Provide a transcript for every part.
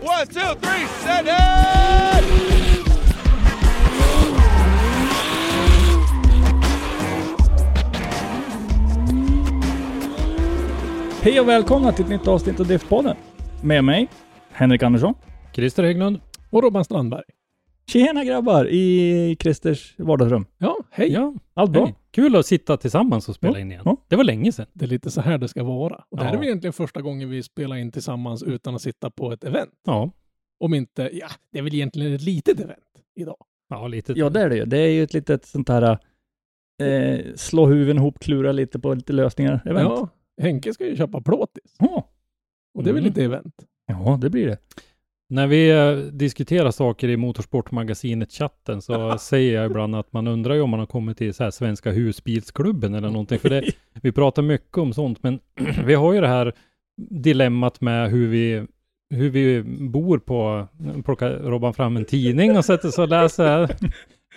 One, two, three, set it! Hej och välkomna till ett nytt avsnitt av Driftpodden. Med mig, Henrik Andersson. Christer Hägglund. Och Robban Strandberg. Tjena grabbar i Christers vardagsrum. Ja, hej. Ja, Allt bra? hej. Kul att sitta tillsammans och spela Ja, in igen. ja. Det var länge sedan. Det är lite så här det ska vara. Och det här Ja. är väl egentligen första gången vi spelar in tillsammans utan att sitta på ett event. Ja, Om inte, ja, det är väl egentligen ett litet event idag. ja lite. Ja, det är det ju. Det är ju ett litet sånt här eh, slå huvuden ihop, klura lite på lite lösningar event. Ja, Henke ska ju köpa plåtis. Ja. Och det är väl Mm. lite event. ja, det blir det. När vi eh, diskuterar saker i Motorsportmagasinet-chatten så säger jag ibland att man undrar ju om man har kommit till så här Svenska husbilsklubben eller någonting. För det, vi pratar mycket om sånt, men vi har ju det här dilemmat med hur vi hur vi bor på, plockar Robban fram en tidning och sätter sig och läser.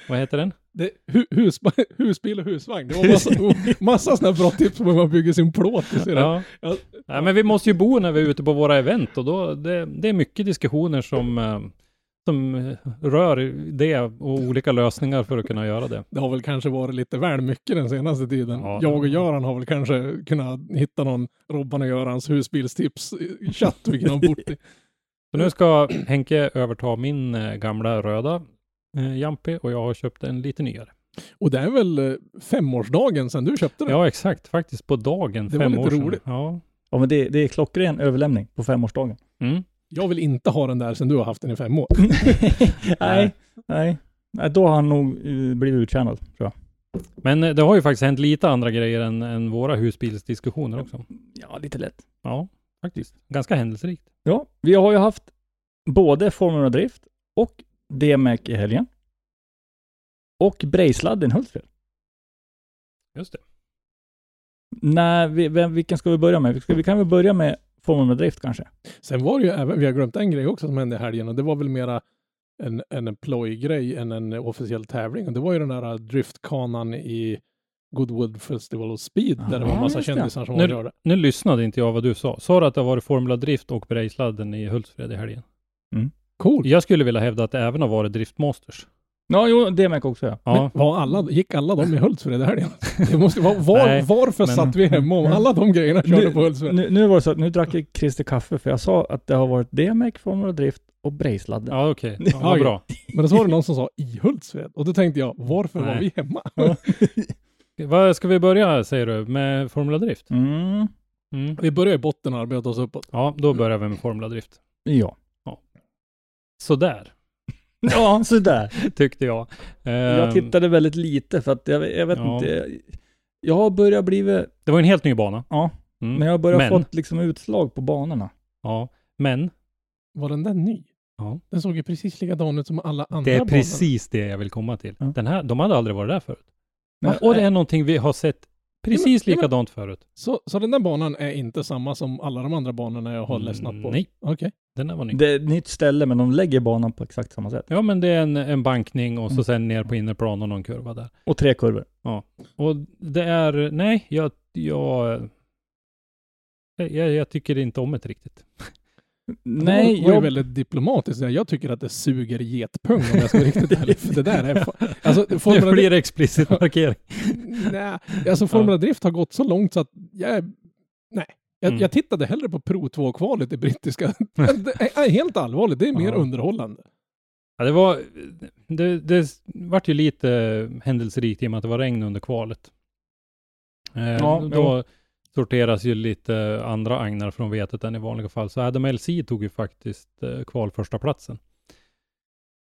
Vad heter den? Det, hu, hus, husbil och husvagn. Det var massa, massa sådana bra tips på hur man bygger sin det. Ja. Ja. Nej, men vi måste ju bo när vi är ute på våra event och då, det, det är mycket diskussioner som, eh, som rör det och olika lösningar för att kunna göra det. Det har väl kanske varit lite väl mycket den senaste tiden. Ja. Jag och Göran har väl kanske kunnat hitta någon Robban och Görans husbilstips i chatt vi kan ha bort i. Så nu ska Henke överta min eh, gamla röda eh, Jampi och jag har köpt en lite nyare. Och det är väl eh, femårsdagen sedan du köpte den? Ja, exakt. Faktiskt på dagen, Det var fem lite år sedan. roligt. Ja. Ja, men det, det är klockren överlämning på femårsdagen. Mm. Jag vill inte ha den där sedan du har haft den i fem år. nej, nej. Nej, då har han nog eh, blivit uttjänad, tror jag. Men eh, det har ju faktiskt hänt lite andra grejer än, än våra husbilsdiskussioner också. Ja, lite lätt. Ja, faktiskt. Ganska händelserikt. Ja, vi har ju haft både Formula Drift och DMEC i helgen. Och Brejsladden Hultsfred. Just det. Nej, vi, vem, vilken ska vi börja med? Vi, ska, vi kan väl börja med Formula Drift kanske? Sen var det ju även, vi har glömt en grej också som hände i helgen och det var väl mera en, en plojgrej än en officiell tävling. Och det var ju den där driftkanan i Goodwood Festival of Speed där det var en massa just det. kändisar som Nu, körde. nu lyssnade inte jag vad du sa. Sa du att det har varit Formula Drift och Brejsladden i Hultsfred i helgen? Cool. Jag skulle vilja hävda att det även har varit Driftmasters. Ja, jo, DMEC också ja. Ja, var alla, gick alla de i Hultsfred i helgen? Det måste, var, var, Nej, varför men- satt vi hemma om alla de grejerna körde Nu- på Hultsfred? Nu, nu var det så att nu drack jag Christer kaffe för jag sa att det har varit DMEC, Formula Drift och Brejsladden. ja okej. Ja, vad Ja, bra. Men så var det någon som sa i Hultsfred och då tänkte jag, varför var Nej. vi hemma? Vad ska vi börja, säger du, med Formula Drift? Mm, Mm. Vi börjar i botten och arbetar oss uppåt. Ja, då börjar vi med Formula Drift. ja. Sådär, Ja, sådär. tyckte jag. Jag Ehm, tittade väldigt lite för att jag, jag vet Ja. inte. Jag har börjat blivit, Det var en helt ny bana. ja, Mm. men jag har börjat Men- fått liksom utslag på banorna. Ja, men Var den där ny? Ja. Den såg ju precis likadan ut som alla andra det är banor. precis det jag vill komma till. Ja. Den här, de hade aldrig varit där förut. Nej, och det är någonting vi har sett precis Ja, men- likadant förut. Så, så den där banan är inte samma som alla de andra banorna jag har Mm, ledsnat på? nej. Okej. Den här var ny. Det är ett nytt ställe, men de lägger banan på exakt samma sätt. Ja, men det är en, en bankning och så Mm. sen ner på innerplan och någon kurva där. Och tre kurvor. Och det är, nej, jag, jag, jag, jag tycker inte om det riktigt. Nej, det var ju jag... väldigt diplomatiskt. Jag tycker att det suger getpung om jag ska vara riktigt ärlig. För det där är... Alltså, Nu Formula, blir det explicit markering. nej, alltså Formula Drift har gått så långt så att jag... är- Nej. Jag, Mm. jag tittade hellre på Pro 2-kvalet i brittiska. Det är helt allvarligt, det är mer Ja. underhållande. Ja, det var, det, det vart ju lite händelserikt i och med att det var regn under kvalet. Eh, Ja, då sorteras ju lite andra agnar från vetet än i vanliga fall. Så Adam LC tog ju faktiskt eh, kval första platsen.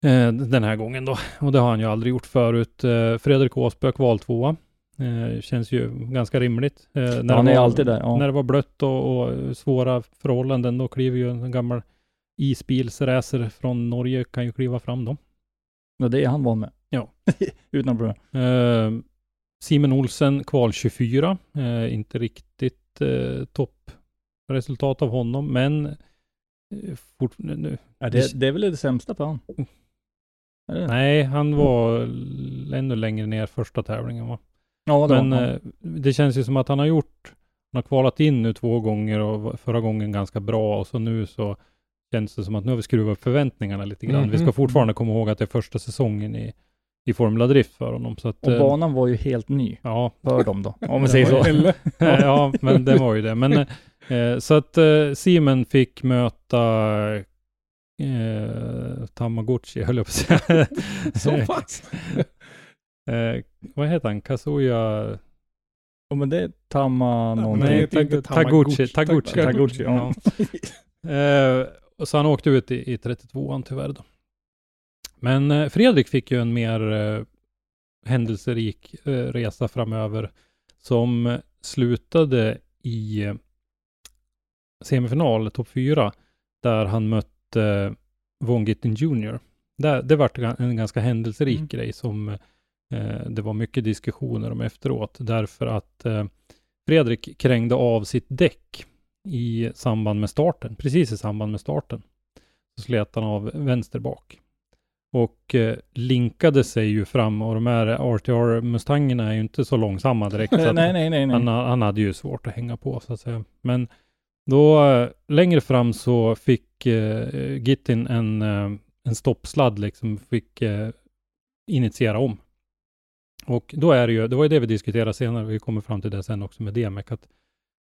Eh, den här gången då. Och det har han ju aldrig gjort förut. Eh, Fredrik Åsbö kval tvåa. Eh, känns ju ganska rimligt. Eh, när Han det är var- alltid där. Ja. när det var blött och, och svåra förhållanden, då kliver ju en gammal isbilsracer från Norge kan ju kliva fram då. Ja, det är han van med. Ja. Utan problem. Simon Olsen kval 24, eh, inte riktigt eh, toppresultat av honom, men eh, fort, nu, Ja, det, det är väl det sämsta på? Är det? nej, han var ännu längre ner första tävlingen va? Ja, det Men var han. eh, det känns ju som att han har gjort, han har kvalat in nu två gånger och förra gången ganska bra och så nu så känns det som att nu har vi skruvat upp förväntningarna lite grann. Vi ska Mhm. fortfarande komma ihåg att det är första säsongen i, i Formula Drift för honom. Så att, Och eh, banan var ju helt ny Ja, för dem då, om man säger så. Ja, men det var ju det. Men eh, så att eh, Simon fick möta eh, Tamagotchi, höll jag på att säga. Så pass? eh, vad heter han? Kazuya? Ja, men det är Tama någonting. Nej, Taguchi. Taguchi. Taguchi. Taguchi, ja. Eh, och så han åkte ut i, i 32an tyvärr då. Men eh, Fredrik fick ju en mer eh, händelserik eh, resa framöver som slutade i semifinal, topp 4, där han mötte Von Gittin Jr. Där, det var en ganska händelserik Mm. grej som eh, det var mycket diskussioner om efteråt, därför att eh, Fredrik krängde av sitt däck i samband med starten, precis i samband med starten. Så slet han av vänster bak. Och eh, linkade sig ju fram och de här RTR-mustangerna är ju inte så långsamma direkt. så Nej, nej, nej. han, han hade ju svårt att hänga på så att säga. Men då eh, längre fram så fick eh, Gittin en, eh, en stoppsladd liksom, fick eh, initiera om. Och då är det ju, det var ju det vi diskuterade senare, vi kommer fram till det sen också med DMEC, att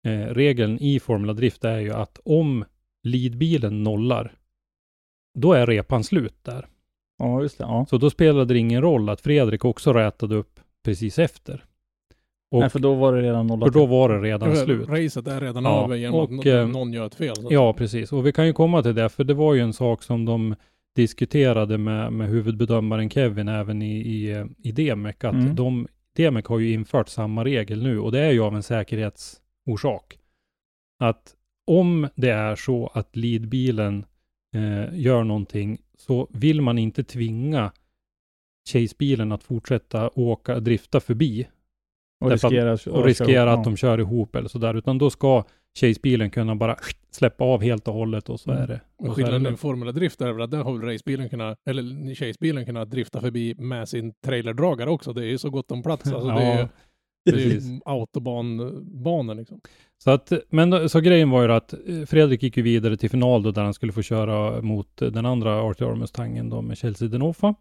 eh, regeln i Formula Drift är ju att om leadbilen nollar, då är repan slut där. Ja, just det. Ja. Så då spelade det ingen roll att Fredrik också rätade upp precis efter. Och Nej, för då var det redan för nollat. då var det redan slut. Racet är redan Ja, över genom och, att någon, eh, någon gör ett fel. Så. Ja, precis. Och vi kan ju komma till det, för det var ju en sak som de diskuterade med, med huvudbedömaren Kevin även i, i, i DMEC, att Mm. de, DMEC har ju infört samma regel nu och det är ju av en säkerhetsorsak. Att om det är så att leadbilen eh, gör någonting så vill man inte tvinga Chase-bilen att fortsätta åka, drifta förbi och därför att- riskera, och riskera att de kör ihop eller sådär, utan då ska Chase-bilen kunna bara släppa av helt och hållet och så Mm. är det. Och Och skillnaden med Formula Drift är väl att där har racebilen kunnat, eller Chase-bilen kunnat drifta förbi med sin trailerdragare också. Det är ju så gott om plats. Alltså Ja, det är autobanbanor liksom. Så, att, men så grejen var ju att eh, Fredrik gick ju vidare till final då där han skulle få köra mot eh, den andra RTR Mustangen då med Chelsea Denofa.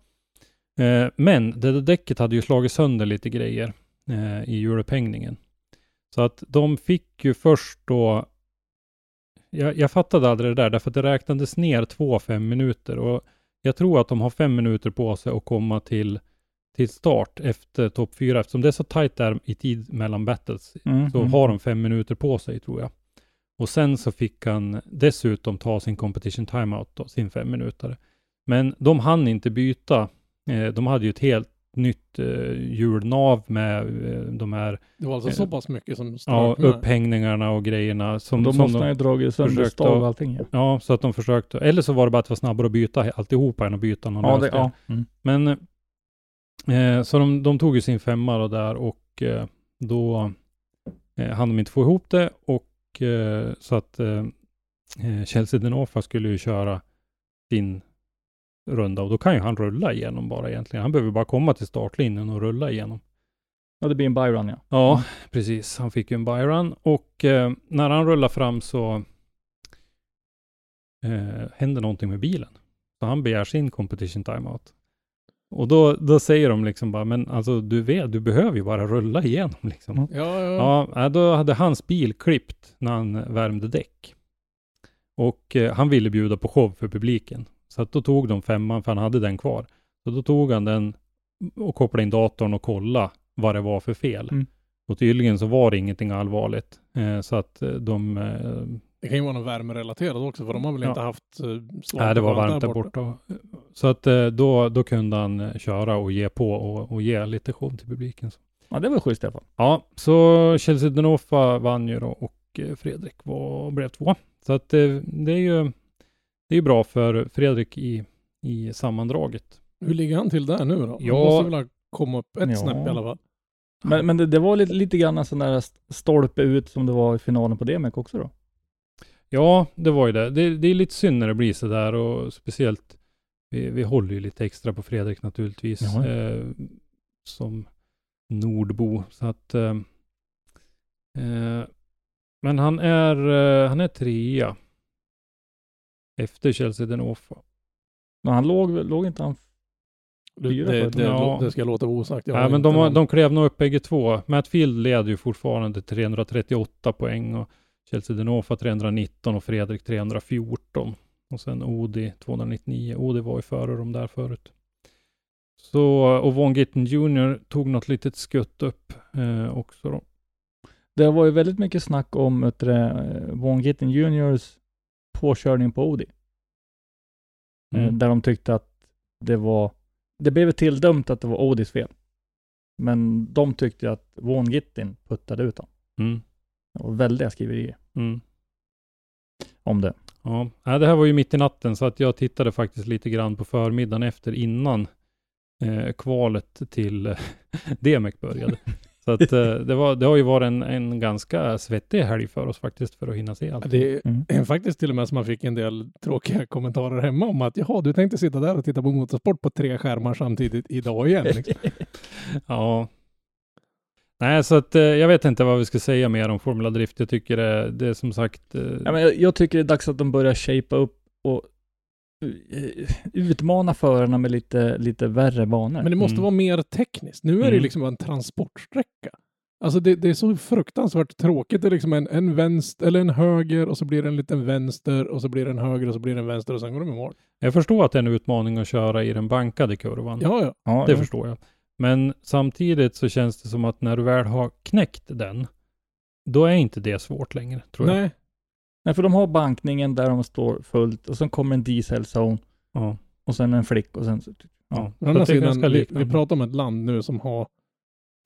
Eh, men det där däcket hade ju slagit sönder lite grejer eh, i hjulupphängningen. Så att de fick ju först då jag, jag fattade aldrig det där, därför att det räknades ner två fem minuter och jag tror att de har fem minuter på sig att komma till, till start efter topp fyra, eftersom det är så tajt där i tid mellan battles Mm, så mm. har de fem minuter på sig tror jag. Och sen så fick han dessutom ta sin competition timeout då, sin fem minuter. Men de hann inte byta. Eh, de hade ju ett helt nytt eh, hjulnav med eh, de här Det var alltså Eh, så pass mycket som ja, upphängningarna och grejerna. Som, Då som måste de, ju dragit sönder stav och allting. Ja, Ja, så att de försökte. Eller så var det bara att det var snabbare att byta alltihopa än att byta någon ja, det, ja. Mm. Men eh, så de, de tog ju sin femma då där och eh, då eh, hann de inte få ihop det och eh, så att eh, eh, Chelsea Denofa skulle ju köra sin runda och då kan ju han rulla igenom bara egentligen. Han behöver bara komma till startlinjen och rulla igenom. ja, det blir en byrun ja. Ja, precis. Han fick ju en byrun och eh, när han rullar fram så eh, händer någonting med bilen. Så han begär sin competition timeout. Och då, då säger de liksom bara, men alltså du vet, du behöver ju bara rulla igenom liksom. Mm. Ja, ja, ja. Äh, då hade hans bil klippt när han värmde däck. Och eh, han ville bjuda på show för publiken. Så att då tog de femman, för han hade den kvar. Så då tog han den och kopplade in datorn och kollade vad det var för fel. Mm. Och tydligen så var det ingenting allvarligt. Eh, så att eh, de... Det kan ju vara något värmerelaterat också, för de har väl Ja. inte haft eh, slag nej, det var varmt där borta. Så att eh, då, då kunde han eh, köra och ge på och, och ge lite show till publiken. Ja, det var schysst i alla fall. Ja, så Chelsea Denofa vann ju då och Fredrik var, blev två. Så att eh, det är ju det är ju bra för Fredrik i, i sammandraget. Hur ligger han till där nu då? Ja. Han måste väl ha kommit upp ett Ja. snäpp i alla fall. Men, men det, det var lite, lite grann en sån där st- stolpe ut som det var i finalen på DMEC också då. Ja, det var ju det. Det, det är lite synd när det blir så där och speciellt vi, vi håller ju lite extra på Fredrik naturligtvis eh, som nordbo. Så att eh, eh, men han är, eh, han är trea efter Chelsea Denofa. Men han låg, låg inte han... Det, Fyra det, det, Ja. det ska låta osagt. Har men de, någon- de klev nog upp bägge två. Matt Field leder ju fortfarande 338 poäng och Chelsea Denofa 319 och Fredrik 314. Och sen Odi 299. Odi var ju före dem där förut. Så, och Von Gitten Jr tog något litet skutt upp eh, också då. Det var ju väldigt mycket snack om det, Von Gittin Juniors påkörning på Odi. Eh, Mm. Där de tyckte att det var... Det blev tilldömt att det var Odis fel. Men de tyckte att Von Gittin puttade ut honom. Mm. Var väldiga skriverier Mm. om det. Ja, det här var ju mitt i natten så att jag tittade faktiskt lite grann på förmiddagen efter innan eh, kvalet till eh, DMEC började. Så att eh, det, var, det har ju varit en, en ganska svettig helg för oss faktiskt för att hinna se allt. Det Mm. är faktiskt till och med som man fick en del tråkiga kommentarer hemma om att jaha, du tänkte sitta där och titta på motorsport på tre skärmar samtidigt idag igen. Liksom. Ja. Nej, så att eh, jag vet inte vad vi ska säga mer om Formula Drift. Jag tycker det, det är som sagt... Eh, Ja, men jag, jag tycker det är dags att de börjar shapea upp och eh, utmana förarna med lite, lite värre banor. Men det måste Mm. vara mer tekniskt. Nu är det Mm. liksom bara en transportsträcka. Alltså det, det är så fruktansvärt tråkigt. Det är liksom en, en vänster eller en höger och så blir det en liten vänster och så blir det en höger och så blir det en vänster och sen går de i mål. Jag förstår att det är en utmaning att köra i den bankade kurvan. Ja, ja. ja, Det ja. förstår jag. Men samtidigt så känns det som att när du väl har knäckt den, då är inte det svårt längre, tror jag. Nej, Nej, för de har bankningen där de står fullt och sen kommer en dieselzone Ja. och sen en flick och sen... så- ja. å andra det sidan, ganska vi, vi pratar om ett land nu som har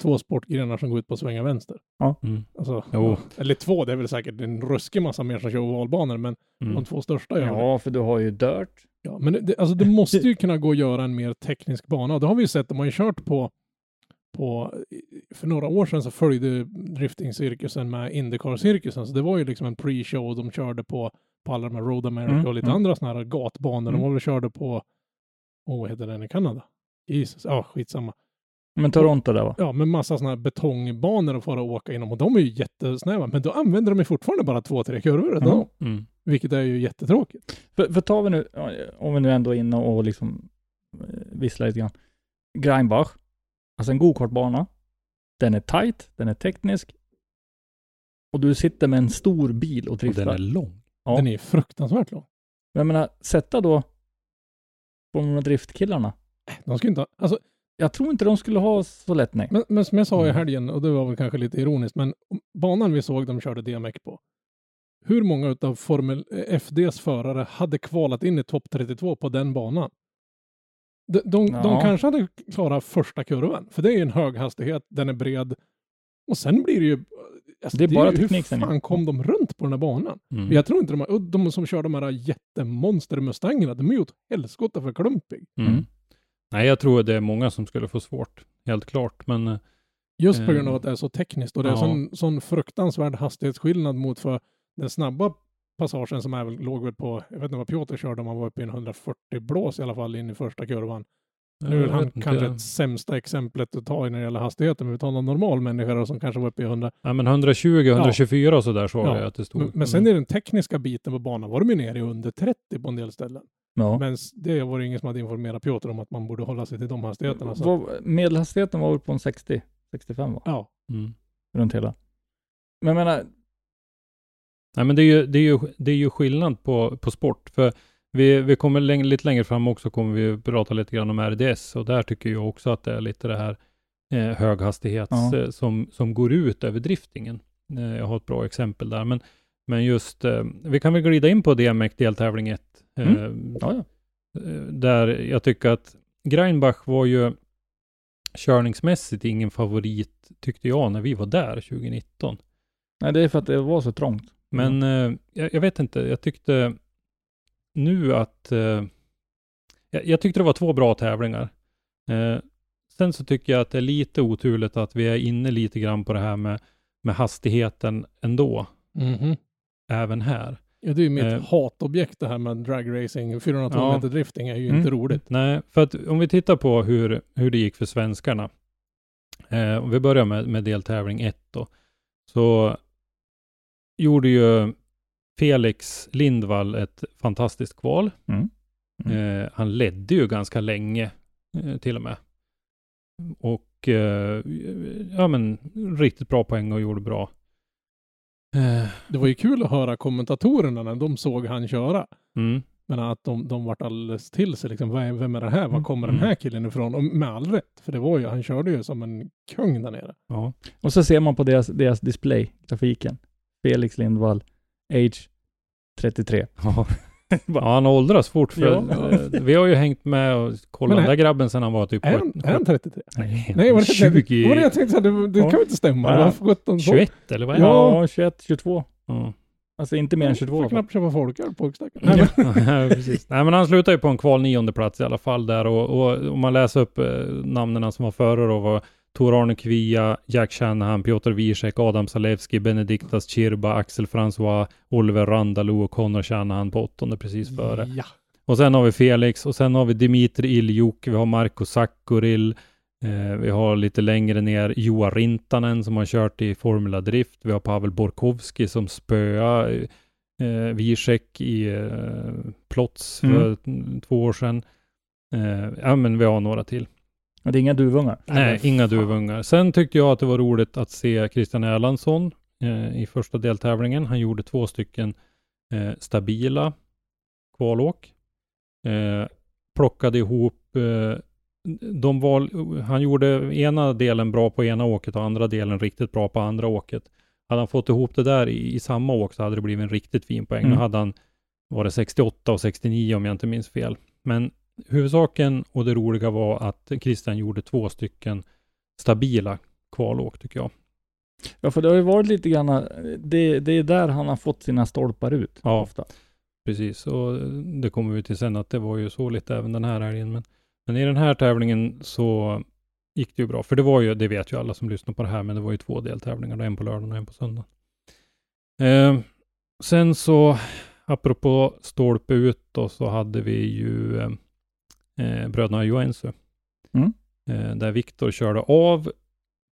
två sportgrenar som går ut på att svänga vänster. Mm. Alltså, Jo. ja, eller två, det är väl säkert en ruskig massa mer som kör ovalbanor, men Mm. de två största gör det. Ja, för du har ju dirt. Ja, men det, alltså det måste ju kunna gå att göra en mer teknisk bana. Det har vi ju sett, de har ju kört på, på för några år sedan så följde drifting-cirkusen med Indycar-cirkusen. Så det var ju liksom en pre-show de körde på, på alla de här Road America Mm, och lite mm. andra sådana här gatbanor. De Mm. var väl körde på, åh vad heter den i Kanada? Jesus, ja skitsamma. Men Toronto där va? Ja, med massa sådana här betongbanor att fara och åka inom. Och de är ju jättesnäva, men då använder de ju fortfarande bara två, tre kurvor. Mm. Vilket är ju jättetråkigt. För, för tar vi nu, om vi nu ändå är inne och liksom eh, visslar lite grann. Greinbach, alltså en gokartbana. Den är tight, den är teknisk. Och du sitter med en stor bil och Och driftar. den är lång. Ja. Den är fruktansvärt lång. Men jag menar, sätta då Formula Drift-killarna. De ska inte ha, alltså Jag tror inte de skulle ha så lätt nej. Men, men som jag sa i Mm. helgen, och det var väl kanske lite ironiskt, men banan vi såg de körde DMX på. Hur många av Formel eh, FDs förare hade kvalat in i topp 32 på den banan? De, de, de Ja. kanske hade klarat första kurvan, för det är ju en hög hastighet, den är bred. Och sen blir det ju... Alltså, Det är bara ju- teknik Hur sen, fan kom de runt på den här banan? Mm. Jag tror inte de, här, de som kör de här jättemonster-mustangerna, de är ju åt helskotta för klumpig. Mm. Mm. Nej, jag tror det är många som skulle få svårt. Helt klart. Men Just på grund av Eh, att det är så tekniskt och det är ja. sån, sån fruktansvärd hastighetsskillnad mot för den snabba passagen som är väl, låg väl på, jag vet inte vad Piotr körde, om han var uppe i en 140 blås i alla fall in i första kurvan. Nu är han inte. kanske ett sämsta exemplet att ta i när det gäller hastigheten, men vi tar någon normal människa då, som kanske var uppe i 100. Ja, men 120, 124 och så där såg Ja. jag att det stod. Men, men sen i den tekniska biten på banan var de ju nere i under 30 på en del ställen. Ja. Men det var det ingen som hade informerat Piotr om att man borde hålla sig till de hastigheterna. Så. Medelhastigheten var väl på en 60, 65 va? Ja, Mm. Runt hela. Men jag menar, Nej, men det är ju, det är ju, det är ju skillnad på, på sport. För Vi, vi kommer läng- lite längre fram också kommer vi prata lite grann om RDS och där tycker jag också att det är lite det här eh, höghastighets Ja. eh, som, som går ut över driftingen. Eh, jag har ett bra exempel där, men, men just eh, vi kan väl glida in på DMX deltävling 1. Eh, Mm. Ja, ja. eh, där jag tycker att Greinbach var ju körningsmässigt ingen favorit, tyckte jag, när vi var där 2019. Nej, det är för att det var så trångt. Men eh, jag, jag vet inte, jag tyckte nu att... Eh, jag, jag tyckte det var två bra tävlingar. Eh, sen så tycker jag att det är lite oturligt att vi är inne lite grann på det här med, med hastigheten ändå, Mhm. även här. Ja, det är ju mitt Eh. hatobjekt det här med dragracing. 412 Ja. meter drifting är ju Mm. inte roligt. Nej, för att om vi tittar på hur, hur det gick för svenskarna. Eh, om vi börjar med, med deltävling 1 då. Så gjorde ju Felix Lindvall ett fantastiskt kval. Mm. Eh, han ledde ju ganska länge eh, till och med. Och eh, ja men riktigt bra poäng och gjorde bra. Eh, Det var ju kul att höra kommentatorerna när de såg han köra. mm, Men att de, de vart alldeles till sig liksom. Vem är det här? Var kommer den Mm. här killen ifrån? Och med all rätt. För det var ju, han körde ju som en kung där nere. ja. Och så ser man på deras, deras display, trafiken. Felix Lindvall, age 33. Ja. ja, han åldras fort. För, Ja. eh, vi har ju hängt med och kollat den är- där grabben sedan han var typ Är han, är han 33? Nej, Nej, var det, 20, var det jag tänkte så här, det, det Ja. kan ju inte stämma. Ja. Det var 17 så. 21 eller vad är det? Ja, 21, 22. Ja. Alltså inte mer än 22. i Får knappt köpa folköl på. Nej, men- precis. Nej, men han slutar ju på en kval nionde plats i alla fall där och, och om man läser upp eh, namnen som var före då var Tor-Arne Kvia, Jack Shanahan, Piotr Wiesek, Adam Zalewski, Benediktas Chirba, Axel François, Oliver Randalou och Connor Shanahan på åttonde precis före. Ja. Och sen har vi Felix och sen har vi Dimitri Iljuk, vi har Marko Sakkuril, eh, vi har lite längre ner Joa Rintanen som har kört i Formula Drift, vi har Pavel Borkowski som spöa eh, Wiesek i eh, Plots för mm. två år sedan. Eh, ja, men vi har några till. Men det är inga duvungar. Nej, inga duvungar. Sen tyckte jag att det var roligt att se Christian Erlandsson eh, i första deltävlingen. Han gjorde två stycken eh, stabila kvalåk. Eh, plockade ihop eh, de val, han gjorde ena delen bra på ena åket och andra delen riktigt bra på andra åket. Hade han fått ihop det där i, i samma åk så hade det blivit en riktigt fin poäng. Mm. Nu hade han, var det 68 och 69 om jag inte minns fel. Men huvudsaken och det roliga var att Christian gjorde två stycken stabila kvalåk tycker jag. Ja, för det har ju varit lite grann, det, det är där han har fått sina stolpar ut. Ja. Ofta. Precis, och det kommer vi till sen att det var ju så lite även den här helgen. Men, men i den här tävlingen så gick det ju bra. För det var ju, det vet ju alla som lyssnar på det här, men det var ju två deltävlingar. En på lördagen och en på söndag. Eh, sen så, apropå stolpe ut då, så hade vi ju eh, eh, bröderna Joensuu. Mm. Eh, där Viktor körde av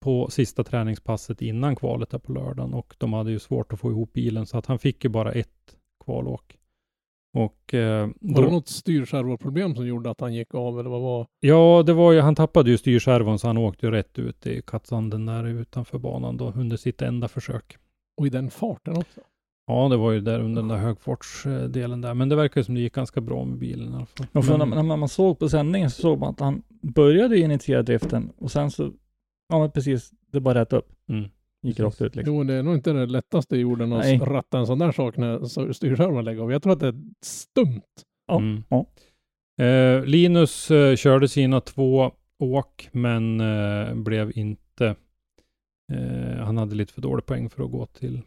på sista träningspasset innan kvalet där på lördagen och de hade ju svårt att få ihop bilen så att han fick ju bara ett kvalåk. Och eh, Var det något styrservoproblem som gjorde att han gick av eller vad var? ja, det var ju, han tappade ju styrservon så han åkte ju rätt ut i Katsanden där utanför banan då under sitt enda försök. Och i den farten också. Ja, det var ju där under den där högfartsdelen där, men det verkar ju som det gick ganska bra med bilen i alla fall. Och för Men- när, när man såg på sändningen så såg man att han började initiera driften och sen så, ja men precis, det bara rätt upp. Mm. Gick Precis. rakt ut liksom. Jo, det är nog inte det lättaste i jorden att Nej. ratta en sån där sak när styrservon lägger av. Jag tror att det är stumt. Ja, Mm. ja. Eh, Linus eh, körde sina två åk, men eh, blev inte... Eh, han hade lite för dålig poäng för att gå till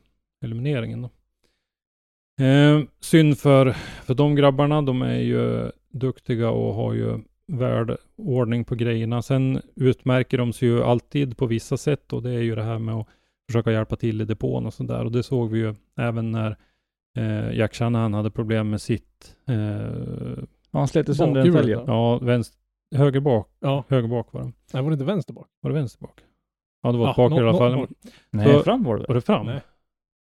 elimineringen. Då. Eh, synd för, för de grabbarna. De är ju duktiga och har ju värdeordning på grejerna. Sen utmärker de sig ju alltid på vissa sätt och det är ju det här med att försöka hjälpa till i depån och sådär. Och det såg vi ju även när eh, Jack Shanahan hade problem med sitt eh, Ja, han slet sönder en fälg. Ja, vänster, höger bak. Ja, Höger bak var det. nej, var det inte vänster bak? Var det vänster bak? Ja, det var Ja, ett bakhjul i alla fall. nå- Nej, Så- fram var det Var det fram? Nej.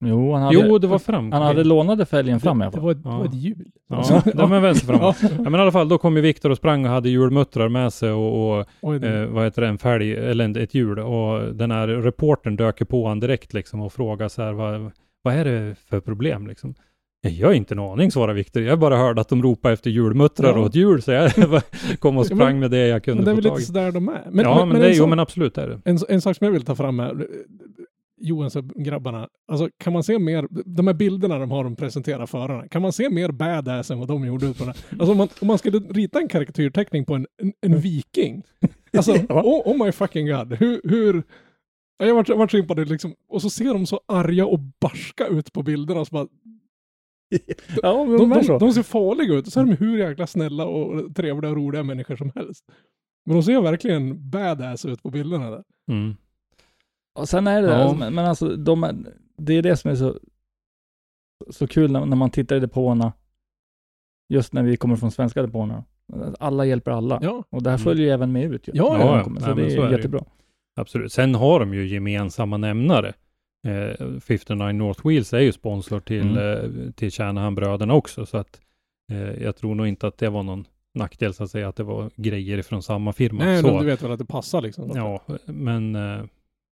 Jo, han hade, Jo, det var fram. han hade lånade fälgen fram i alla Det var ett, det Ja. var ett hjul. Ja, det var vänster fram. Ja. Ja, men i alla fall, då kom ju Viktor och sprang och hade hjulmuttrar med sig och, och eh, vad heter det, en fälg, eller en- ett hjul. Och den här reportern dök på honom direkt liksom och frågade så här, vad, vad är det för problem liksom? Jag har inte en aning, svarade Viktor. Jag bara hörde att de ropade efter julmuttrar Ja. och ett jul, så jag kom och Ja, sprang men- med det jag Men kunde det är få väl tag lite sådär de är. Men, ja, men, men det, en, jo, sak, men absolut är det. en, en sak som jag vill ta fram här. Johansson-grabbarna, alltså kan man se mer, de här bilderna de har de presenterar förarna, kan man se mer badass än vad de gjorde ut på den? Alltså om man, om man skulle rita en karaktärteckning på en, en, en viking, alltså oh, oh my fucking god, hur, hur Ja, jag vart vart så imponerad liksom, och så ser de så arga och barska ut på bilderna. Så bara, Ja, de, de de, de ser farliga ut, och så är de hur jäkla snälla och trevliga och roliga människor som helst. Men de ser verkligen badass ut på bilderna där. Mm. Och sen är det Ja. där, men, men alltså, de är, det är det som är så, så kul när, när man tittar i depåerna, just när vi kommer från svenska depåerna. Alla hjälper alla. Ja, Och det här Mm. följer ju även med ut ju. Ja, ja. kommer. Så Nej, det är, så är jättebra. Absolut. Sen har de ju gemensamma nämnare. Eh, 59 North Wheels är ju sponsor till, Mm. eh, till Shanahan-bröderna också, så att eh, jag tror nog inte att det var någon nackdel så att säga, att det var grejer från samma firma. nej, så. du vet väl att det passar liksom. Ja, men, eh,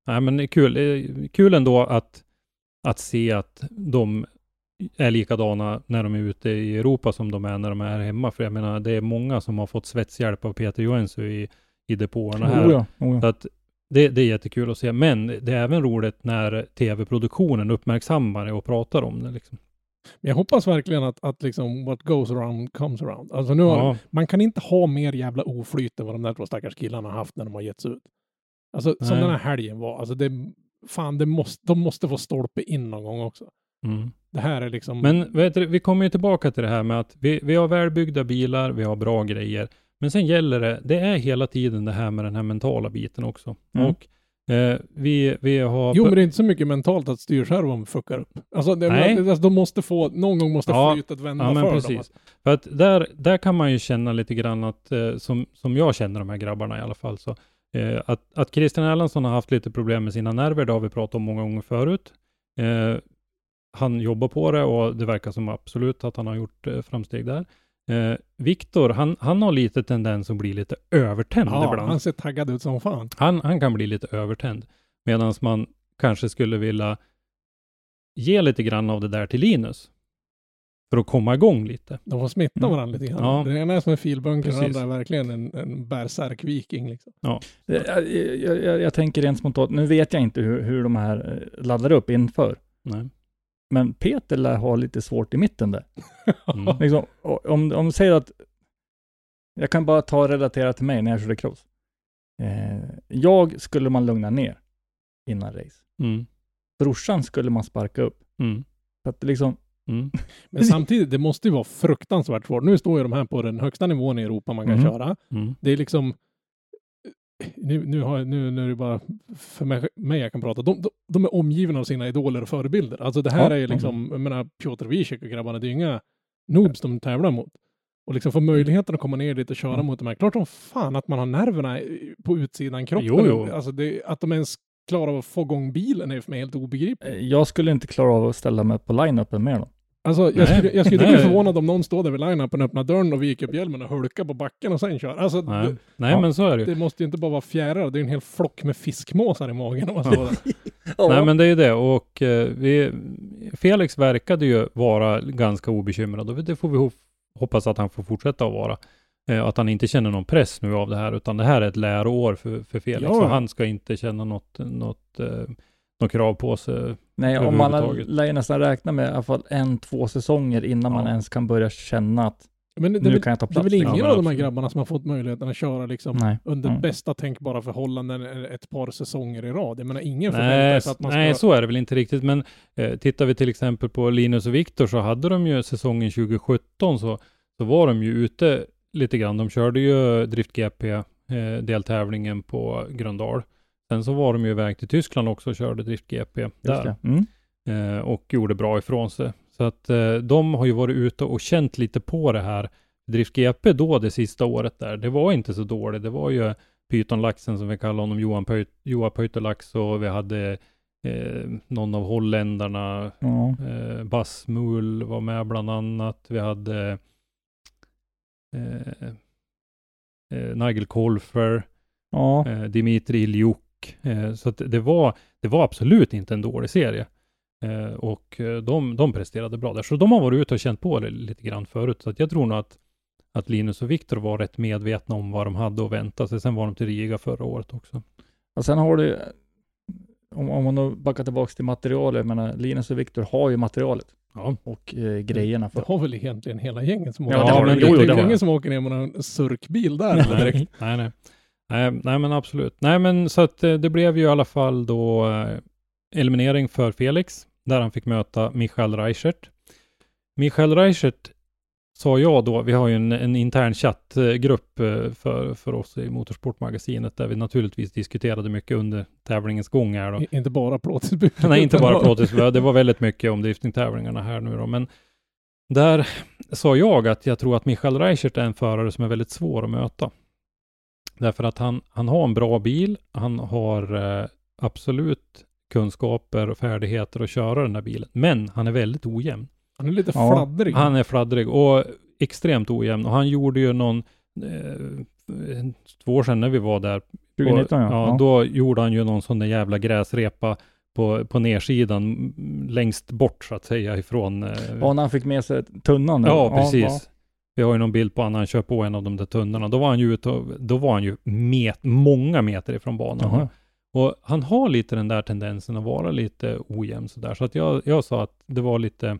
nej, men det är kul, eh, kul ändå att, att se att de är likadana när de är ute i Europa som de är när de är här hemma. För jag menar, det är många som har fått svetshjälp av Peter Johansson i, i depåerna här. Oh ja, oh ja. Så att det, det är jättekul att se. Men det är även roligt när tv-produktionen uppmärksammar det och pratar om det. Liksom. Men jag hoppas verkligen att, att liksom what goes around comes around. Alltså nu har, Ja, man kan inte ha mer jävla oflyt än vad de där två stackars killarna har haft när de har getts ut. Alltså som Nej. den här helgen var, alltså det, fan det måste, de måste få stolpe in någon gång också. mm. Det här är liksom... Men vet du, vi kommer ju tillbaka till det här med att vi, vi har välbyggda bilar, vi har bra grejer. Men sen gäller det, det är hela tiden det här med den här mentala biten också. Mm. Och eh, vi, vi har... Jo, men det är inte så mycket mentalt att styrservon fuckar upp. Alltså, det, Nej. alltså de måste få, någon gång måste Ja, flytet vända Ja, men för precis. dem. För att där, där kan man ju känna lite grann att, eh, som, som jag känner de här grabbarna i alla fall, så eh, att, att Christian Erlandsson har haft lite problem med sina nerver, det har vi pratat om många gånger förut. Eh, han jobbar på det och det verkar som absolut att han har gjort eh, framsteg där. Eh, Viktor, han, han har lite tendens att bli lite övertänd Ja, ibland. han ser taggad ut som fan. Han, han kan bli lite övertänd. Medan man kanske skulle vilja ge lite grann av det där till Linus. För att komma igång lite. De får smitta Mm. varandra lite grann. Ja. Den ena är som en filbunker, den Precis. andra är verkligen en, en bärsärkviking. Liksom. Jag, jag, jag, jag tänker rent spontant, nu vet jag inte hur, hur de här eh, laddar upp inför. Nej. Men Peter lär ha lite svårt i mitten där. Mm. Liksom, om, om du säger att, jag kan bara ta och relatera till mig när jag körde cross. Eh, jag skulle man lugna ner innan race. Mm. Brorsan skulle man sparka upp. Mm. Så att det liksom, Mm. Men samtidigt, det måste ju vara fruktansvärt svårt. Nu står ju de här på den högsta nivån i Europa man kan Mhm. köra. Mm. Det är liksom... Nu, nu, har, nu, nu är det bara för mig, mig jag kan prata. De, de, de är omgivna av sina idoler och förebilder. Alltså det här Ja. är ju liksom, jag menar Piotr Wiesek och grabbarna, det är ju inga noobs de tävlar mot. Och liksom få möjligheten att komma ner dit och köra Mm. mot de här. Klart som fan att man har nerverna på utsidan kroppen. Jo, jo. Alltså det, att de ens klarar av att få igång bilen är för mig helt obegripligt. jag skulle inte klara av att ställa mig på line-upen med dem. Alltså, jag Nej. skulle, jag skulle inte bli förvånad om någon står där vid line-upen, öppnar dörren och viker upp hjälmen och hulkar på backen och sen kör. Alltså, Nej, det, Nej Ja. men så är det ju. det måste ju inte bara vara fjärilar, det är en hel flock med fiskmåsar i magen. Om man står där. Nej men det är ju det och eh, vi, Felix verkade ju vara ganska obekymrad och det får vi ho- hoppas att han får fortsätta att vara. Eh, att han inte känner någon press nu av det här utan det här är ett läroår för, för Felix Ja. och han ska inte känna något, något, eh, något krav på sig. Nej, om man lär ju nästan räkna med i alla fall en, två säsonger innan man Ja. ens kan börja känna att Men det, nu är väl- kan jag ta det är plats. väl liksom. ingen men av de här grabbarna som har fått möjligheten att köra liksom Nej. under Mm. bästa tänkbara förhållanden ett par säsonger i rad. Jag menar, ingen förväntar Nej, sig att man ska... nej, så är det väl inte riktigt. Men eh, tittar vi till exempel på Linus och Viktor så hade de ju säsongen 2017 så, så var de ju ute lite grann. De körde ju Drift GP eh, deltävlingen på Gröndal. Sen så var de ju iväg till Tyskland också och körde Drift GP Just där. Mm. eh, och gjorde bra ifrån sig. Så att eh, de har ju varit ute och känt lite på det här. Drift GP då det sista året där, det var inte så dåligt. Det var ju pytonlaxen som vi kallar honom, Johan, Pöj- Johan Pöytelax och vi hade eh, någon av holländarna, Ja. eh, Bas Mull var med bland annat. Vi hade eh, eh, Nigel Kolfer, ja. eh, Dimitri Iljuk. Eh, så att det var, det var absolut inte en dålig serie. Eh, och eh, de, de presterade bra där. Så de har varit ute och känt på det lite grann förut. Så att jag tror nog att, att Linus och Viktor var rätt medvetna om vad de hade att vänta sig. Sen var de till Riga förra året också. Och sen har du, om, om man då backar tillbaka till materialet, jag menar Linus och Viktor har ju materialet Ja. och eh, grejerna för. Det har väl egentligen hela gänget som Ja, åker. det har det, det. är inte det har ingen det. som åker ner med en surkbil där eller direkt. Nej, nej. Nej, nej, men absolut. Nej, men så att eh, det blev ju i alla fall då eh, eliminering för Felix, där han fick möta Michael Reichert. Michael Reichert sa jag då, vi har ju en, en intern chattgrupp eh, för, för oss i Motorsportmagasinet, där vi naturligtvis diskuterade mycket under tävlingens gång här då. Inte bara plåtisbygge. Nej, inte bara plåtisbö. Det var väldigt mycket om driftingtävlingarna här nu då. Men där sa jag att jag tror att Michael Reichert är en förare som är väldigt svår att möta. Därför att han, han har en bra bil. Han har eh, absolut kunskaper och färdigheter att köra den här bilen. Men han är väldigt ojämn. Han är lite Ja, fladdrig. Han är fladdrig och extremt ojämn. Och han gjorde ju någon, eh, två år sedan när vi var där 2019 ja. ja, ja. då gjorde han ju någon sån där jävla gräsrepa på, på nersidan längst bort så att säga ifrån. Eh, Ja, när han fick med sig tunnan. ja, precis. ja. Vi har ju någon bild på när han kör på en av de där tunnorna. Då var han ju ute och, då var han ju met, många meter ifrån banan. Jaha. Och han har lite den där tendensen att vara lite ojämn sådär. Så att jag, jag sa att det var lite,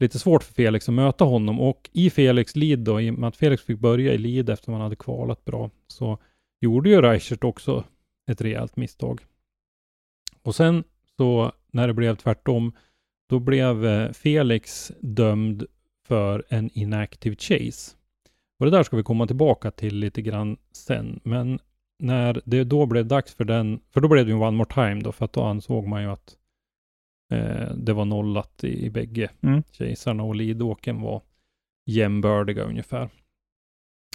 lite svårt för Felix att möta honom. Och i Felix lead då, i och med att Felix fick börja i lead efter man hade kvalat bra, så gjorde ju Reichert också ett rejält misstag. Och sen så när det blev tvärtom, då blev eh, Felix dömd för en inactive chase. Och det där ska vi komma tillbaka till lite grann sen. Men när det då blev dags för den, för då blev det ju one more time då, för att då ansåg man ju att eh, det var nollat i, i bägge Mm. kejsarna och Lidåken var jämbördiga ungefär.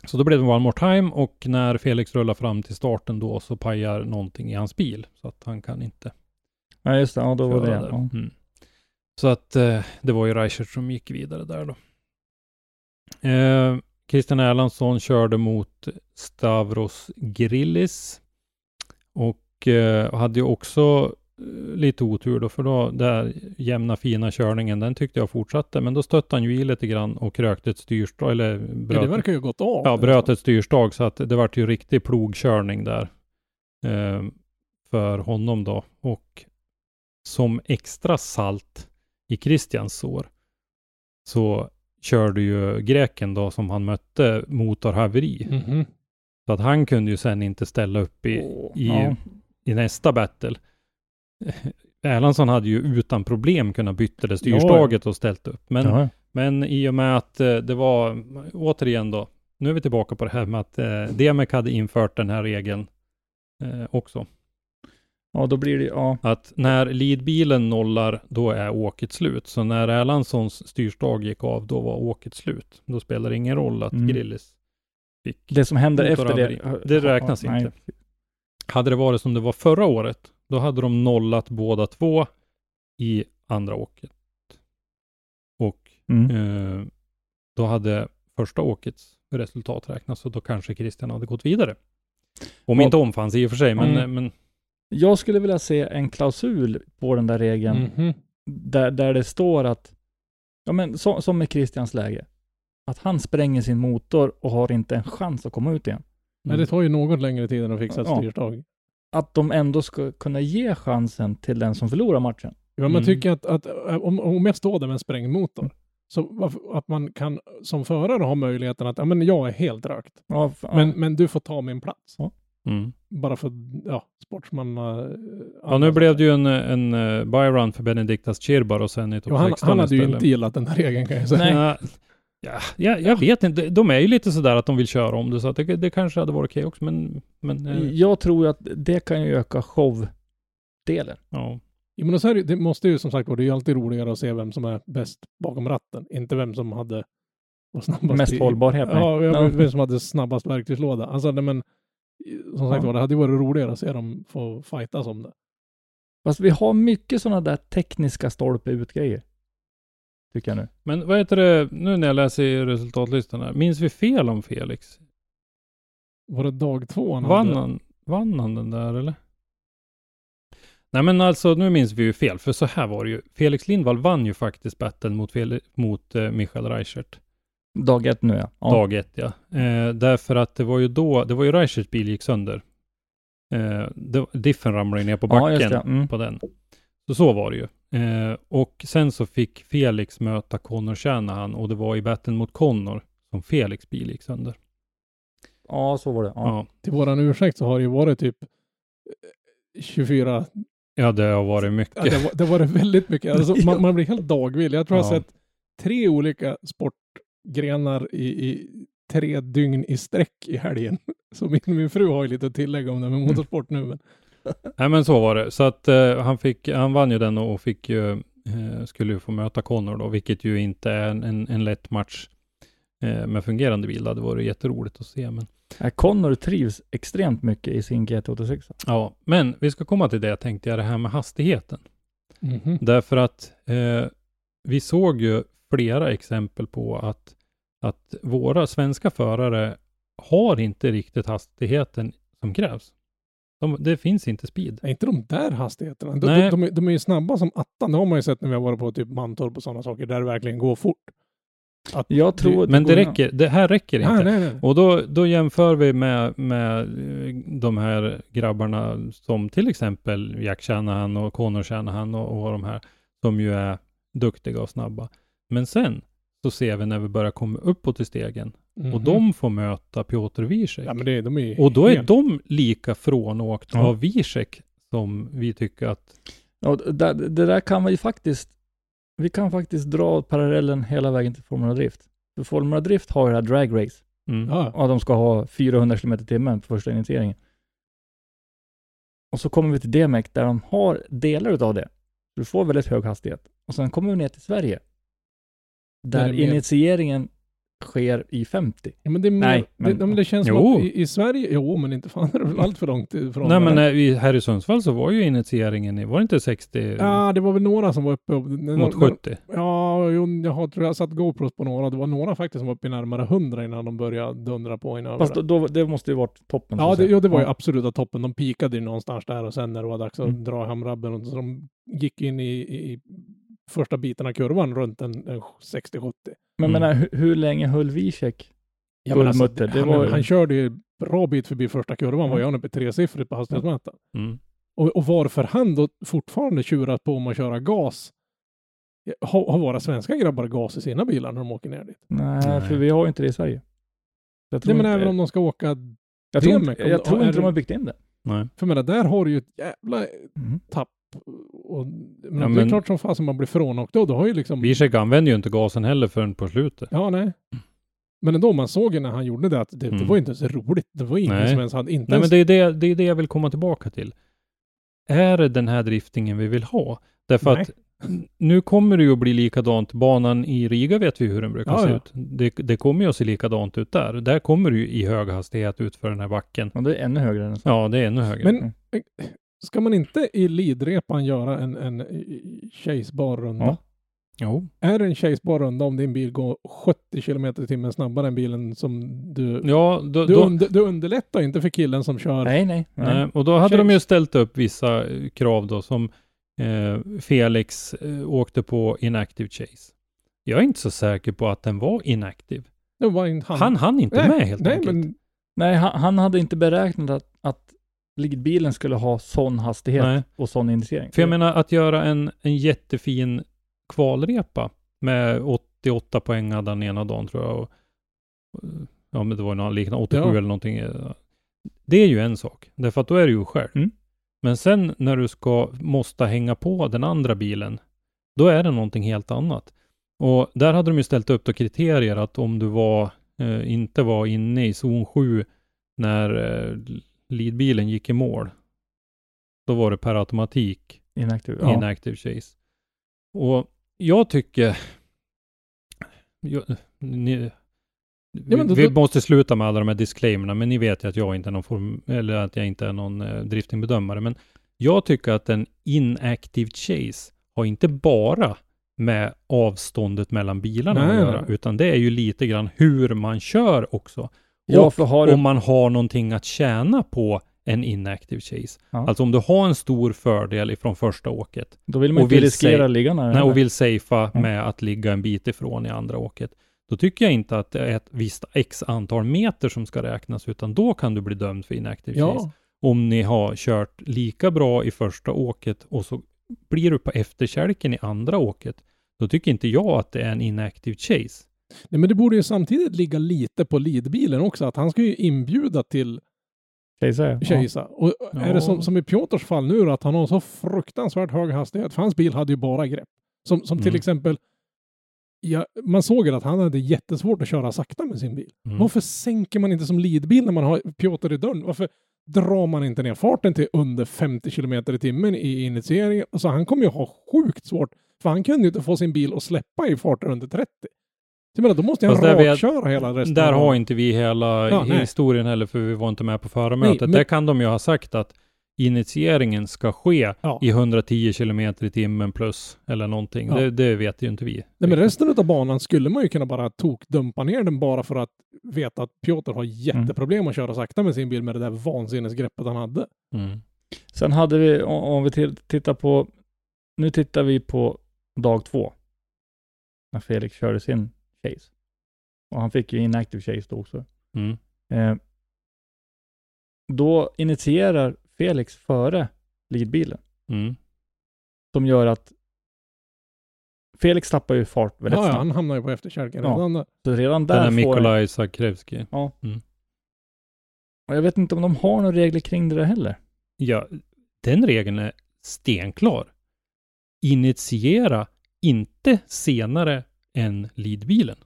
Så då blev det one more time och när Felix rullar fram till starten då så pajar någonting i hans bil så att han kan inte Ja, just det. Ja, då var det. Ja. Mm. Så att eh, det var ju Reichert som gick vidare där då. Eh, Christian Erlandsson körde mot Stavros Grillis och eh, hade ju också eh, lite otur då, för då där jämna fina körningen, den tyckte jag fortsatte, men då stötte han ju i lite grann och krökte ett styrstag, eller Ja, det bröt, verkar ju gått av. ja, bröt ett styrstag, så att det vart ju riktig plogkörning där eh, för honom då. Och som extra salt i Christians sår så körde ju greken då som han mötte motorhaveri. Mhm. Så att han kunde ju sen inte ställa upp i, Åh, i, ja. i nästa battle. Erlandsson hade ju utan problem kunnat byta det styrstaget och ställt upp. Men, men i och med att eh, det var, återigen då, nu är vi tillbaka på det här med att eh, DMEC hade infört den här regeln eh, också. Ja, då blir det ja. Att när leadbilen nollar, då är åket slut. Så när Erlandssons styrstag gick av, då var åket slut. Då spelar det ingen roll att Mm. Grillis fick. Det som händer efter det. Det räknas ja, nej. inte. Hade det varit som det var förra året, då hade de nollat båda två i andra åket. Och Mm. eh, då hade första åkets resultat räknats och då kanske Christian hade gått vidare. Om Ja. inte omfanns i och för sig, men, Mm. men Jag skulle vilja se en klausul på den där regeln Mhm. där, där det står att, ja men så, som i Christians läge, att han spränger sin motor och har inte en chans att komma ut igen. Men det tar ju något längre tid än att fixa ett Ja. styrstag. Att de ändå ska kunna ge chansen till den som förlorar matchen. Ja, man Mm. tycker att, att äh, om, om jag står där med en sprängd motor, så varför- att man kan som förare ha möjligheten att, ja men jag är helt rökt, Ja, men, ja. men du får ta min plats. Mm. Bara för, ja, sportsmanna... Ja, nu blev det ju en, en uh, byrun för Benediktas Chirbar och sen i topp Ja, han, 16 han hade ju inte gillat den där regeln kan jag säga. Nej. Ja, ja, jag, vet inte. De är ju lite sådär att de vill köra om det, så att det, det kanske hade varit okej också, men, men eh, Jag tror att det kan ju öka showdelen. ja. Ja, men så är det, måste ju som sagt vara, det är ju alltid roligare att se vem som är bäst bakom ratten, inte vem som hade snabbast Mest i- hållbarhet. Ja. vem som hade snabbast verktygslåda. Alltså, nej, men som sagt var, det hade varit roligare att se dem få fightas om det. Fast vi har mycket sådana där tekniska stolpe ut-grejer. Tycker jag nu. Men vad heter det, nu när jag läser i resultatlistan här, minns vi fel om Felix? Var det dag två han Vann hade? han, vann han den där eller? Nej men alltså, nu minns vi ju fel, för så här var det ju. Felix Lindvall vann ju faktiskt battlen mot, Fel- mot eh, Michael Reichert. Dag ett nu ja. ja. Dag ett ja. Eh, därför att det var ju då, det var ju Reicherts bil gick sönder. Eh, det, diffen ramlade ju ner på Ja, backen det. Mm. på den. Så så var det ju. Eh, och sen så fick Felix möta Connor Shanahan och det var i battlen mot Connor som Felix bil gick sönder. Ja, så var det. Ja. Ja. Till våran ursäkt så har det ju varit typ eh, 24, Ja, det har varit mycket. ja, det, var, det var det väldigt mycket. Alltså, man, man blir helt dagvill. Jag tror jag har Ja. sett tre olika sportgrenar i, i tre dygn i sträck i helgen. Så min, min fru har ju lite att tillägga om det med motorsport nu. Men Nej men så var det. Så att eh, han, fick, han vann ju den och fick ju, eh, skulle ju få möta Connor då, vilket ju inte är en, en, en lätt match eh, med fungerande bil. Det hade varit jätteroligt att se. Men, Ja, Connor trivs extremt mycket i sin GT86. ja, men vi ska komma till det tänkte jag, det här med hastigheten. Mhm. Därför att eh, vi såg ju flera exempel på att, att våra svenska förare har inte riktigt hastigheten som krävs. De, det finns inte speed. är inte de där hastigheterna? De, Nej. de, de, är, de är ju snabba som attan. Det har man ju sett när vi har varit på typ Mantorp och sådana saker, där det verkligen går fort. Att Jag tror att Men det räcker, det här räcker inte. Nej, nej, nej. Och då, då jämför vi med, med eh, de här grabbarna som till exempel Jack Shanahan och Connor Shanahan och, och de här som ju är duktiga och snabba. Men sen så ser vi när vi börjar komma uppåt i stegen och Mhm. de får möta Piotr Wiesek. Ja, men det, de och då är helt- de lika frånåkt Ja. av Wiesek som vi tycker att Ja, det, det där kan vi faktiskt, vi kan faktiskt dra parallellen hela vägen till Formula Drift. För Formula Drift har ju det här drag race. mm, Ja, Ja, de ska ha 400 km i timmen på första initieringen. Och så kommer vi till DMEC där de har delar utav det. Du får väldigt hög hastighet. Och sen kommer vi ner till Sverige. Där mer- initieringen sker i 50. Ja, men det, är mer, Nej, men, det, det känns som Jo. att i, i Sverige, jo men inte fan är det väl allt för långt ifrån. Nej men det. eh, i, här i Sundsvall så var ju initieringen, i- var det inte 60 Ja, det var väl några som var uppe mot 70? Ja, jo, jag har, tror jag satt GoPros på några. Det var några faktiskt som var uppe i närmare 100 innan de började dundra på innan. Fast då, då, det måste ju varit toppen. Ja, det, ja, det var ju absoluta toppen. De pikade ju någonstans där och sen när det var dags att Mm. dra hem rabben och så de gick in i, i första biten av kurvan runt en, en 60-70. Men Mm. menar, hur, hur länge höll Wiesek? Ja, men alltså, det han, var- han körde ju bra bit förbi första kurvan, var Ja. ju han uppe i tresiffrigt på hastighetsmätaren. Mm. Och, och varför han då fortfarande tjurar på om att köra gas? Har, har våra svenska grabbar gas i sina bilar när de åker ner dit? Nej, Nej. för vi har ju inte det i Sverige. Jag Nej, men inte- även om de ska åka... jag tror, inte, jag tror inte de det- har byggt in det. Nej. För jag menar, där har du ju ett jävla Mm. tapp. Och, men Ja, det är men- klart som fasen man blir frånåkt då. Du har ju liksom... Wiesek använder ju inte gasen heller förrän på slutet. Ja, nej. Men ändå, man såg ju när han gjorde det att det, det Mm. var ju inte så roligt. Det var ingen Nej. som ens hade... Inte Nej, men ens, det är det, det är det jag vill komma tillbaka till. Är det den här driftingen vi vill ha? Därför Nej. att nu kommer det ju att bli likadant. Banan i Riga vet vi hur den brukar Ja, se ja. ut. Det, det kommer ju att se likadant ut där. Där kommer du ju i hög hastighet ut för den här backen. Och det är ännu högre än så. Ja, det är ännu högre. Men ska man inte i lidrepan göra en, en chasebar runda? Ja. Jo. Är det en chasebar runda om din bil går 70 km i timmen snabbare än bilen som du... Ja, då, Du, då, under, du underlättar inte för killen som kör. Nej, nej. nej. nej, och då hade Chase. de ju ställt upp vissa eh, krav då som eh, Felix eh, åkte på inactive chase. Jag är inte så säker på att den var inactive. Det var en hand. Han hann inte nej, med helt nej, enkelt. Men, Nej, han, han hade inte beräknat att, att leadbilen skulle ha sån hastighet Nej. och sån initiering. För jag menar att göra en, en jättefin kvalrepa med 88 poäng hade han ena dagen tror jag. Och, ja, men det var något liknande, 87 Ja. eller någonting. Det är ju en sak, därför att då är du ju själv. Mm. Men sen när du ska, måste hänga på den andra bilen, då är det någonting helt annat. Och där hade de ju ställt upp då kriterier att om du var, eh, inte var inne i zon 7 när eh, leadbilen gick i mål, då var det per automatik Inaktiv. Ja. inactive chase. Och jag tycker... Jag, ni, Ja, då- vi, vi måste sluta med alla de här disclaimerna, men ni vet ju att jag inte är någon form, eller att jag inte är någon eh, driftingbedömare, men jag tycker att en inactive chase har inte bara med avståndet mellan bilarna Nej, att göra, nej. utan det är ju lite grann hur man kör också. Ja, och har du... om man har någonting att tjäna på en inactive chase. Ja. Alltså om du har en stor fördel ifrån första åket Då vill man inte vill riskera säga- att ligga nära. nej, och vill safea Mm. med att ligga en bit ifrån i andra åket, då tycker jag inte att det är ett visst x antal meter som ska räknas, utan då kan du bli dömd för inactive chase. Ja, Om ni har kört lika bra i första åket och så blir du på efterkälken i andra åket, då tycker inte jag att det är en inactive chase. Nej, men det borde ju samtidigt ligga lite på leadbilen också, att han ska ju inbjuda till Kejsar, ja. Kejsa. Och är Ja. det som, som i Piotrs fall nu då, att han har så fruktansvärt hög hastighet, för hans bil hade ju bara grepp. Som, som till Mm. exempel, ja, man såg ju att han hade jättesvårt att köra sakta med sin bil. Mm. Varför sänker man inte som leadbil när man har Piotr i dörren? Varför drar man inte ner farten till under 50 kilometer i timmen i initieringen? Alltså han kommer ju ha sjukt svårt, för han kunde ju inte få sin bil att släppa i farter under 30. Jag menar, då måste han Fast där vet- rakköra hela resten Där har inte vi hela Ja, nej. historien heller, för vi var inte med på förarmötet. Nej, men- Där kan de ju ha sagt att initieringen ska ske Ja. i 110 kilometer i timmen plus, eller någonting. Ja. Det, det vet ju inte vi. Nej, men resten av banan skulle man ju kunna bara tokdumpa ner den bara för att veta att Piotr har jätteproblem att köra sakta med sin bil med det där vansinnesgreppet han hade. Mm. Sen hade vi, om vi tittar på, nu tittar vi på dag två. När Felix körde sin chase. Och han fick ju inactive chase då också. Mm. Eh, då initierar Felix före leadbilen. Mm. Som gör att Felix tappar ju fart väldigt Ja, ja, snabbt. han hamnar ju på efterkälken Ja. redan där. Så redan Den där här får Mikolaj Sakrevski. Och jag vet inte om de har några regler kring det där heller. Ja, den regeln är stenklar. Initiera inte senare än leadbilen.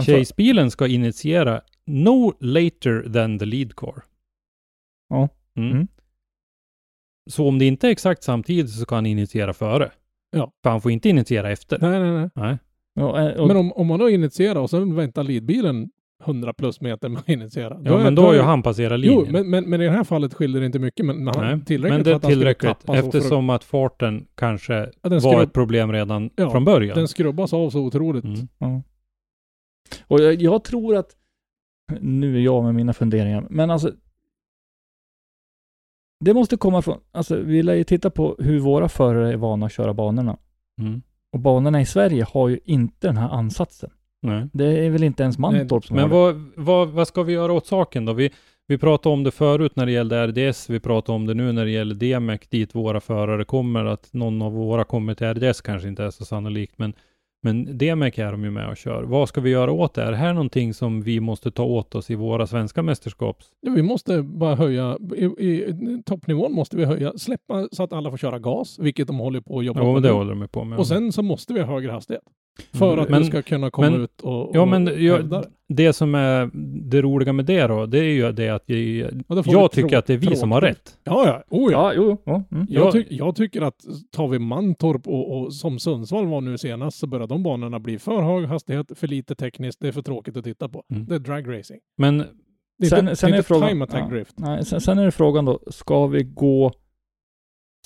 Chase-bilen ska initiera no later than the lead car. Ja. Mm. Mm. Så om det inte är exakt samtidigt så kan han initiera före. Ja. För han får inte initiera efter. Nej, nej, nej. Nej. Ja, eh, och, Men om, om man då initierar och sen väntar leadbilen 100 plus meter att initiera. Ja, är- men då har ju han passerat linjen. Jo, men, men, men i det här fallet skiljer det inte mycket. Men, han- Nej, tillräckligt men det är tillräckligt eftersom att farten kanske Ja, var skrubb, ett problem redan Ja, från början. den skrubbas av så otroligt. Mm. ja. och jag, jag tror att, nu är jag med mina funderingar, men alltså det måste komma från, alltså vi lär ju titta på hur våra förare är vana att köra banorna. Mm. Och banorna i Sverige har ju inte den här ansatsen. Nej. Det är väl inte ens Mantorp som Men har det. vad, vad, vad ska vi göra åt saken då? Vi, vi pratade om det förut när det gällde RDS, vi pratade om det nu när det gäller DMEC, dit våra förare kommer, att någon av våra kommer till RDS kanske inte är så sannolikt, men, men DMEC är de ju med och kör. Vad ska vi göra åt det? Är det här någonting som vi måste ta åt oss i våra svenska mästerskaps? Ja, vi måste bara höja, i, i toppnivån måste vi höja, släppa så att alla får köra gas, vilket de håller på att jobba Ja, på men det håller de på med. Och sen så måste vi ha högre hastighet. För att Men- du ska kunna komma men- ut och, och Ja, men jag- det. som är det roliga med det då, det är ju det att vi, Ja, jag tycker att det är vi som har rätt. Ja, ja. Oh, ja. Ja, jo, ja. Mm. Jag, Jag- ty jag tycker att tar vi Mantorp och, och som Sundsvall var nu senast så börjar de banorna bli för hög hastighet, för lite tekniskt, det är för tråkigt att titta på. Mm. Det är drag racing. Men Det är Sen- inte, sen det är är frågan- time attack ja. drift. Nej, sen, sen är det frågan då, ska vi gå,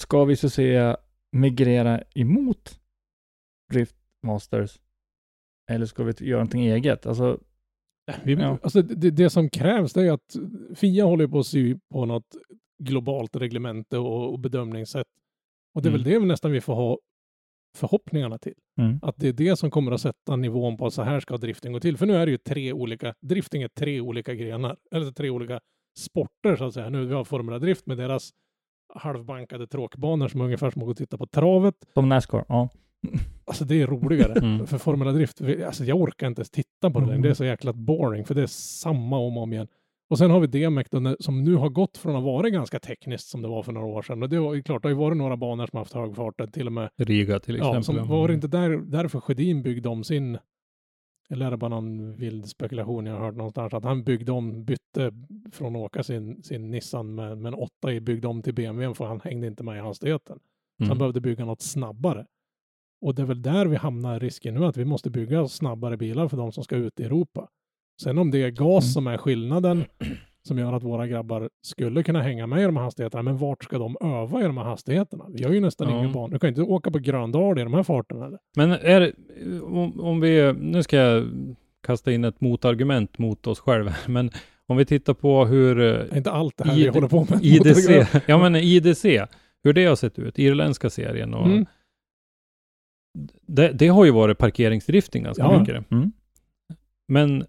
ska vi så att säga migrera emot Drift Masters? Eller ska vi göra någonting eget? Alltså, Vi, Ja. alltså, det, det som krävs det är att FIA håller på att sy på något globalt reglemente och, och bedömningssätt. Och det är Mm. väl det nästan vi får ha förhoppningarna till. mm. Att det är det som kommer att sätta nivån på så här ska drifting gå till. För nu är det ju tre olika, drifting är tre olika grenar, eller tre olika sporter så att säga. Nu vi har Formula Drift med deras halvbankade tråkbanor som är ungefär som att gå och titta på travet. som Nascar, ja. Alltså det är roligare. Mm. För Formula Drift, alltså jag orkar inte ens titta på det längre. Mm. Det är så jäkla boring, för det är samma om och om igen. Och sen har vi DMEC som nu har gått från att vara ganska tekniskt som det var för några år sedan. Och det var klart, det har ju varit några banor som haft hög fart, till och med Riga till exempel. Ja, som var det inte där, därför Sjödin byggde om sin, eller är det bara någon vild spekulation jag har hört någonstans, att han byggde om, bytte från att åka sin, sin Nissan med, med en 8 i, byggde om till BMW för han hängde inte med i hastigheten. Så han Mm. behövde bygga något snabbare. Och det är väl där vi hamnar risken nu, att vi måste bygga snabbare bilar för de som ska ut i Europa. Sen om det är gas Mm. som är skillnaden, som gör att våra grabbar skulle kunna hänga med i de här hastigheterna, men vart ska de öva i de här hastigheterna? Vi har ju nästan Ja. ingen bana. Du kan ju inte åka på Gröndal i de här farterna. Eller? Men är det, om, om vi, nu ska jag kasta in ett motargument mot oss själva, men om vi tittar på hur eh, inte allt det här ID vi håller på med. IDC, ja men IDC, hur det har sett ut, irländska serien och Mm. Det, det har ju varit parkeringsdrifting ganska Ja. mycket. Mm. Men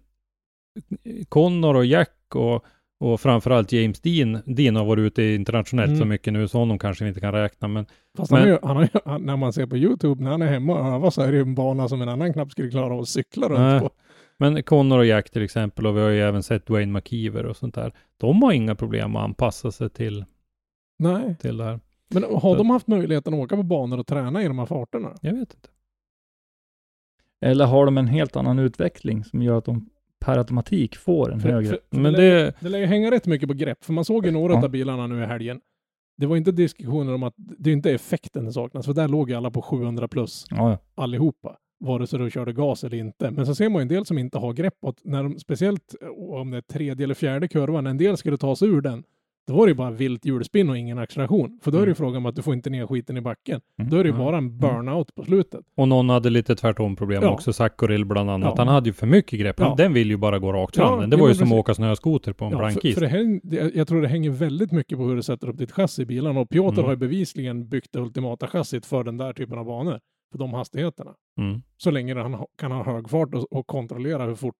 Connor och Jack och, och framförallt James Dean, Dean har varit ute internationellt Mm. så mycket nu så honom kanske vi inte kan räkna men Fast Men- han ju, han ju, han, när man ser på YouTube, när han är hemma och övar så är det ju en bana som en annan knappt skulle klara av att cykla runt Nej. på. Men Connor och Jack till exempel och vi har ju även sett Dwayne McKeever och sånt där. De har inga problem att anpassa sig till, Nej, till det här. Men har de haft möjligheten att åka på banor och träna i de här farterna? Jag vet inte. Eller har de en helt annan utveckling som gör att de per automatik får en För- högre? för- Men det, det, det lär ju hänga rätt mycket på grepp, för man såg ju några Ja. av bilarna nu i helgen. Det var inte diskussioner om att det är inte effekten det saknas, för där låg ju alla på 700 plus Ja, ja. allihopa, vare sig du körde gas eller inte. Men så ser man ju en del som inte har grepp när de, speciellt eh, om det är tredje eller fjärde kurvan, en del skulle ta sig ur den, då var det ju bara vilt hjulspinn och ingen acceleration. För då är det ju Mm. frågan om att du får inte ner skiten i backen. Mm. Då är det ju Mm. bara en burnout på slutet. och någon hade lite tvärtom problem Ja. också, Sakorill bland annat. Ja. Han hade ju för mycket grepp. Han- Ja. Den vill ju bara gå rakt fram. Den. det jo, var ju men som att precis. åka snöskoter på en Ja, blank för, is. för det häng, det, jag tror det hänger väldigt mycket på hur du sätter upp ditt chassi i bilen. Och Piotr Mm. har ju bevisligen byggt det ultimata chassit för den där typen av banor. För de hastigheterna. Mm. Så länge han ha- kan ha hög fart och, och kontrollera hur fort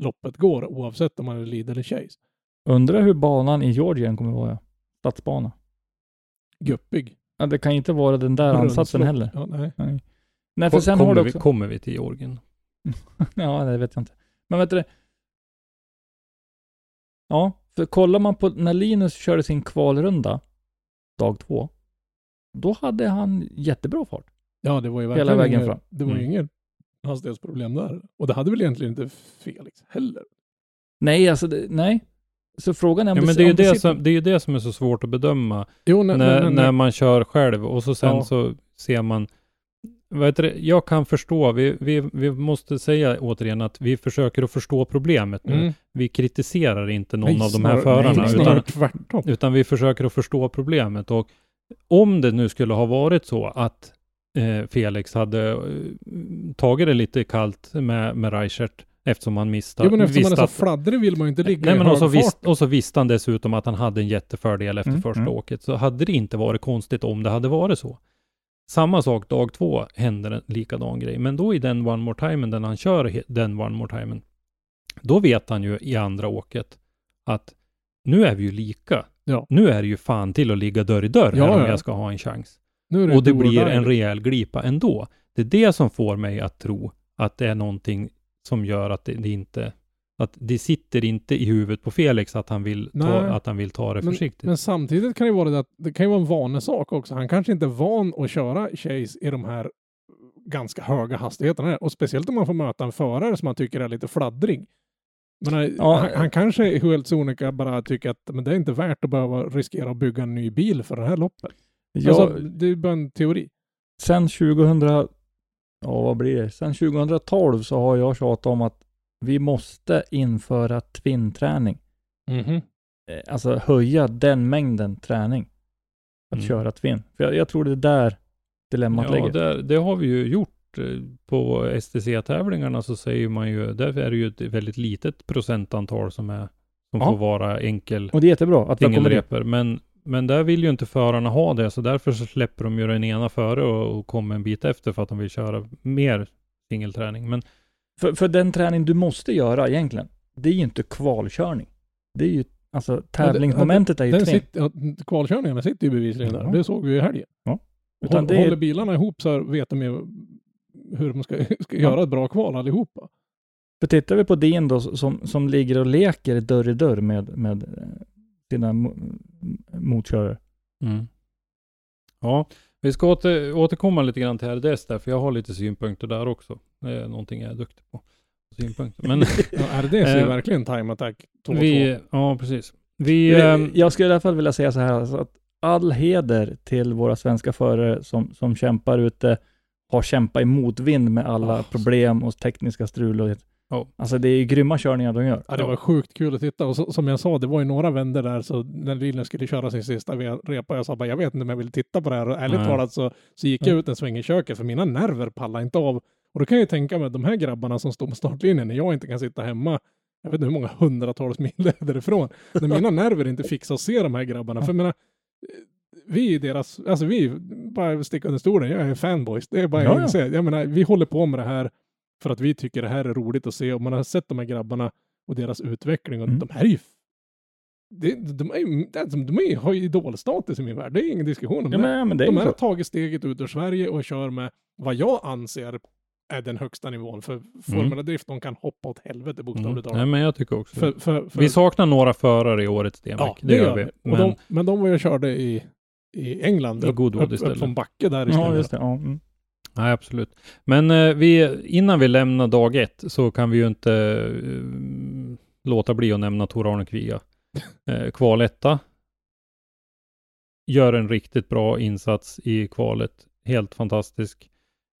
loppet går oavsett om man är lead eller chase. Undrar hur banan i Georgien kommer vara. Stadsbana. Guppig. Ja, det kan inte vara den där ansatsen heller. Ja, nej. Nej. Nej, för sen kommer, har du vi, också... kommer vi till Georgien? ja, det vet jag inte. Men vet du? Ja, för kollar man på när Linus körde sin kvalrunda dag två, då hade han jättebra fart. Ja, det var ju Hela verkligen vägen inget, fram. det var ju Mm. inget hastighetsproblem där. Och det hade väl egentligen inte Felix heller. Nej, alltså det, nej. Så frågan är om Ja, det, men det är, ju det, som, det är ju det som är så svårt att bedöma Jo, när, när, när, när man kör själv och så sen Ja. så ser man vad heter det? Jag kan förstå, vi, vi, vi måste säga återigen att vi försöker att förstå problemet nu. Mm. Vi kritiserar inte någon Nej, av de här förarna, nej, utan, utan vi försöker att förstå problemet. Och om det nu skulle ha varit så att eh, Felix hade eh, tagit det lite kallt med, med Reichert eftersom han missade. Jo, men eftersom man är så att- fladdrig vill man ju inte ligga Nej, i men hög och så, visst, och så visste han dessutom att han hade en jättefördel efter Mm, första mm. åket. Så hade det inte varit konstigt om det hade varit så. Samma sak dag två händer en likadan grej. Men då i den one more time, den han kör den one more time, då vet han ju i andra åket att nu är vi ju lika. Ja. Nu är det ju fan till att ligga dörr i dörr Ja, här om ja. jag ska ha en chans. Är Och det blir en rejäl glipa ändå. Det är det som får mig att tro att det är någonting som gör att det, det inte att det sitter inte i huvudet på Felix att han vill ta, att han vill ta det Men, försiktigt. men samtidigt kan det vara det att det kan ju vara en vanesak också. Han kanske inte är van att köra chase i de här ganska höga hastigheterna. Och speciellt om man får möta en förare som man tycker är lite fladdrig. Men Ja. han, han kanske helt sonika bara tycker att men det är inte värt att behöva riskera att bygga en ny bil för det här loppet. Ja, Alltså, det är bara en teori. sen 2000, ja vad blir det? Sen 2012 så har jag tjatat om att vi måste införa twin-träning. Mhm. Eh, Alltså höja den mängden träning. Att Mm. köra twin. För jag, jag tror det är där dilemmat Ja, ligger. det, det har vi ju gjort. eh, På STC-tävlingarna så säger man ju, där är det ju ett väldigt litet procentantal som är som Ja. får vara enkel Och det är jättebra att vi har kommit. Men, men där vill ju inte förarna ha det, så därför så släpper de ju den ena före och, och kommer en bit efter för att de vill köra mer singelträning. Men För, för den träning du måste göra egentligen, det är ju inte kvalkörning. Det är ju, alltså tävlingsmomentet är ju Den sitter, ja, kvalkörningarna sitter ju bevisligen där. Ja. Det såg vi ju i helgen. Utan Håll, det Håller bilarna ihop så vet de ju hur de ska, ska göra ett bra kval allihopa. För tittar vi på din då, som, som ligger och leker dörr i dörr med, med sina mo- motkörare. Mm. Ja, vi ska åter, återkomma lite grann till RDS där, för jag har lite synpunkter där också. Det är någonting jag är duktig på. Synpunkter. Men Ja, RDS är ju Eh, verkligen time attack 2 vi, ja precis. Vi, ehm, jag skulle i alla fall vilja säga så här, alltså att all heder till våra svenska förare som, som kämpar ute, har kämpat i motvind med alla Ah. problem och tekniska strul. Och, Ja. Alltså det är ju grymma körningar de gör. Ja, det var sjukt kul att titta. Och så, som jag sa, det var ju några vändor där, så när Linus skulle köra sin sista repa, jag sa bara, jag vet inte om jag vill titta på det här. Och ärligt Nej. talat så, så gick jag ut en sväng i köket, för mina nerver pallar inte av. Och då kan jag ju tänka mig de här grabbarna som står på startlinjen, när jag inte kan sitta hemma jag vet inte hur många hundratals mil det är därifrån. När mina nerver inte fixar att se de här grabbarna. För jag menar, vi är deras, alltså vi, bara sticka under stolen, jag är fanboys. Det är bara Ja, att ja. inse. Jag menar, vi håller på med det här för att vi tycker det här är roligt att se och man har sett de här grabbarna och deras utveckling och Mm. de här är ju det, de, är, ju- det- de, är, har ju idolstatus i min värld. Det är ingen diskussion om Ja, det. men, det de här har tagit steget ut ur Sverige och kör med vad jag anser är den högsta nivån för Formula Drift. De kan hoppa åt helvete Mm. bokstavligt Nej, talat. men jag tycker också För, det. för, för, Vi saknar några förare i årets DMX. ja, det, gör vi. Men, de, men de var och körde i, i England. I Goodwood upp, upp istället. från Backe där istället. Ja, just det. Ja, mm. Nej, absolut. Men eh, vi, innan vi lämnar dag ett så kan vi ju inte eh, låta bli att nämna Tor-Arne Kviga. Eh, kvaletta. Gör en riktigt bra insats i kvalet. Helt fantastisk.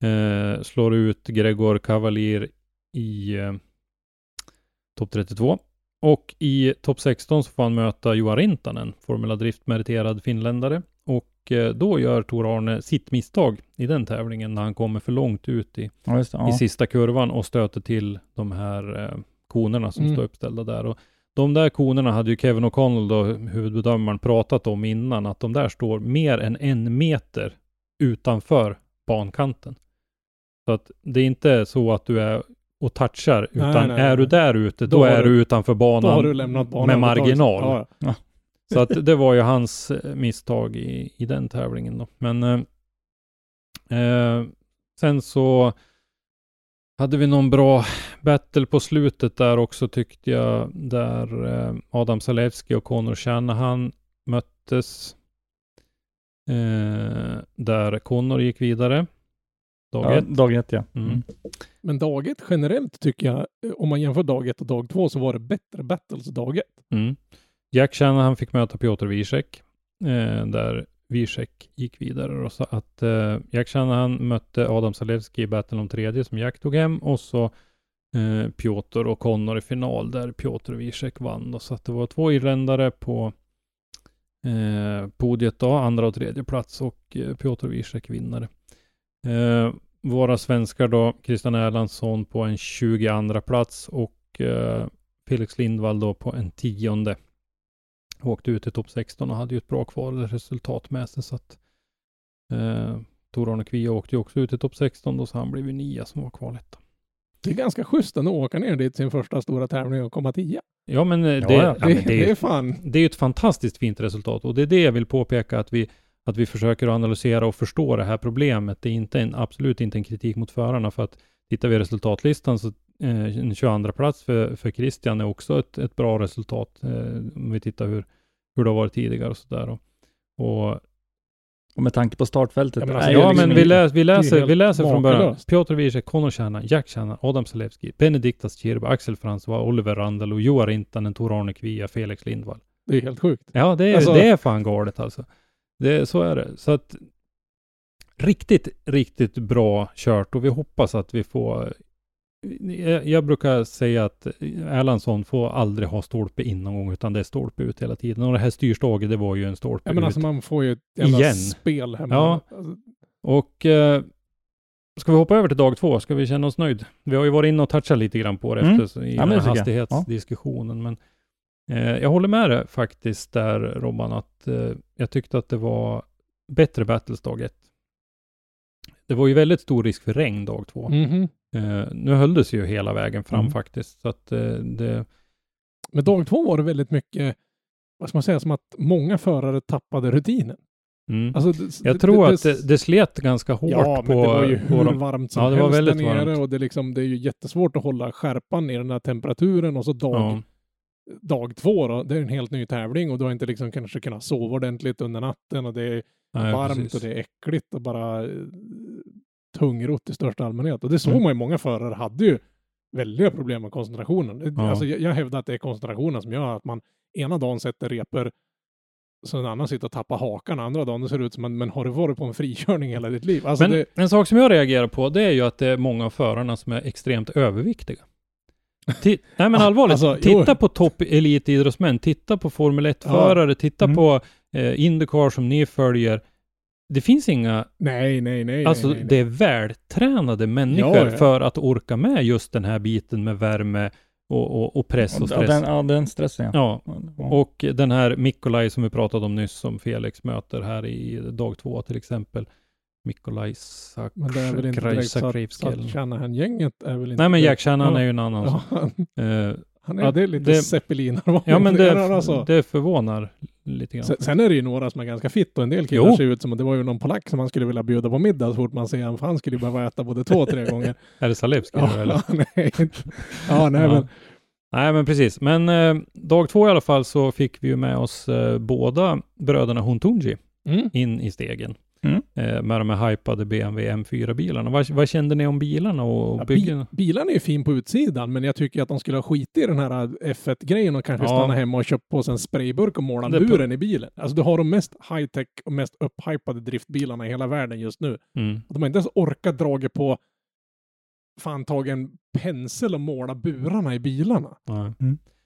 Eh, slår ut Gregor Cavalier i eh, topp 32. Och i topp 16 så får han möta Joa Rintanen, Formula Drift-meriterad finländare. Och eh, då gör Tor-Arne sitt misstag i den tävlingen när han kommer för långt ut i, ja, det. Ja. i sista kurvan och stöter till de här eh, konerna som Mm. står uppställda där. Och de där konerna hade ju Kevin O'Connell, då, huvudbedömaren, pratat om innan, att de där står mer än en meter utanför bankanten. Så att det är inte så att du är och touchar, utan nej, är nej. du där ute, då, Då är du- utanför banan med marginal. Ja, Så att det var ju hans eh, misstag i, i den tävlingen då. Men eh, eh, sen så hade vi någon bra battle på slutet där också tyckte jag. Där eh, Adam Zalewski och Conor Shanahan möttes. Eh, där Conor gick vidare. Dag Ja, ett. dag ett, ja. Mm. Mm. Men dag ett generellt tycker jag, eh, om man jämför dag ett och dag två, så var det bättre battles dag ett. Mm. Jack Shanahan fick möta Piotr Wiesek, eh, där Wiesek gick vidare. Och så att eh, Jack Shanahan mötte Adam Zalewski i battlen om tredje som Jack tog hem och så eh, Piotr och Connor i final där Piotr Wiesek vann. Då. Så att det var två irländare på eh, podiet då, andra och tredje plats och eh, Piotr Wiesek vinnare. Eh, våra svenskar då, Christian Erlandsson på en 22 plats och eh, Felix Lindvall då på en tionde. Åkte ut i topp 16 och hade ju ett bra kvalresultat med sig så att eh, Tor-Arne Kvia åkte ju också ut i topp 16 då så han blev ju nia som var kvaletta. Det är ganska schysst ändå att åka ner dit sin första stora tävling och komma tia. Ja men, det, Ja, ja, ja. men det, det, det är, är fan... det är ju ett fantastiskt fint resultat och det är det jag vill påpeka att vi att vi försöker analysera och förstå det här problemet. Det är inte en, absolut inte en kritik mot förarna för att tittar vi i resultatlistan så en 22 plats för, för Christian är också ett, ett bra resultat. Eh, om vi tittar hur, hur det har varit tidigare och sådär. Och, och Och med tanke på startfältet. Ja, men alltså, Ja, liksom men vi, inte- läs, vi läser, helt vi läser från början. Piotr Wiesek, Conor Shanahan, Jack Shanahan, Adam Zalewski, Benediktas Kirba, Axel Francois, Oliver Randall och Joar Rintanen, Tor-Arne Kvia, Felix Lindvall. Det är helt sjukt. Ja, det är, Alltså- det är fan galet alltså. Det, så är det. Så att riktigt, riktigt bra kört och vi hoppas att vi får jag, brukar säga att Erlandsson får aldrig ha stolpe in någon gång utan det är stolpe ut hela tiden. Och det här styrstaget det var ju en stolpe Ja, men ut. alltså man får ju ett jävla Igen. spel hemma. Ja. Alltså, Och eh, ska vi hoppa över till dag två? Ska vi känna oss nöjd? Vi har ju varit inne och touchat lite grann på det Mm. efter i Ja, men den här hastighetsdiskussionen. Men eh, jag håller med dig faktiskt där Robban att eh, jag tyckte att det var bättre battles dag ett. Det var ju väldigt stor risk för regn dag två. mhm. Eh, nu höll det sig ju hela vägen fram Mm. faktiskt. Så att eh, det, Men dag två var det väldigt mycket, vad ska man säga, som att många förare tappade rutinen. mm. Alltså, det, jag tror att det, det slet ganska hårt Ja, på... men det var ju hur de- varmt som Ja, det var helst väldigt där nere varmt. och det, är liksom, det är ju jättesvårt att hålla skärpan i den här temperaturen och så dag, ja. dag två då, det är en helt ny tävling och du har inte liksom kanske kunnat sova ordentligt under natten och det är Nej, varmt precis. och det är äckligt och bara tungrott i största allmänhet. Och det såg Mm. man ju, många förare hade ju väldiga problem med koncentrationen. Ja. Alltså, jag, jag hävdar att det är koncentrationen som gör att man ena dagen sätter repor så en annan sitter och tappar hakan, andra dagen det ser ut som att men har du varit på en frikörning hela ditt liv? Alltså Men det, en sak som jag reagerar på, det är ju att det är många av förarna som är extremt överviktiga. Ti- Nej men allvarligt, alltså, titta jo. på topp elitidrottsmän, titta på Formel 1-förare, titta Mm. på eh, Indycar som ni följer. Det finns inga, nej, nej, nej. alltså nej, nej, det är vältränade människor Ja, ja. för att orka med just den här biten med värme, Och, och, och press och Ja, stress. den, ja, den stressen ja. Ja, Ja. och den här Mikolaj som vi pratade om nyss, som Felix möter här i dag två till exempel. Mikolaj Sak... Men det är väl inte direkt så att, Sakrivskel. Shanahan-gänget är väl inte... Nej men Jack Shannon Ja. är ju en annan. Ja, han, är Ja, det är lite det- ja men det, alltså. det förvånar lite grann. Sen, sen är det ju några som är ganska fitt och en del killar Jo. ser ut som, och det var ju någon polack som han skulle vilja bjuda på middag så fort man ser honom, för han skulle ju behöva äta både två, tre gånger. Är det Zalewski då, eller? ja, nej, ja, nej, Ja. men Nej, men precis. Men eh, dag två i alla fall så fick vi ju med oss eh, båda bröderna Huntunji mm. in i stegen. Mm. Eh, med de här hypade BMW M4-bilarna. Vad, vad kände ni om bilarna och Ja, byggen? bi, bilarna är ju fin på utsidan, men jag tycker att de skulle ha skit i den här F1-grejen och kanske Ja. stanna hemma och köpa på sig en sprayburk och måla buren i bilen. Alltså du har de mest high-tech och mest upphypade driftbilarna i hela världen just nu. Mm. De har inte ens orkat draga på fan tagit en pensel och måla burarna i bilarna. Ja.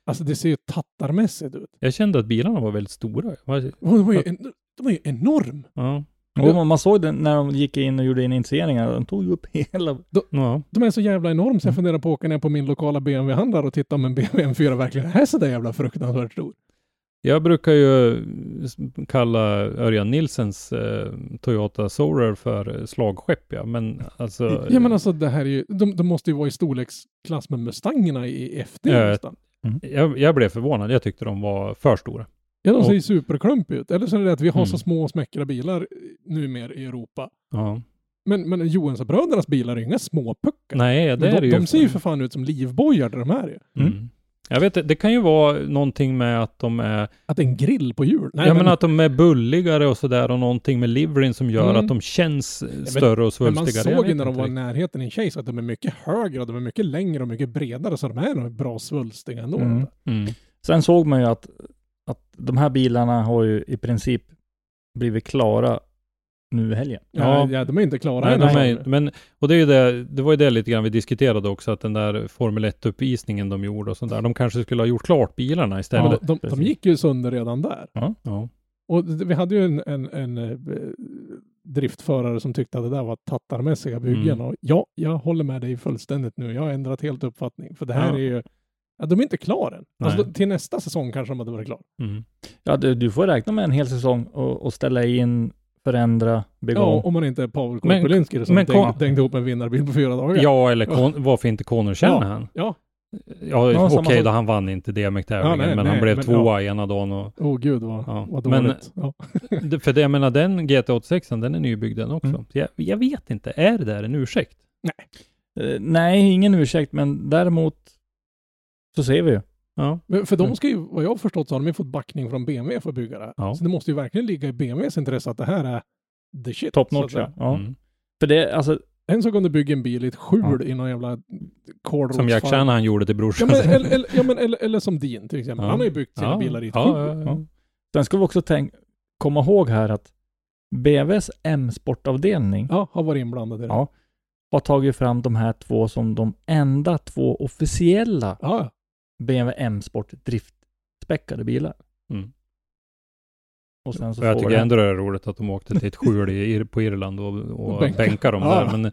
Alltså det ser ju tattarmässigt ut. Jag kände att bilarna var väldigt stora. De var ju, en, de var ju enorm. Ja. Jo, man- man såg det när de gick in och gjorde initieringar. De tog ju upp hela... ja. De är så jävla enorm så jag funderar på att åka ner på min lokala BMW-handlare och titta om en BMW M4 verkligen är så där jävla fruktansvärt stor. Jag brukar ju kalla Örjan Nilsens eh, Toyota Soarer för slagskepp, ja. Men alltså... Ja men alltså det här är ju, de, de måste ju vara i storleksklass med Mustangerna i FD Ja, nästan. jag, jag blev förvånad. Jag tyckte de var för stora. Ja de ser ju superklumpiga ut. Eller så är det att vi har så Mm. små och smäckra bilar numera i Europa. Ja. Men, men Johansson-brödernas bilar är ju inga småpuckar. Nej, det Men är de, det ju. de ser ju för fan ut som livbojar där de är ju. Mm. Jag vet det kan ju vara någonting med att de är, Att det är en grill på hjul. Nej, ja men att de är bulligare och sådär och någonting med liveryn som gör Mm. att de känns eh, men- större och men man svulstigare. Såg ju när de var i närheten i en tjej så att de är mycket högre och de är mycket längre och mycket bredare så de är nog bra svulstiga ändå. Mm. Mm. Sen såg man ju att de här bilarna har ju i princip blivit klara nu i helgen. Ja, Ja. ja, de är inte klara Nej, än. de är, men, och det är ju det, det var ju det lite grann vi diskuterade också, att den där Formel 1-uppvisningen de gjorde och sånt där, de kanske skulle ha gjort klart bilarna istället. de, de, de gick ju sönder redan där. Ja. Och d- vi hade ju en, en, en eh, driftförare som tyckte att det där var tattarmässiga byggen. Mm. Och ja, jag håller med dig fullständigt nu. Jag har ändrat helt uppfattning. För det här Ja. är ju, ja, de är inte klara än. Alltså, Nej. till nästa säsong kanske de hade varit klara. Mm. Ja, du, du får räkna med en hel säsong och, och ställa in, förändra, bygga Ja, om. man inte är Pavel Men- Korpelinski som men kom- dängde ihop en vinnarbil på fyra dagar. Ja, eller kon, varför inte Conor Shanahan? Ja. Ja, Ja, samma okej sak. då, han vann inte DMX-tävlingen, Ja, nej, men han nej, blev men tvåa ena dagen och... Åh gud vad, Ja, vad men- dåligt. ja. För det, jag menar, den GT86, den är nybyggd den också. Mm. Jag, jag vet inte, är det där en ursäkt? Eh, nej, ingen ursäkt, men däremot så ser vi ju. Ja. Men för Mm. de ska ju, vad jag har förstått så har de ju fått backning från BMW för att bygga det. Ja. Så det måste ju verkligen ligga i BMWs intresse att det här är the shit. Top notch, ja. ja. Mm. För det, alltså, En sak om du bygger en bil i ett skjul Ja. i någon jävla kålrotsfarm. Som Jack Shanahan gjorde till Ja brorsan. men, eller, eller, ja, men, eller, eller som din till exempel. Ja. Han har ju byggt sina Ja, bilar i ett ja, skjul. ja, ja. sen ska vi också tänk, komma ihåg här att BWs M-sportavdelning Ja, har varit inblandad i det. Ja. har tagit fram de här två som de enda två officiella Ja, BMW M-sport driftspäckade bilar. Mm. Och sen så Och jag tycker det- ändå det är roligt att de åkte till ett skjul i, på Irland och, och Bänka. bänkar dem där, men det,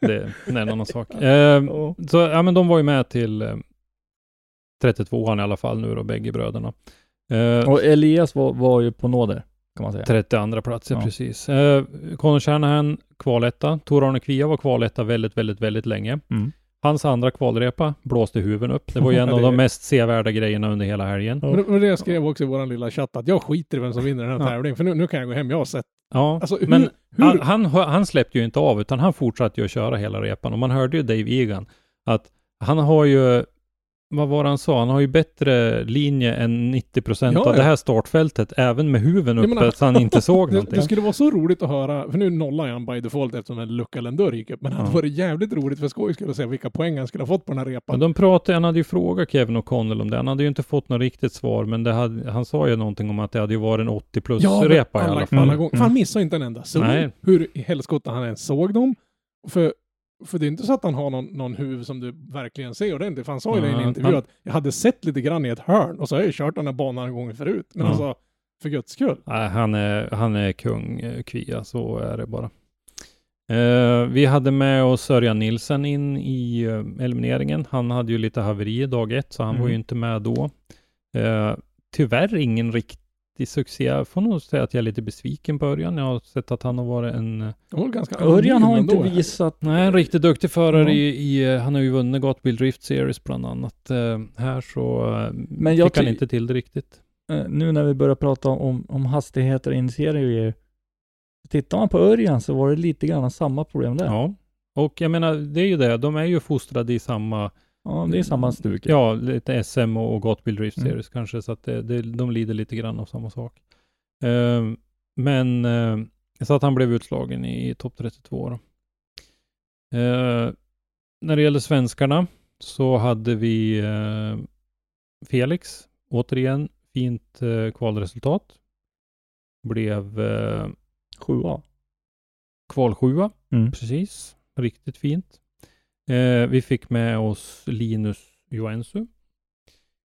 det är en annan sak. Eh, så, ja men de var ju med till eh, 32an i alla fall nu då, bägge bröderna. Eh, Och Elias var, var ju på nåder, kan man säga. 32 plats. Ja. precis. Eh, Conor Shanahan kvaletta. Tor-Arne Kvia var kvaletta väldigt, väldigt, väldigt länge. Mm. Hans andra kvalrepa blåste huven upp. Det var ju en av de mest sevärda grejerna under hela helgen. Men det var det skrev också i vår lilla chatt att jag skiter i vem som vinner den här tävlingen. För nu, nu kan jag gå hem. Jag har sett. Ja, Alltså hur, men hur, han, han, han släppte ju inte av, utan han fortsatte ju att köra hela repan. Och man hörde ju Dave Egan att han har ju, vad var det han sa, han har ju bättre linje än 90 procent Ja, av ja. det här startfältet, även med huven uppe, men han- så han inte såg det, någonting. det skulle vara så roligt att höra, för nu nollar han by default eftersom en lucka eller en dörr gick upp. Men det hade Ja. varit jävligt roligt för skoj skulle se vilka poäng han skulle ha fått på den här Men repan. de pratade, han hade ju frågat Kevin O'Connell om det. Han hade ju inte fått något riktigt svar, men hade, han sa ju någonting om att det hade ju varit en 80 plus men repa i alla fall. alla gånger. Mm. han missade inte en enda zon. Hur i helskotta han ens såg dem. För, för det är inte så att han har någon, någon huv som du verkligen ser ordentligt. För han sa ju det i en intervju han- att jag hade sett lite grann i ett hörn och så har jag ju kört den här banan en gång förut. Men Ja. alltså, för guds skull. Nej, han är, han är kung, eh, Kvia, så är det bara. Eh, vi hade med oss Örjan Nilsen in i eh, elimineringen. Han hade ju lite haveri dag ett, så han var ju Mm. inte med då. Eh, tyvärr ingen riktig succé. Jag får nog säga att jag är lite besviken på Örjan. Jag har sett att han har varit en, ganska Örjan har inte visat... nej, en riktigt duktig förare Ja. i, i, han har ju vunnit Gotbil Drift Series bland annat. Eh, här så eh, Men jag fick han inte till det riktigt. eh, Nu när vi börjar prata om, om hastigheter och initieringar. Tittar man på Örjan så var det lite grann samma problem där. Ja, och jag menar, det är ju det. De är ju fostrade i samma Ja, det är samma stuk. Ja, lite SM och, Gotbil Drift Mm. Series kanske, så att det, det, de lider lite grann av samma sak. Eh, men eh, så att han blev utslagen i, topp 32 då. Eh, när det gäller svenskarna så hade vi eh, Felix, återigen fint kvalresultat. Blev eh, Sjua. kval sjua, Mm. precis. Riktigt fint. Eh, vi fick med oss Linus Joensuu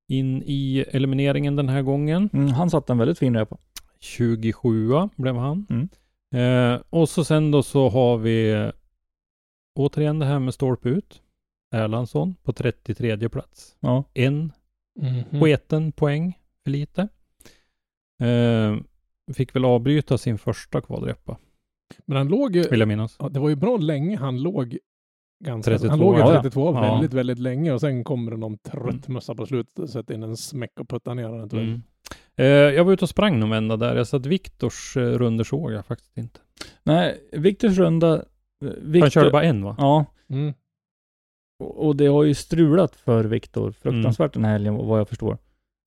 in i elimineringen den här gången. Mm, han satte en väldigt fin repa. 27 blev han. Mm. Eh, och så sen då så har vi återigen det här med stolpe ut. Erlandsson på 33 plats. Ja. En Mhm. sketen poäng för lite. Eh, fick väl avbryta sin första kvalrepa, Men han låg ju, vill jag minnas. ja, det var ju bra länge han låg ganska, 32, han låg ju ja, ja. 32 Ja. väldigt, väldigt länge och sen kommer det någon trött mössa på slutet och sätter in en smäck och puttar ner den. Mm. Eh, jag var ute och sprang någon vända där. Jag satt Viktors eh, runder såg jag faktiskt inte. Nej, Viktors runda... eh, Victor, Han körde bara en va? Ja, Mm. och och det har ju strulat för Viktor fruktansvärt den här helgen vad jag förstår.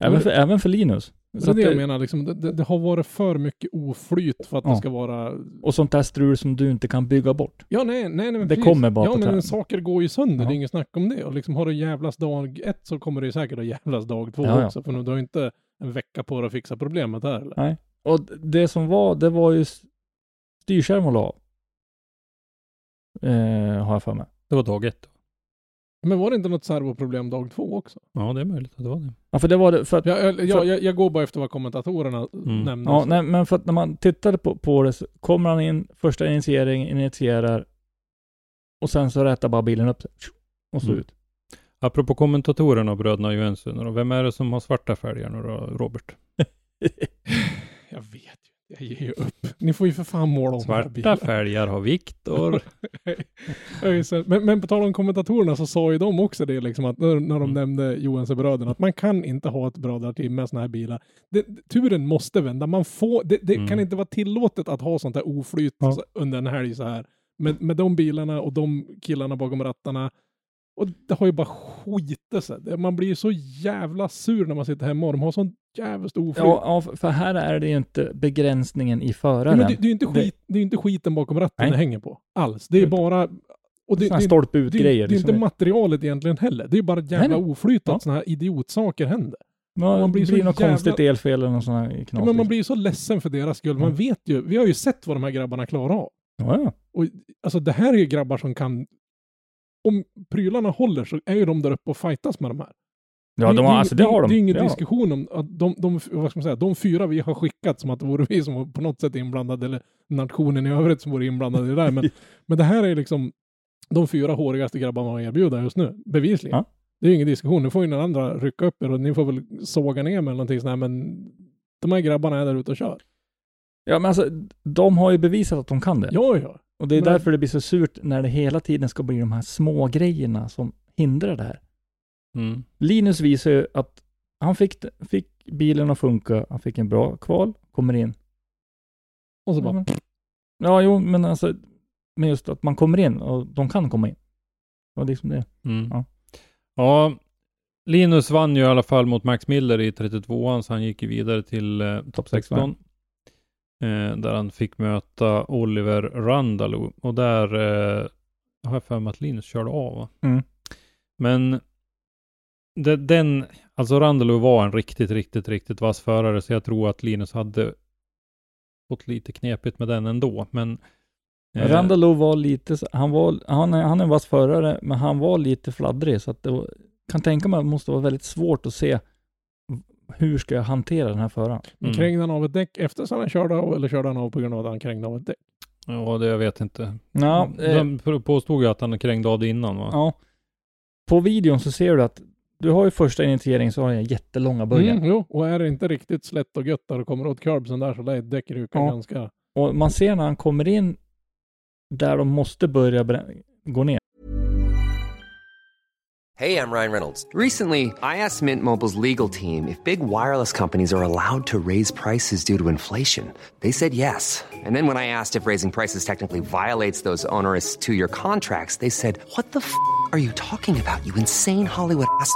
Även Men- för, även för Linus. Det Så är att det jag det, menar, liksom, det, det, det har varit för mycket oflyt för att Ja. det ska vara... och sånt där strul som du inte kan bygga bort. Ja, nej, nej, nej men Det precis. kommer bara Ja, men träning. saker går ju sönder, Ja. det är inget snack om det. Och liksom har du jävlas dag ett så kommer det ju säkert att jävlas dag två Ja, ja. också. För nu, du har ju inte en vecka på dig att fixa problemet här eller? Och det som var, det var ju styrskärm och av. Eh, har jag för mig. Det var dag ett. Men var det inte något servoproblem dag två också? Ja, det är möjligt att det var det. Ja, för det var det, för att, Jag, jag, För- jag, jag, går bara efter vad kommentatorerna Mm. nämnde. ja, nej, men för att när man tittade på, på det så kommer han in, första initiering, initierar och sen så rättar bara bilen upp sig. Och så Mm. ut. Apropå kommentatorerna och bröderna Johansson, vem är det som har svarta fälgar nu då, Robert? Jag vet. Jag ger ju upp. Ni får ju för fan måla om Svarta bilen. fälgar har Viktor. Men, men på tal om kommentatorerna så sa ju de också det liksom att när, när de Mm. nämnde Johansson-bröderna att man kan inte ha ett brödrateam med sådana här bilar. Det, turen måste vända. Man får, det det Mm. kan inte vara tillåtet att ha sånt här oflyt Ja. under en helg så här. Med, med de bilarna och de killarna bakom rattarna. Och det har ju bara skitit sig. Man blir ju så jävla sur när man sitter hemma och de har jävligt oflyt. Ja, ja, för- här är det ju inte begränsningen i Ja, föraren. men det, det är inte, Det- skit, det är inte skiten bakom ratten Nej. det hänger på. Alls. Det är Inte. bara... Och det, det, stolpe ut det, grejer. det är liksom. inte materialet egentligen heller. Det är bara jävla Nej, oflyt att Ja. sådana här idiotsaker händer. Ja, man man blir blir det något jävla- konstigt elfel eller något sånt här knas. Ja, men man blir så ledsen för deras skull. Man Ja. vet ju, vi har ju sett vad de här grabbarna klarar av. ja, ja. Och alltså det här är ju grabbar som kan... Om prylarna håller så är ju de där uppe och fightas med de här. Ja de har, alltså det har de. Det är ingen Det de. diskussion om att de, de, vad ska man säga, de fyra vi har skickat som att det vore vi som på något sätt inblandade eller nationen i övrigt som vore inblandade i det där. Men, men det här är liksom de fyra hårigaste grabbarna man har erbjuda just nu, bevisligen. Ja. Det är ju ingen diskussion. Nu får ju den andra rycka upp er och ni får väl såga ner mig eller någonting sånt här, men de här grabbarna är där ute och kör. Ja, men alltså, de har ju bevisat att de kan det. Ja, ja. Och det är Men- därför det blir så surt när det hela tiden ska bli de här små grejerna som hindrar det här. Mm. Linus visar ju att han fick, fick bilen att funka, han fick en bra kval, kommer in. Och så Ja, bara, men, ja jo, men alltså, men just att man kommer in och de kan komma in. Och liksom det. Mm. Ja. Ja. Linus vann ju i alla fall mot Max Miller i 32an, så han gick ju vidare till eh, topp 16. Eh, där han fick möta Oliver Randalo. Och där eh, har jag för mig att Linus körde av. Mm. Men det, den, alltså Randalo var en riktigt, riktigt, riktigt vass förare, så jag tror att Linus hade fått lite knepigt med den ändå. Men eh, Randalo var lite, han var, han är, han är en vass förare, men han var lite fladdrig så att det var, kan tänka mig att det måste vara väldigt svårt att se hur ska jag hantera den här föraren. Mm. krängde han av ett däck efter så han körde av eller körde han av på grund av att han krängde av ett däck? Ja, det jag vet inte. Ja, eh, De pr- påstod ju att han krängde av det innan va? ja. På videon så ser du att du har ju första initieringen så har jag jättelånga böjen. Mm, jo, och är det inte riktigt slätt och gött där och kommer åt curbsen där så lär ett däck ryka Ja. ganska... Och man ser när han kommer in där de måste börja gå ner. Hey, I'm Ryan Reynolds. Recently, I asked Mint Mobile's legal team if big wireless companies are allowed to raise prices due to inflation. They said yes. And then when I asked if raising prices technically violates those onerous two year contracts, they said, What the f are you talking about, you insane Hollywood ass?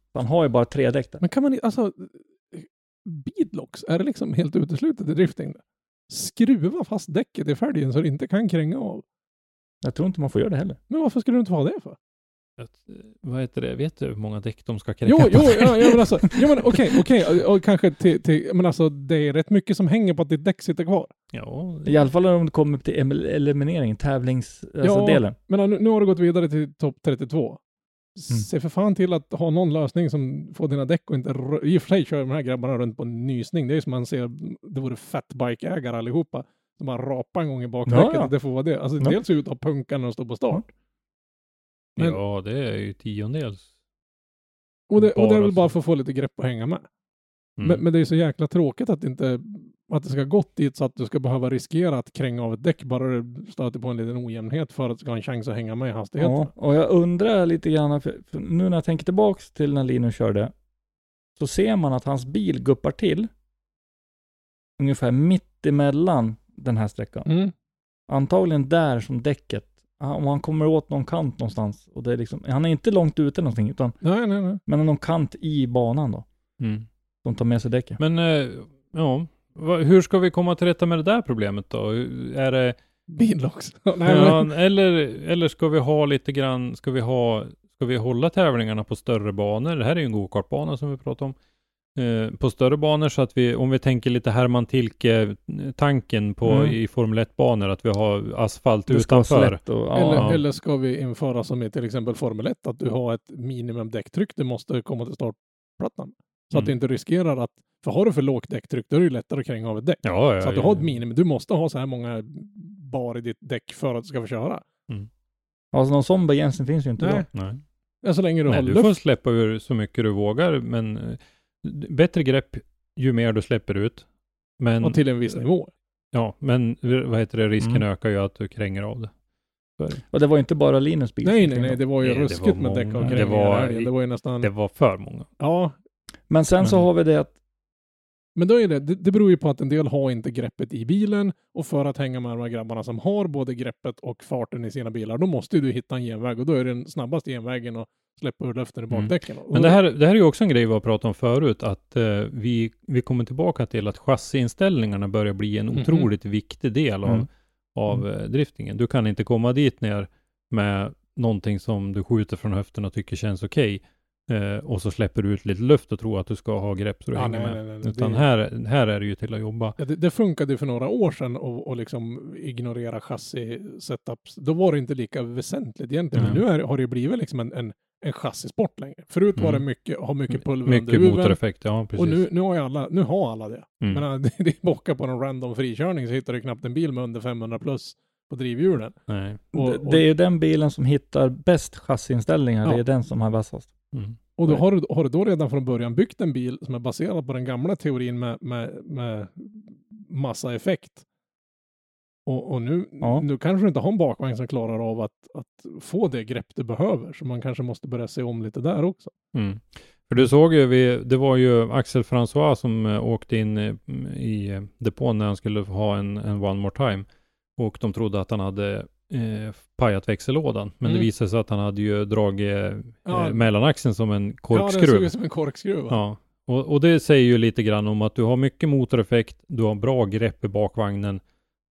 Han har ju bara tre däck där. Men kan man alltså... Beadlocks, är det liksom helt uteslutet i drifting? Skruva fast däcket i fälgen så det inte kan kränga av. Jag tror inte man får göra det heller. Men varför skulle du inte ha det för? Att, eh, vad heter det? Vet du hur många däck de ska kränga Jo, på? jo, ja, ja men alltså, ja, men okej, okej, och kanske till, till, men alltså det är rätt mycket som hänger på att ditt däck sitter kvar. Ja, I alla fall om det kommer till eliminering, tävlings... Alltså Ja. delen. Men nu, nu har du gått vidare till topp 32. Mm. Se för fan till att ha någon lösning som får dina däck och inte... I och för sig kör de här grabbarna runt på en nysning. Det är som man ser, det vore fatbike-ägare allihopa. Som bara rapar en gång i bakdäcket. Ja, ja. Det får vara det. Alltså Ja. dels ut av punkan och stå på start. Men- ja, det är ju tiondels. Och det, och det är Bara väl bara för att få lite grepp och hänga med. Mm. Men, men det är så jäkla tråkigt att inte att det ska gått dit så att du ska behöva riskera att kränga av ett däck bara du stöter på en liten ojämnhet för att du ska ha en chans att hänga med i hastigheten. Ja, och jag undrar lite grann, för, för nu när jag tänker tillbaks till när Linus körde, så ser man att hans bil guppar till ungefär mitt emellan den här sträckan. Mm. Antagligen där som däcket, om han kommer åt någon kant någonstans, och det är liksom, han är inte långt ute någonting, utan, Nej, nej, nej. men någon kant i banan då, Mm. som tar med sig däcket. Men, eh, ja. Va, hur ska vi komma till rätta med det där problemet då? Är det... Men, Ja, eller, eller ska vi ha lite grann, ska vi ha, ska vi hålla tävlingarna på större banor? Det här är ju en gokartbana som vi pratar om. Eh, på större banor så att vi, om vi tänker lite Herman Tilke-tanken på Mm. i Formel 1-banor, att vi har asfalt Det utanför. och, ja, eller, ja. eller ska vi införa som i till exempel Formel 1, att du har ett minimum däcktryck du måste komma till startplattan. Så att Mm. du inte riskerar att, för har du för lågt däcktryck, då är det ju lättare att kränga av ett däck. Ja, ja, Så att du ja, har ett minimum, du måste ha så här många bar i ditt däck för att du ska få köra. Alltså någon sån begränsning finns ju inte Nej. idag. Nej. Ja, så länge du Nej, har du luft. får släppa ur så mycket du vågar, men eh, bättre grepp ju mer du släpper ut. Men, Och till en viss nivå. ja, men vad heter det, risken Mm. ökar ju att du kränger av det. Det. Och det var inte bara Linus bil. Nej, nej, nej, det var ju Nej, det ruskigt var med däck och Det krängningar var- i helgen. Det var ju nästan... Det var för många. Ja, Men sen så Men- har vi det att men då är det, det, det beror ju på att en del har inte greppet i bilen och för att hänga med de här grabbarna som har både greppet och farten i sina bilar, då måste ju du hitta en genväg och då är den snabbaste genvägen att släppa ur luften i Mm. bakdäcken. Och Men det här, det här är ju också en grej vi har pratat om förut, att eh, vi, vi kommer tillbaka till att chassiinställningarna börjar bli en Mhm. otroligt viktig del av, Mm. av eh, driftingen. Du kan inte komma dit ner med någonting som du skjuter från höften och tycker känns okej. Eh, och så släpper du ut lite luft och tror att du ska ha grepp så du Ja, hänger nej, med. nej, nej, Utan det- här, här är det ju till att jobba. Ja, det, det funkade för några år sedan och, och liksom ignorera chassi-setups. Då var det inte lika väsentligt egentligen. Men nu är, har det ju blivit liksom en, en, en chassisport längre. Förut var det Mm. mycket, ha mycket pulver under Mycket huven. motoreffekt, ja precis. Och nu, nu, har alla, nu har alla det. Mm. Men det, det är bocka på någon random frikörning så hittar du knappt en bil med under 500 plus på drivhjulen. Nej. Och, det, och, det är ju den bilen som hittar bäst chassiinställningar, Ja. det är den som har vassast. Mm. och då har, du, har du då redan från början byggt en bil som är baserad på den gamla teorin med, med, med massa effekt. Och, och nu, Ja. nu kanske du inte har en bakvagn som klarar av att, att få det grepp du behöver. Så man kanske måste börja se om lite där också. Mm. För du såg ju, vi, det var ju Axel François som eh, åkte in i, i eh, depån när han skulle ha en, en One More Time. Och de trodde att han hade eh, pajat växellådan. Men Mm. det visade sig att han hade ju dragit eh, Ja. mellanaxeln som en Ja, den korkskruv. såg ut som en korkskruv. Ja, och, och det säger ju lite grann om att du har mycket motoreffekt, du har bra grepp i bakvagnen.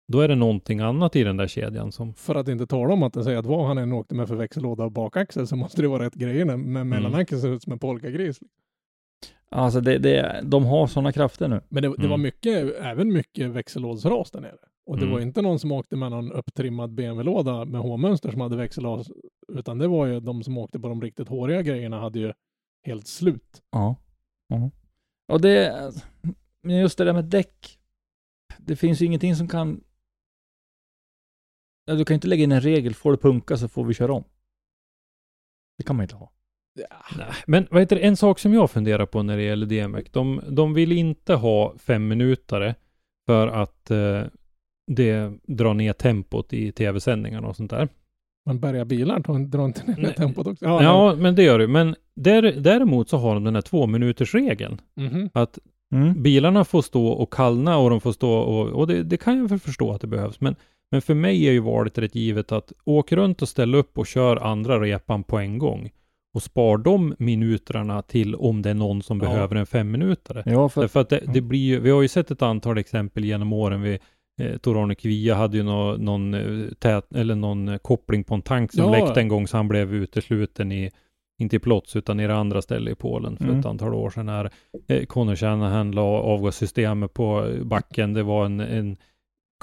Då är det någonting annat i den där kedjan som... För att inte tala om att den säger att vad han än åkte med för växellåda och bakaxel så måste det vara rätt grejer när Mm. med mellanaxeln ser ut som en polkagris. Alltså det, det, de har sådana krafter nu. Men det, det var Mm. mycket, även mycket växellådsras där nere. Och det Mm. var inte någon som åkte med någon upptrimmad BMW-låda med H-mönster som hade växellås, utan det var ju de som åkte på de riktigt håriga grejerna hade ju helt slut. Ja. ja. Och det, men just det där med däck. Det finns ju ingenting som kan... Ja, du kan ju inte lägga in en regel, får du punka så får vi köra om. Det kan man inte ha. Nej, men vad heter det, en sak som jag funderar på när det gäller DMX, de, de vill inte ha fem minutare för att eh, det drar ner tempot i tv-sändningarna och sånt där. Man bärgar bilar, tar- drar inte ner Nej. tempot också. Ja, men det gör det. Men där, däremot så har de den här två minuters regeln Mhm. Att Mm. bilarna får stå och kallna och de får stå och, och det, det kan jag väl förstå att det behövs. Men, men för mig är ju valet rätt givet att åk runt och ställ upp och kör andra repan på en gång. Och spar de minuterna till om det är någon som Ja. behöver en fem minuter. Ja, för, Därför att det, det blir ju, vi har ju sett ett antal exempel genom åren. Vi, eh, Tor-Arne Kvia hade ju nå, någon, eh, tät, eller någon eh, koppling på en tank som Ja. läckte en gång så han blev utesluten i, inte i Plots utan i det andra stället i Polen för Mm. ett antal år sedan när eh, Conor Shanahan la avgassystemet på backen. Det var en, en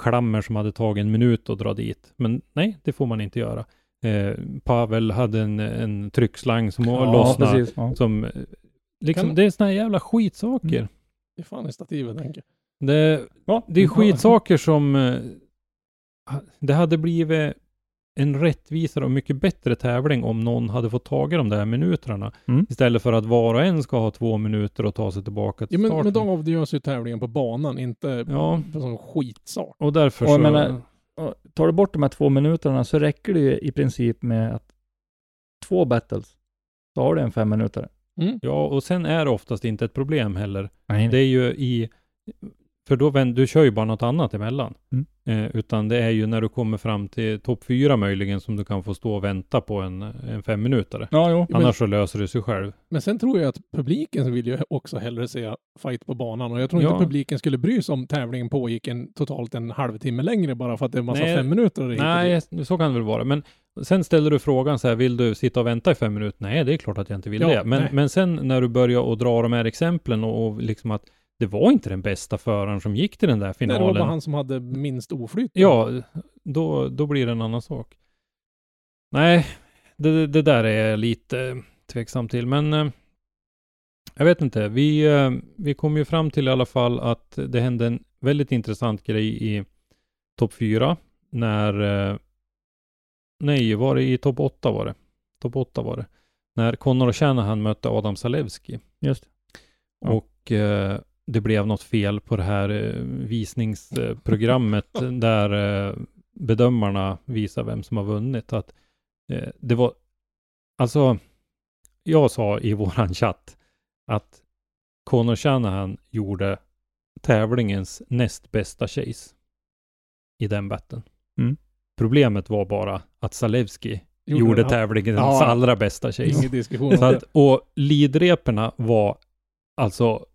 klammer som hade tagit en minut att dra dit. Men nej, det får man inte göra. Eh, Pavel hade en, en tryckslang som ja, lossnade. precis. Ja. Som, eh, liksom, Kan- det är såna här jävla skitsaker. Mm. Det är fan i stativet, tänker Det, Ja. det är skitsaker som... eh, Det hade blivit en rättvisare och mycket bättre tävling om någon hade fått tag i de där minuterna. Mm. Istället för att var och en ska ha två minuter och ta sig tillbaka till Ja, men, starten. men då avgörs ju tävlingen på banan, inte Ja, på sån skitsak. och därför Och jag så... menar- tar du bort de här två minuterna så räcker det ju i princip med att två battles, så har du en fem minuter. Ja, och sen är det oftast inte ett problem heller. Nej, Det är ju i... För då vänder, du kör ju bara något annat emellan. Mm. Eh, utan det är ju när du kommer fram till topp fyra möjligen som du kan få stå och vänta på en, en fem minuter. Ja, jo. men- Annars så löser det sig själv. Men sen tror jag att publiken vill ju också hellre se fight på banan och jag tror Ja. inte publiken skulle bry sig om tävlingen pågick en, totalt en halvtimme längre bara för att det är en massa Nej. fem minuter. hit och Nej, dit. så kan det väl vara. Men sen ställer du frågan så här, vill du sitta och vänta i fem minuter? Nej, det är klart att jag inte vill Ja, det. Men, nej. men sen när du börjar att dra de här exemplen och, och liksom att det var inte den bästa föraren som gick till den där Nej, finalen. det var han som hade minst oflyt. Ja, då, då blir det en annan sak. Nej, det, det där är jag lite tveksam till, men eh, jag vet inte. Vi, eh, vi kom ju fram till i alla fall att det hände en väldigt intressant grej i topp fyra när eh, Nej, var det i topp åtta var det? Topp åtta var det. När Conor Shanahan mötte Adam Zalewski. Just det. Ja. Och det blev något fel på det här eh, visningsprogrammet där eh, bedömarna visar vem som har vunnit. Att eh, det var, alltså, jag sa i våran chatt att Conor Shanahan gjorde tävlingens näst bästa chase i den batten. Mm. Problemet var bara att Zalewski gjorde, det. tävlingens Ja. allra bästa chase. Ingen diskussion om att, det. och lidreporna var alltså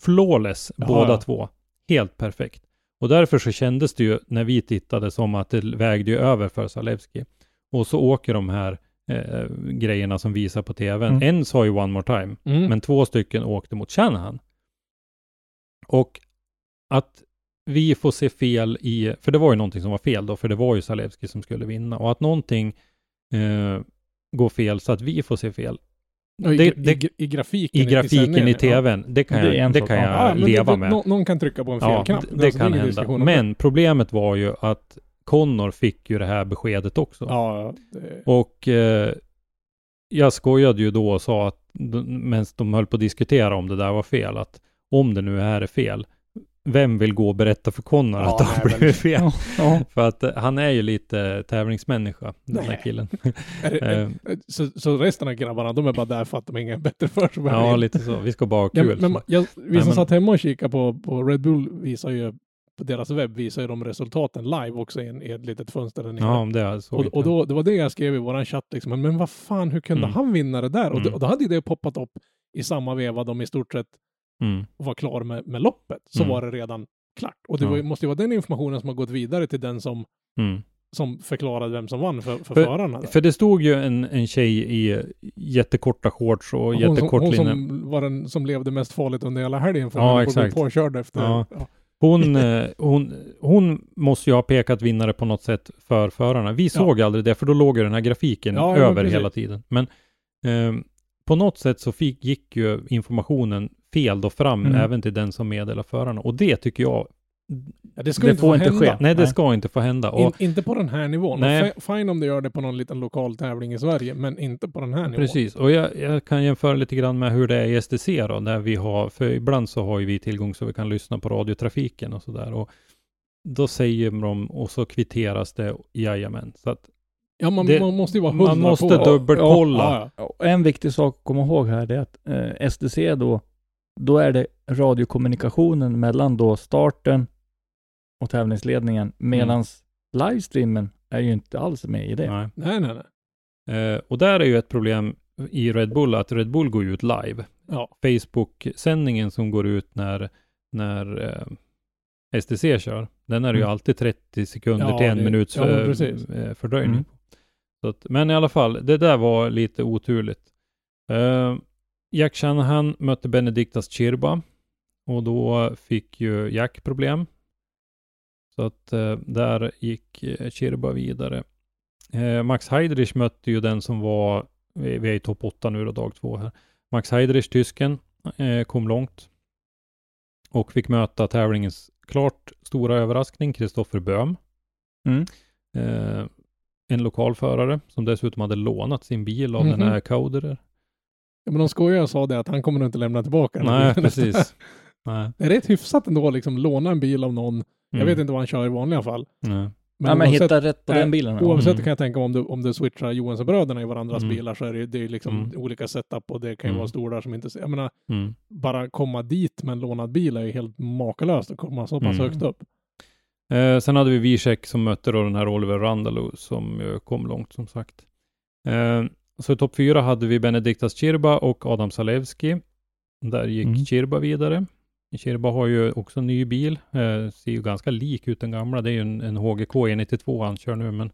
flawless Jaha, båda ja. två. Helt perfekt. Och därför så kändes det ju när vi tittade som att det vägde ju över för Zalewski. Och så åker de här eh, grejerna som visar på tvn. Mm. En sa ju one more time, Mm. men två stycken åkte mot Shanahan. Och att vi får se fel i, för det var ju någonting som var fel då, för det var ju Zalewski som skulle vinna. Och att någonting eh, går fel så att vi får se fel. Ja, i, det- i, det- i, grafiken. I grafiken i ja. tvn, det kan Det är jag, det kan ja. jag Ja, det- leva det- med. nå- någon kan trycka på en fel Ja, knapp. det alltså kan hända. Men problemet var ju att Connor fick ju det här beskedet också. Ja, det, Och eh, jag skojade ju då och sa att medan de höll på att diskutera om det där var fel, att om det nu är fel, vem vill gå och berätta för Connor Ja, att det har blivit fel? Ja, ja. För att eh, han är ju lite tävlingsmänniska, den Nej. killen. Eh, är- Så, så resten av grabbarna, de är bara där för att de är inget bättre för sig. ja, lite så. Vi ska bara ha Ja, kul. men, så. jag, vi Nej, som men- satt hemma och kikade på, på Red Bull visar ju, på deras webb visar ju de resultaten live också i, en, i ett litet fönster där nere. ja, om det är så. och, och då, det var det jag skrev i våran chatt, liksom. men, men vad fan, hur kunde Mm. han vinna det där? Och, Mm. då, och då hade ju det poppat upp i samma veva de i stort sett Mm. var klar med, med loppet, så Mm. var det redan klart. Och det Ja. var, måste ju vara den informationen som har gått vidare till den som, Mm. som förklarade vem som vann för, för, För- förarna. Där. För det stod ju en, en tjej i jättekorta shorts och hon som, jättekort hon linne. som var den som levde mest farligt under hela helgen för Ja, hon exakt. påkörd efter. Ja. Ja. Hon, eh, hon, hon måste ju ha pekat vinnare på något sätt för förarna. Vi såg aldrig det, för då låg ju den här grafiken över hela tiden. Men eh, på något sätt så fick, gick ju informationen fel då fram Mm. även till den som meddelar förarna. Och det tycker jag, Ja, det ska Det inte får få inte hända. ske. nej det Nej. ska inte få hända. Och, In, inte på den här nivån. Nej. Fi- Fine om du gör det på någon liten lokal tävling i Sverige, men inte på den här nivån. Precis, och jag, jag kan jämföra lite grann med hur det är i STC då, där vi har, för ibland så har ju vi tillgång så vi kan lyssna på radiotrafiken och sådär. Och då säger de, och så kvitteras det, jajamän. Så att Ja, man, Det- man måste ju vara man hundra måste på. dubbelkolla. Ja, ja. Och En viktig sak att komma ihåg här det är att eh, SDC då, då är det radiokommunikationen mellan då starten och tävlingsledningen, medans livestreamen är ju inte alls med i det. nej. Nej, nej, nej. Eh, och där är ju ett problem i Red Bull, att Red Bull går ut live. Ja. Facebook-sändningen som går ut när, när eh, STC kör, den är det ju Mm. alltid 30 sekunder Ja, till en det- minuts ja, men eh, eh, fördröjning. Mm. Så att, men i alla fall, det där var lite oturligt. Eh, Jack Shanahan mötte Benediktas Chirba och då fick ju Jack problem. Så att eh, där gick eh, Chirba vidare. Eh, Max Heidrich mötte ju den som var, vi vi är i topp 8 nu då, dag två här. Max Heidrich, tysken, eh, kom långt och fick möta tävlingens klart stora överraskning, Kristoffer Böhm. Mm. Eh, en lokal förare som dessutom hade lånat sin bil av Mhm. den här Kauderer. Ja, men de skojade och sa det att han kommer nog inte lämna tillbaka den Nej, precis. Nej. Det är rätt hyfsat ändå liksom låna en bil av någon. Jag Mm. vet inte vad han kör i vanliga fall. Nej. Men, ja, men oavsett- hitta rätt på den bilen. ja. Oavsett Mm. kan jag tänka mig om du, om du switchar Johansson-bröderna i varandras Mm. bilar så är det, det är liksom Mm. olika setup och det kan ju Mm. vara stolar som inte... Jag menar, Mm. bara komma dit med en lånad bil är ju helt makalöst att komma så pass Mm. högt upp. Eh, sen hade vi Wiesek som mötte då den här Oliver Randalo som ju kom långt som sagt. Eh, så i topp fyra hade vi Benediktas Chirba och Adam Salewski. Där gick Mm. Chirba vidare. Chirba har ju också en ny bil. Eh, ser ju ganska lik ut den gamla. Det är ju en, en HGK E92 han kör nu, men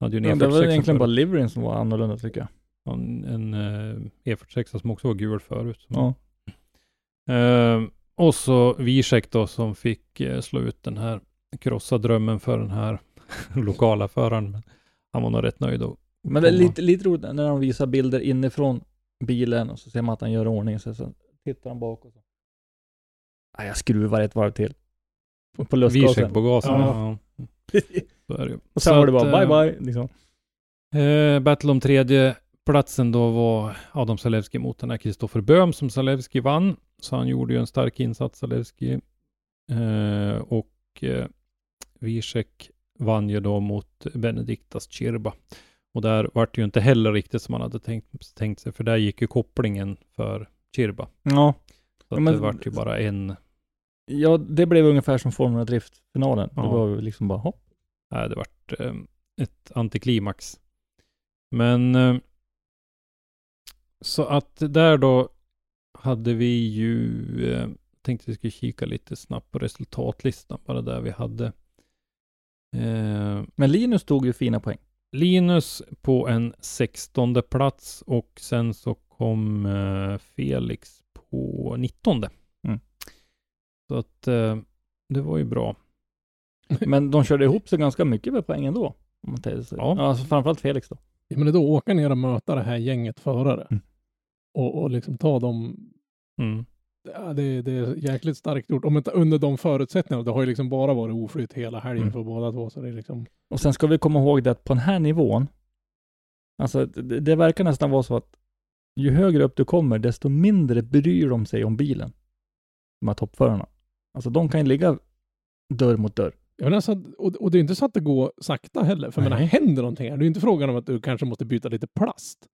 hade ju en Ja, det var E46 egentligen bara liveryn som var annorlunda tycker jag. Ja, En, en eh, E46 som också var gul förut. Ja. Eh, och så Wiesek då som fick eh, slå ut den här, krossa drömmen för den här lokala föraren. Men han var nog rätt nöjd då. Men det är lite, lite roligt när de visar bilder inifrån bilen och så ser man att han gör i ordning sig. Så tittar han bak och så. Nej, jag skruvar ett varv till. På, lustgasen. på gasen. Ja. Ja. Så är det ju. och sen Så var det bara eh, bye bye. Liksom. Eh, battle om tredje platsen då var Adam Zalewski mot den här Kristoffer Böhm som Zalewski vann. Så han gjorde ju en stark insats Zalewski. Eh, och eh, Wiesek vann ju då mot Benediktas Chirba. Och där vart det ju inte heller riktigt som man hade tänkt, tänkt sig, för där gick ju kopplingen för Chirba. Ja. Så Ja, men- det vart ju bara en, ja, det blev ungefär som Formula Drift-finalen. Ja. Det var ju liksom bara hopp. nej det vart eh, ett antiklimax. Men eh, så att där då hade vi ju, eh, tänkte vi skulle kika lite snabbt på resultatlistan, bara där vi hade. Eh, Men Linus tog ju fina poäng. Linus på en 16 plats och sen så kom eh, Felix på 19. Mm. Så att eh, det var ju bra. Men de körde ihop sig ganska mycket med poängen då. Om man tänker sig. Ja. Ja. Alltså framförallt Felix då. Ja, men det är då åka ner och möta det här gänget förare. Mm. Och, och liksom ta dem. Mm. Ja, det, det är jäkligt starkt gjort. Om inte under de förutsättningarna. Det har ju liksom bara varit oflyt hela helgen Mm. för båda två. Så det är liksom. Och sen ska vi komma ihåg det att på den här nivån, alltså det, det verkar nästan vara så att ju högre upp du kommer, desto mindre bryr de sig om bilen. De här toppförarna. Alltså de kan ju ligga dörr mot dörr. Ja, men alltså, och, och det är inte så att det går sakta heller. För jag menar, Nej. händer någonting här, det är ju inte frågan om att du kanske måste byta lite plast.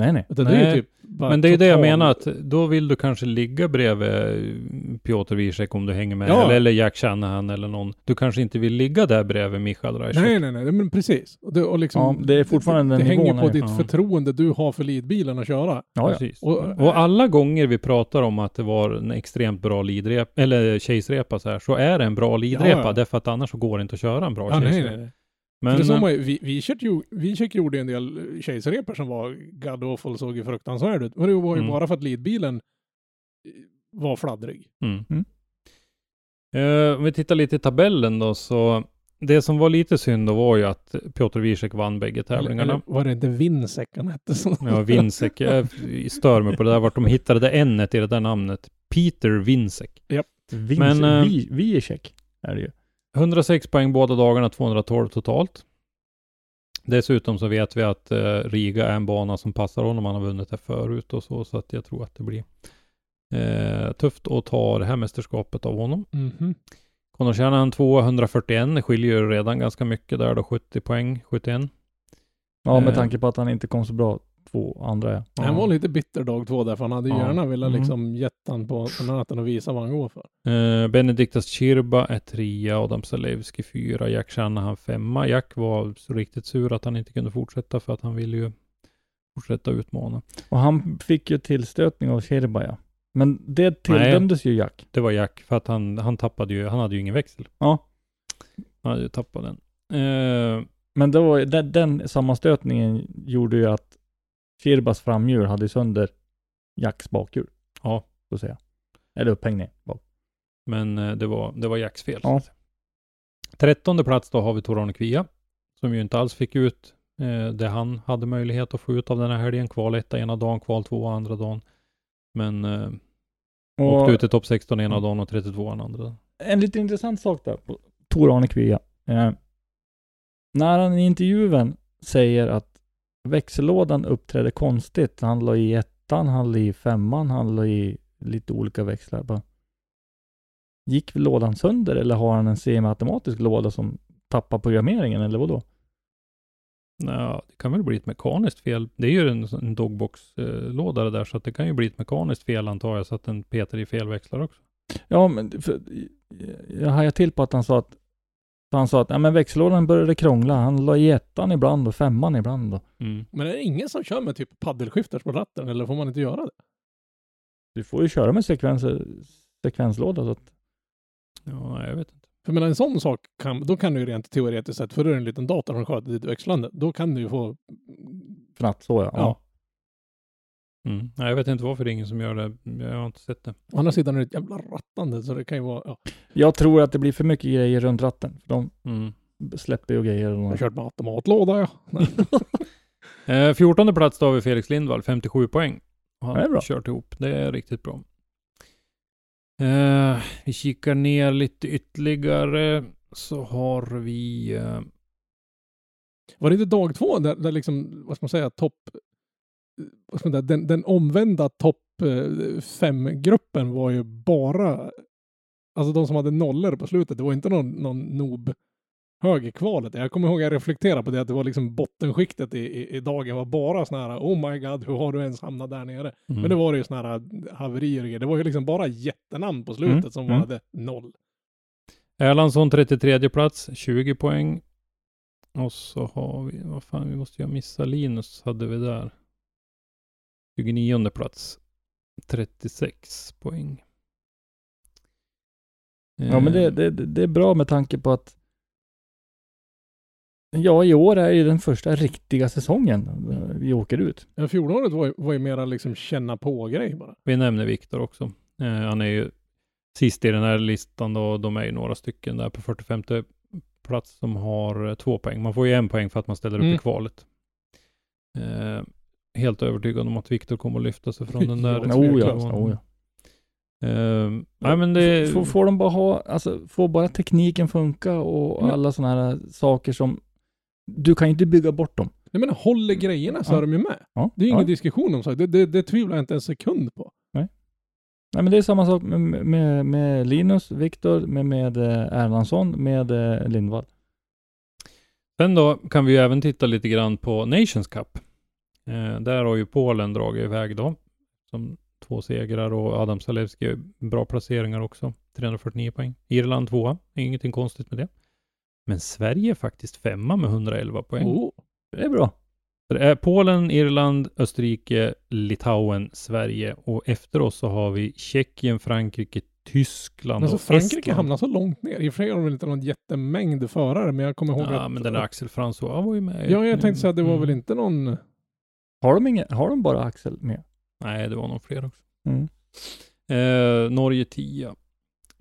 Nej, nej. Utan det är ju Nej, typ Men det är ju det jag menar, att då vill du kanske ligga bredvid Piotr Wiesek om du hänger med, Ja. eller, eller Jack Shanahan eller någon. Du kanske inte vill ligga där bredvid Michael Reichert. Nej, nej, nej, men precis. Och det, och liksom, Ja, det är fortfarande det, den det hänger på här. ditt Ja. förtroende du har för leadbilen att köra. Ja. Precis. Och- Och, alla gånger vi pratar om att det var en extremt bra lidrepa, eller chase-repa så här, så är det en bra ja. därför att annars så går det inte att köra en bra Ja, nej, chase-repa. Men, det eh, var, ju- vi, vi, kört ju, vi kört gjorde ju en del kejsarrepor som var god awful, såg ju fruktansvärd ut. Men det var ju Mm. bara för att leadbilen eh, var fladdrig. Mm. Mm. Eh, om vi tittar lite i tabellen då, så det som var lite synd då var ju att Piotr Wiesek vann bägge tävlingarna. eller var det inte Vinsek han hette? Så? Ja, Vinsek. Jag stör mig på det där, vart de hittade det n i det där namnet. Peter Vinsek. Vince, Men, eh, vi, vi är check, är det ju. 106 poäng båda dagarna, 212 totalt. Dessutom så vet vi att eh, Riga är en bana som passar honom. Han har vunnit det förut och så, så att jag tror att det blir eh, tufft att ta det här mästerskapet av honom. Mhm. Conor Shanahan 241, det skiljer ju redan ganska mycket där då, 70 poäng, 71. Ja, med Eh. tanke på att han inte kom så bra två andra. Ja. Han var lite bitter dag två där, för han hade ju Ja. gärna velat Mm. liksom gett han på, natten och visa vad han går för. Eh, Benediktas Chirba är trea, Adam Zalewski fyra, Jack Shanahan femma. Jack var så riktigt sur att han inte kunde fortsätta för att han ville ju fortsätta utmana. Och han fick ju tillstötning av Sherba, ja. Men det tilldömdes ju Jack. Det var Jack för att han, han tappade ju, han hade ju ingen växel. Ja. Han hade ju tappat den. Eh, Men ju- den, den sammanstötningen gjorde ju att Shirbas framhjul hade sönder Jacks bakhjul. Ja. Så att säga. Eller upphängning bak. men eh, det var, det var Jacks fel. Ja. Trettonde plats då har vi Torane Kvia. Som ju inte alls fick ut eh, det han hade möjlighet att få ut av den här helgen. Kval etta ena dagen, kval två andra dagen. Men eh, Och åkte ut i topp 16 ena dagen och 32 andra dagen. en lite intressant sak där på Tor Arne Kvia. Eh, när han i intervjun säger att växellådan uppträdde konstigt. Han la i ettan, han la i femman, han la i lite olika växlar. Bara, gick lådan sönder eller har han en semiautomatisk låda som tappar programmeringen eller vadå? Ja, det kan väl bli ett mekaniskt fel. Det är ju en, en dogbox-låda det där, så det kan ju bli ett mekaniskt fel antar jag, så att den petar i fel växlar också. Ja, men för, jag hajade till på att han sa att för han sa att ja, men växellådan började krångla. Han la i ettan ibland och femman ibland. Och. Mm. Men är det ingen som kör med typ paddelskifters på ratten, eller får man inte göra det? Du får ju köra med sekvens, sekvenslåda. Så att, Ja, jag vet inte. För menar, en sån sak, kan, då kan du ju rent teoretiskt sett, för då är det en liten dator som sköter ditt växlande, då kan du ju få... fnatt så ja. Ja. Mm. Nej, jag vet inte varför det är ingen som gör det. Jag har inte sett det. Å andra sidan är det ett jävla rattande, så det kan ju vara... Ja, Jag tror att det blir för mycket grejer runt ratten. För de Mm. släpper ju grejer. jag har Och, kört med automatlåda, ja. Eh, 14 plats då har vi Felix Lindvall, 57 poäng. Han Det är bra. kört ihop. Det är riktigt bra. Eh, vi kikar ner lite ytterligare så har vi... Eh, Var det inte dag två där, där liksom, vad ska man säga, topp... Vad ska man säga, den, den omvända topp eh, fem-gruppen var ju bara... Alltså de som hade nollor på slutet, det var inte någon, någon noob hög i kvalet. Jag kommer ihåg att jag reflekterade på det, att det var liksom bottenskiktet i, i, i dagen var bara såna här, oh my god, hur har du ens hamnat där nere? mm. Men det var ju såna här haverier och grejer. Det var ju liksom bara jättenamn på slutet Mm, som mm. hade noll. Erlandsson 33 plats, 20 poäng. Och så har vi, vad fan, vi måste ju ha missat Linus hade vi där. 29 plats, 36 poäng. ja, men det, Eh, det, det är bra med tanke på att Ja, i år är ju den första riktiga säsongen eh, vi åker ut. Ja, fjolåret var ju, var ju mera liksom känna på-grej bara. Vi nämner Viktor också. Eh, han är ju sist i den här listan då. De är ju några stycken där på 45 plats som har eh, två poäng. Man får ju en poäng för att man ställer upp Mm. i kvalet. Eh, helt övertygad om att Viktor kommer att lyfta sig från den där. Ja, Oh ja, oh ja. Eh, nej men det... Får, får de bara ha, alltså får bara tekniken funka och Ja. alla sådana här saker som du kan ju inte bygga bort dem. Jag menar, håller grejerna så Ja. är de ju med. Ja, Det är ju ingen ja. diskussion om så. Det, det, det tvivlar jag inte en sekund på. Nej men det är samma sak med, med, med Linus, Viktor, med, med eh, Erlandsson, med eh, Lindvall. Sen då kan vi ju även titta lite grann på Nations Cup. Eh, där har ju Polen dragit iväg då, som två segrar och Adam Zalewski bra placeringar också, 349 poäng. Irland tvåa, ingenting konstigt med det. Men Sverige är faktiskt femma med 111 poäng. Oh. Det är bra. Det är Polen, Irland, Österrike, Litauen, Sverige och efter oss så har vi Tjeckien, Frankrike, Tyskland Men så och Frankrike Estland. hamnar så långt ner. I och för sig har de väl inte någon jättemängd förare, men jag kommer ihåg Ja, att... men den där Axel François var ju med. Ja, jag tänkte säga att det var Mm. väl inte någon... Har de, inga, har de bara Axel med? Nej, det var nog fler också. Mm. Eh, Norge 10.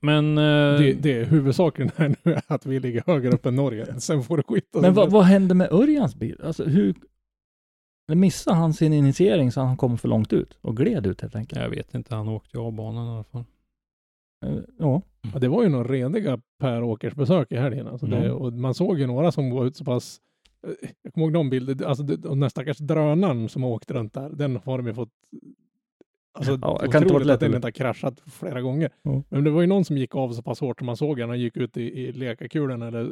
Men... Eh, Det, det är huvudsaken här nu är att vi ligger högre upp än Norge. Sen får det skita. Men vad, vad hände med Örjans bil? Alltså hur... Missade han sin initiering så han kom för långt ut och gled ut helt enkelt? Jag vet inte, han åkte ju av banan i alla fall. Eh, Ja. Ja, det var ju några rediga Per Åkers besök i helgen. Alltså det, Mm. och man såg ju några som var ut så pass... Jag kommer ihåg de bilder, alltså den där stackars drönaren som åkte runt där, den har de ju fått... Alltså, Ja, det kan inte vara att den inte har kraschat flera gånger. Ja. Men det var ju någon som gick av så pass hårt som man såg han gick ut i, i lekakulen eller eh,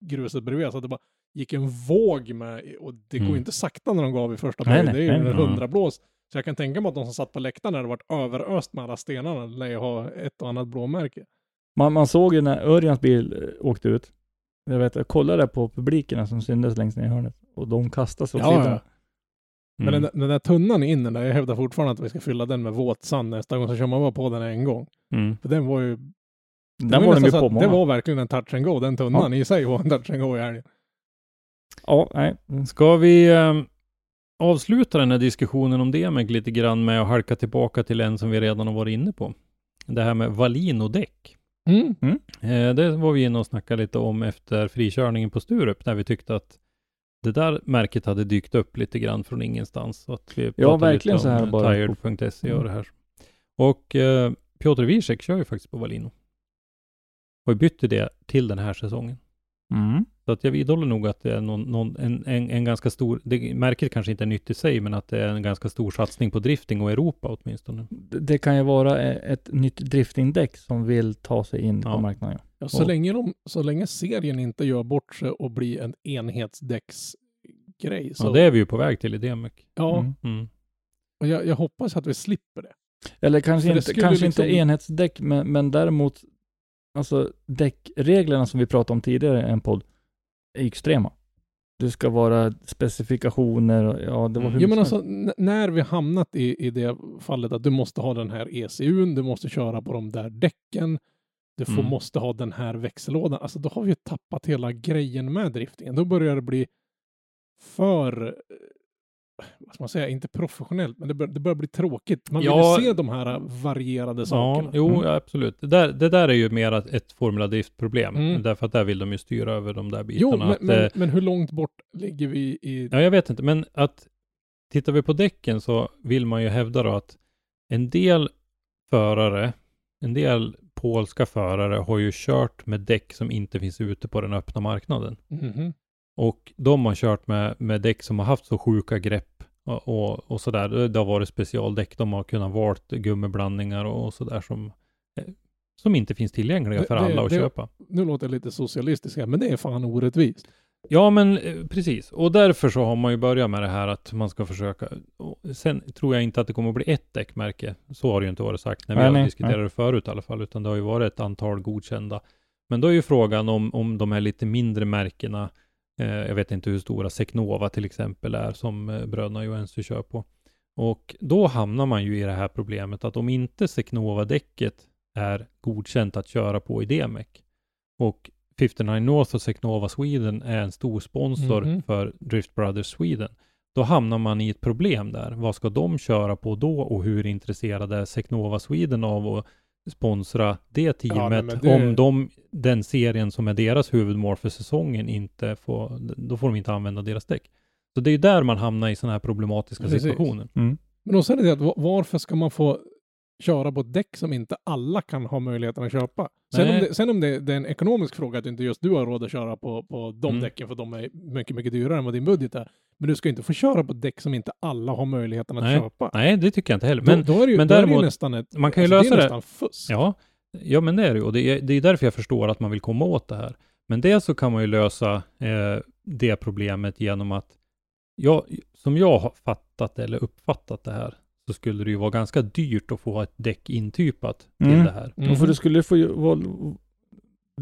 gruset bredvid. Så att det bara gick en våg med och det går Mm. ju inte sakta när de gav i första böjen. Det är ju en hundrablås. Så jag kan tänka mig att de som satt på läktaren när det varit överöst med alla stenarna lär ju ha ett och annat blåmärke. Man, man såg ju när Örjans bil eh, åkte ut. Jag vet, jag kollade på publikerna som syntes längst ner i hörnet och de kastade sig åt Ja, sidan. ja. Men Mm. den, den där tunnan i innen där, jag hävdar fortfarande att vi ska fylla den med våt sand nästa gång, så kör man bara på den en gång. Mm. För den var ju... Den var de nästan ju så på många. Det var verkligen en touch and go, den tunnan i sig var en touch and go i helgen. Ja, nej. Mm. Ska vi eh, avsluta den här diskussionen om DMEC lite grann med att halka tillbaka till en som vi redan har varit inne på. Det här med Valino-däck. Mm. Eh, det var vi inne och snackade lite om efter frikörningen på Sturup, där vi tyckte att det där märket hade dykt upp lite grann från ingenstans. Så att vi pratade verkligen lite så här om, eh, bara. Tired.se och Mm. det här. Och eh, Piotr Wiesek kör ju faktiskt på Valino. Och bytte det till den här säsongen. Mm. Så att jag vidhåller nog att det är någon, någon, en, en, en ganska stor, det, märket kanske inte är nytt i sig, men att det är en ganska stor satsning på drifting och Europa åtminstone. Det det kan ju vara eh, ett nytt driftingdäck som vill ta sig in på Ja. marknaden. Ja, så, Och- länge de, så länge serien inte gör bort sig och blir en enhetsdäcksgrej. Så, Så det är vi ju på väg till i DMEC. ja, Mm. Mm. och jag, jag hoppas att vi slipper det. Eller kanske, För inte, kanske liksom- inte enhetsdäck, men, men däremot alltså däckreglerna som vi pratade om tidigare i en podd extrema. Det ska vara specifikationer och ja, det var hur Ja, men alltså, när vi hamnat i, i det fallet att du måste ha den här ECUn, du måste köra på de där däcken, du får, Mm. måste ha den här växellådan. Alltså då har vi ju tappat hela grejen med driftingen. Då börjar det bli för, vad ska man säga, inte professionellt, men det, bör, det börjar bli tråkigt. Man Ja. vill se de här varierade Ja, sakerna. jo, Mm. ja, absolut. Det där, det där är ju mer ett- ett Formula Drift-problem. Mm. Därför att där vill de ju styra över de där Jo, bitarna. men, att, men, eh, men hur långt bort ligger vi i... Ja, jag vet inte, men att tittar vi på däcken så vill man ju hävda då att en del förare, en del polska förare har ju kört med däck som inte finns ute på den öppna marknaden. Mhm. Och de har kört med, med däck som har haft så sjuka grepp och, och, och sådär. Det- Det har varit specialdäck. De har kunnat valt gummiblandningar och, och sådär som, eh, som inte finns tillgängliga Det- för det- alla att det- köpa. Nu låter jag lite socialistisk här, men det är fan orättvist. Ja, men eh, precis. Och därför så har man ju börjat med det här att man ska försöka. Sen tror jag inte att det kommer att bli ett däckmärke. Så har det ju inte varit sagt när vi Nej, diskuterat det förut i alla fall, utan det har ju varit ett antal godkända. Men då är ju frågan om, om de här lite mindre märkena, jag vet inte hur stora Secnova till exempel är, som eh, bröderna Johansson kör på. Och då hamnar man ju i det här problemet att om inte Secnova-däcket är godkänt att köra på i DMEC och 59 North och Secnova Sweden är en stor sponsor Mhm. för Drift Brothers Sweden. Då hamnar man i ett problem där. Vad ska de köra på då och hur intresserade är Secnova Sweden av att sponsra det teamet nej, men det- om de, den serien som är deras huvudmål för säsongen inte får, då får de inte använda deras däck. Så det är ju där man hamnar i sådana här problematiska Precis. situationer. Mm. Men också är det att va- varför ska man få köra på ett däck som inte alla kan ha möjligheten att köpa? Sen, om det, sen om det, det är en ekonomisk fråga att inte just du har råd att köra på, på de Mm. däcken för de är mycket, mycket dyrare än vad din budget är. Men du ska inte få köra på däck som inte alla har möjligheten att Nej. köpa. Nej, det tycker jag inte heller. Men, då, då är det ju, men då är det däremot, nästan ett... man kan ju alltså, lösa det. är nästan fusk. Ja, ja men det är det ju. Och det är, det är därför jag förstår att man vill komma åt det här. Men det så kan man ju lösa eh, det problemet genom att, jag, som jag har fattat eller uppfattat det här, så skulle det ju vara ganska dyrt att få ett däck intypat till Mm. det här. Mhm. Och för du skulle få vara-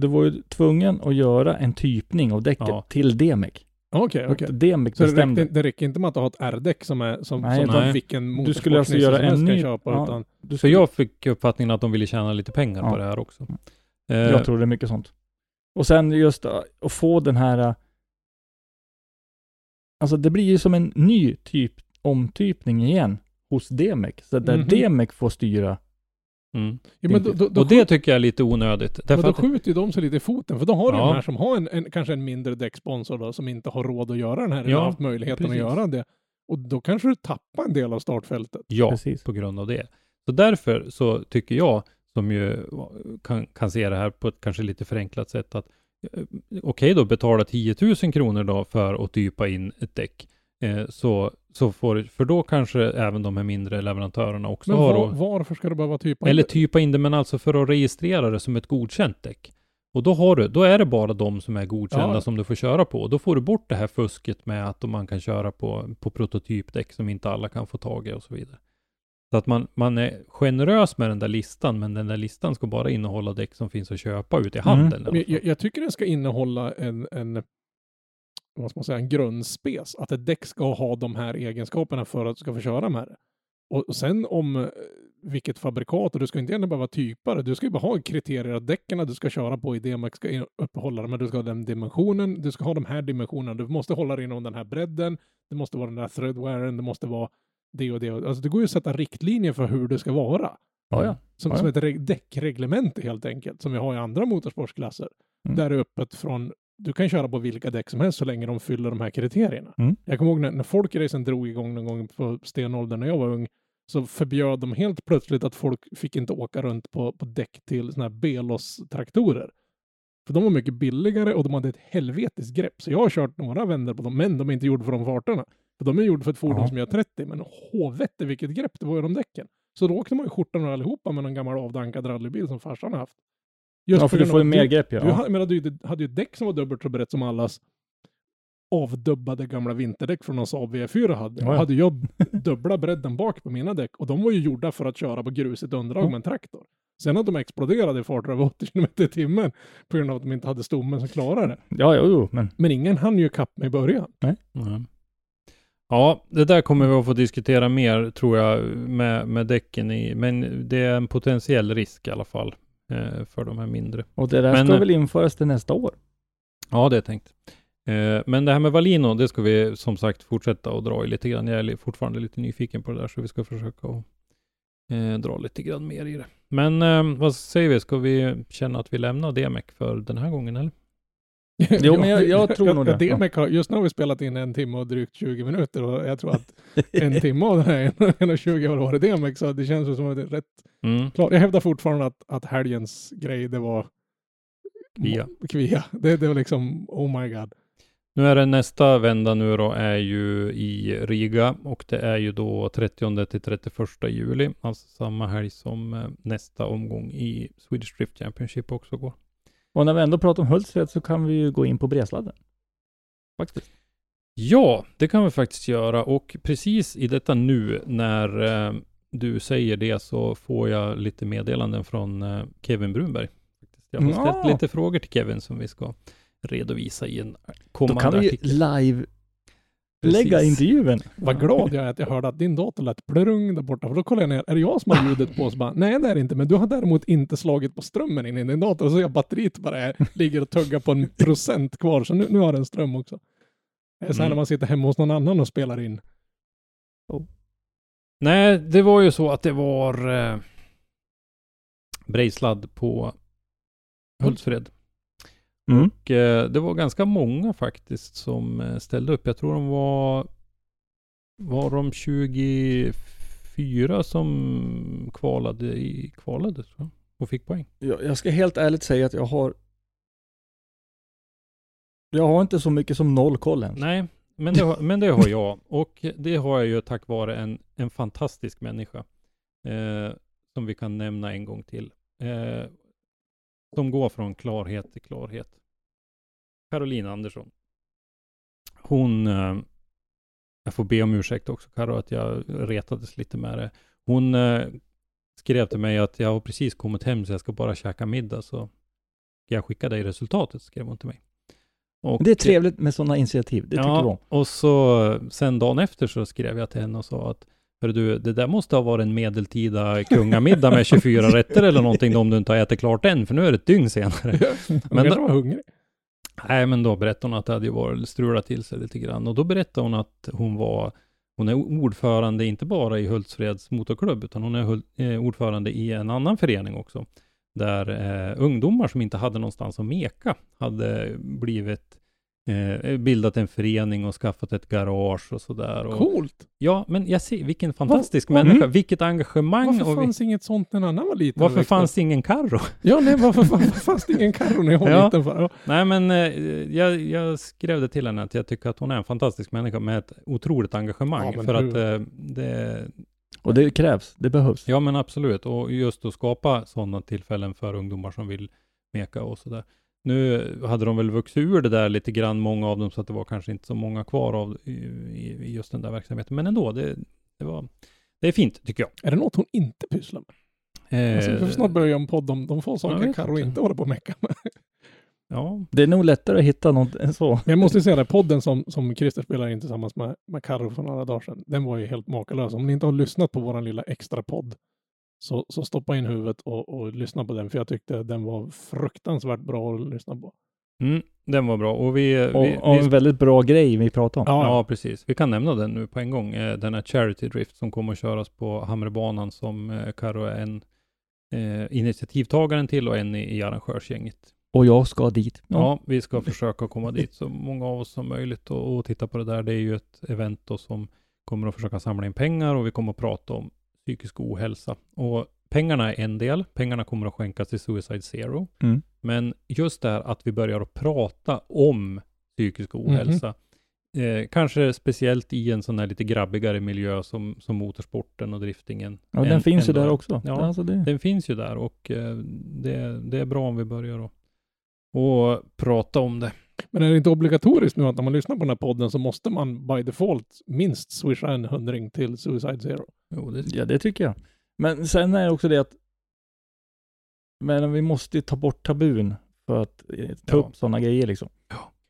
du var ju tvungen att göra en typning av däcket Ja. till DMEC. Okej, Och okej. DMEC Så det bestämde. räcker, det räcker inte med att ha ett R-däck som är som, Nej, som nej. vilken Du skulle alltså göra en ny- köpa, ja. utan Du För skulle, jag fick uppfattningen att de ville tjäna lite pengar Ja. på det här också. Mm. Eh, jag tror det är mycket sånt. Och sen just äh, att få den här... äh, Alltså det blir ju som en ny typ omtypning igen hos DMEC. Så där Mhm. DMEC får styra. mm. ja, men då, då, då, Och det tycker jag är lite onödigt. men då att, skjuter ju de sig lite i foten, för då har du Ja. de här som har en, en, kanske en mindre däcksponsor då, som inte har råd att göra den här, eller Ja, har haft möjligheten precis. att göra det. Och då kanske du tappar en del av startfältet. ja, Precis. på grund av det. Så därför så tycker jag, som ju kan, kan se det här på ett kanske lite förenklat sätt, att eh, okej då, betala 10 000 kronor då för att typa in ett däck. Eh, så, så får, för då kanske även de här mindre leverantörerna också Men har var, då, varför ska du behöva typa in eller typa in det, men alltså för att registrera det som ett godkänt däck. Och då har du, då är det bara de som är godkända Ja. som du får köra på. Då får du bort det här fusket med att man kan köra på, på prototypdäck som inte alla kan få tag i och så vidare. Så att man, man är generös med den där listan, men den där listan ska bara innehålla däck som finns att köpa ute i Mm. handeln. Men fall. jag, jag tycker den ska innehålla en, en, vad ska man säga, en grundspec. Att ett däck ska ha de här egenskaperna för att du ska få köra med det. Och, och sen om eh, vilket fabrikat, och du ska inte egentligen behöva typa det. Du ska ju bara ha kriterier att däcken du ska köra på i DMX ska uppehålla det, men du ska ha den dimensionen, du ska ha de här dimensionerna, du måste hålla det inom den här bredden, det måste vara den där threadwearen, det måste vara det och det. Alltså det går ju att sätta riktlinjer för hur det ska vara. Ja, ja. Som, Ja, som ett reg- däckreglemente helt enkelt, som vi har i andra motorsportsklasser. Mm. Där är öppet från, du kan köra på vilka däck som helst så länge de fyller de här kriterierna. Mm. Jag kommer ihåg när, när folkracen drog igång någon gång på stenåldern när jag var ung, så förbjöd de helt plötsligt att folk fick inte åka runt på, på däck till sådana här Belos-traktorer. För de var mycket billigare och de hade ett helvetiskt grepp. Så jag har kört några vändor på dem, men de är inte gjorda för de farterna. För de är gjorda för ett fordon Ja. som gör 30, men håvette vilket grepp det var i de däcken. Så då åkte man ju skjortan allihopa med någon gammal avdankad rallybil som farsan har haft. Just Ja, för du får ju mer grepp ja. Du hade, menar, du hade ju ett däck som var dubbelt så brett som allas avdubbade gamla vinterdäck från någon Saab V4 hade. Ja, ja. hade jag dubbla bredden bak på mina däck och de var ju gjorda för att köra på grusigt underlag Ja. med en traktor. Sen att de exploderade i farter över 80 km i timmen på grund av att de inte hade stommen som klarade det. Ja, jo, jo, men Men ingen hann ju kapp med i början. Nej. Ja, det där kommer vi att få diskutera mer tror jag med, med däcken i, men det är en potentiell risk i alla fall för de här mindre. och det där Men, ska eh, väl införas till nästa år? Ja, det är tänkt. Eh, men det här med Valino, det ska vi som sagt fortsätta att dra i lite grann. Jag är fortfarande lite nyfiken på det där, så vi ska försöka att eh, dra lite grann mer i det. Men eh, vad säger vi, ska vi känna att vi lämnar DMEC för den här gången eller? Jo, men jag- jag tror nog det. Har, just nu har vi spelat in en timme och drygt 20 minuter och jag tror att en timme av den här 1.20 har varit DMEC så det känns som att det är rätt Mm. klart. Jag hävdar fortfarande att, att helgens grej det var Kvia. Kvia. Det, det var liksom, oh my god. Nu är det nästa vända nu då är ju i Riga och det är ju då 30 till 31 juli, alltså samma helg som eh, nästa omgång i Swedish Drift Championship också går. Och när vi ändå pratar om Hultsfred så kan vi ju gå in på Bresladden. Faktiskt. Ja, det kan vi faktiskt göra och precis i detta nu när eh, du säger det så får jag lite meddelanden från eh, Kevin Brunberg. Jag har ställt Ja. lite frågor till Kevin som vi ska redovisa i en Då kommande kan vi artikel. live lägga intervjun. Vad glad jag är att jag hörde att din dator lät plurung där borta. För då kollade jag ner, är det jag som har ljudet på? Så bara, nej det är det inte, men du har däremot inte slagit på strömmen in i din dator. Så jag batteriet bara är, ligger och tuggar på en procent kvar. Så nu, nu har den ström också. Det är så här Mm. när man sitter hemma hos någon annan och spelar in. Nej, det var ju så att det var eh, Brejsladd på Hultsfred. Mm. Och eh, det var ganska många faktiskt som eh, ställde upp. Jag tror de var var de 24 som kvalade i kvalade jag. och fick poäng. Jag, jag ska helt ärligt säga att jag har jag har inte så mycket som noll koll ens. Nej, men det, har, men det har jag. Och det har jag ju tack vare en, en fantastisk människa. Eh, som vi kan nämna en gång till. Eh, som går från klarhet till klarhet. Caroline Andersson. Hon, eh, jag får be om ursäkt också Karo att jag retades lite med det. Hon eh, skrev till mig att jag har precis kommit hem så jag ska bara käka middag så ska jag skicka dig resultatet, skrev hon till mig. Och, Det är trevligt med sådana initiativ, det tycker jag om. och så sen dagen efter så skrev jag till henne och sa att Hörru du, det där måste ha varit en medeltida kungamiddag med 24 rätter eller någonting om du inte har ätit klart än, för nu är det ett dygn senare. Men då- var hungrig. Nej, men då berättade hon att det hade ju varit strulat till sig lite grann. Och då berättade hon att hon var, hon är ordförande inte bara i Hultsfreds motorklubb, utan hon är eh, ordförande i en annan förening också. Där eh, ungdomar som inte hade någonstans att meka hade blivit, eh, bildat en förening och skaffat ett garage och sådär. Och, Coolt! Ja, men jag ser, vilken fantastisk Var- människa, Mm. vilket engagemang. Varför och vi, fanns inget sånt när en annan var liten? varför fanns ingen Carro? Ja, nej, varför, varför fanns det ingen Carro när jag var Ja. liten? För? Ja. Nej, men eh, jag, jag skrev det till henne att jag tycker att hon är en fantastisk människa med ett otroligt engagemang. Ja, för hur- att eh, det, Och det krävs, det behövs. ja men absolut, och just att skapa sådana tillfällen för ungdomar som vill meka och sådär. Nu hade de väl vuxit ur det där lite grann, många av dem, så att det var kanske inte så många kvar av i, i, just den där verksamheten. Men ändå, det, det var, det är fint tycker jag. Är det något hon inte pysslar med? Eh, Alltså, vi får snart börja en podd om de få saker Carro inte. håller på att mecka med. ja, Det är nog lättare att hitta något än så. Men jag måste säga det, podden som, som Christer spelade in tillsammans med, med Carro för några dagar sedan, den var ju helt makalös. Om ni inte har lyssnat på våran lilla extra podd, så, så stoppa in huvudet och, och lyssna på den, för jag tyckte den var fruktansvärt bra att lyssna på. mm, den var bra. Och vi, Och, vi, och vi en väldigt bra grej vi pratar om. Ja, precis. Vi kan nämna den nu på en gång. Eh, Den här Charity Drift som kommer att köras på Hamrebanan som eh, Karo är en eh, initiativtagaren till och en i, i arrangörsgänget. Och jag ska dit. Ja. vi ska försöka komma dit så många av oss som möjligt och, och titta på det där. Det är ju ett event då som kommer att försöka samla in pengar och vi kommer att prata om psykisk ohälsa. Och pengarna är en del. Pengarna kommer att skänkas till Suicide Zero. Mm. Men just det här att vi börjar att prata om psykisk ohälsa, eh, kanske speciellt i en sån här lite grabbigare miljö som, som motorsporten och driftingen. Ja, den än- finns ju där är. också. Ja, Alltså det, den finns ju där och eh, det, det är bra om vi börjar och prata om det. Men är det inte obligatoriskt nu att när man lyssnar på den här podden så måste man by default minst swisha en hundring till Suicide Zero? Jo, det, ja, det tycker jag. Men sen är det också det att men vi måste ju ta bort tabun för att eh, ta Ja. upp sådana grejer liksom.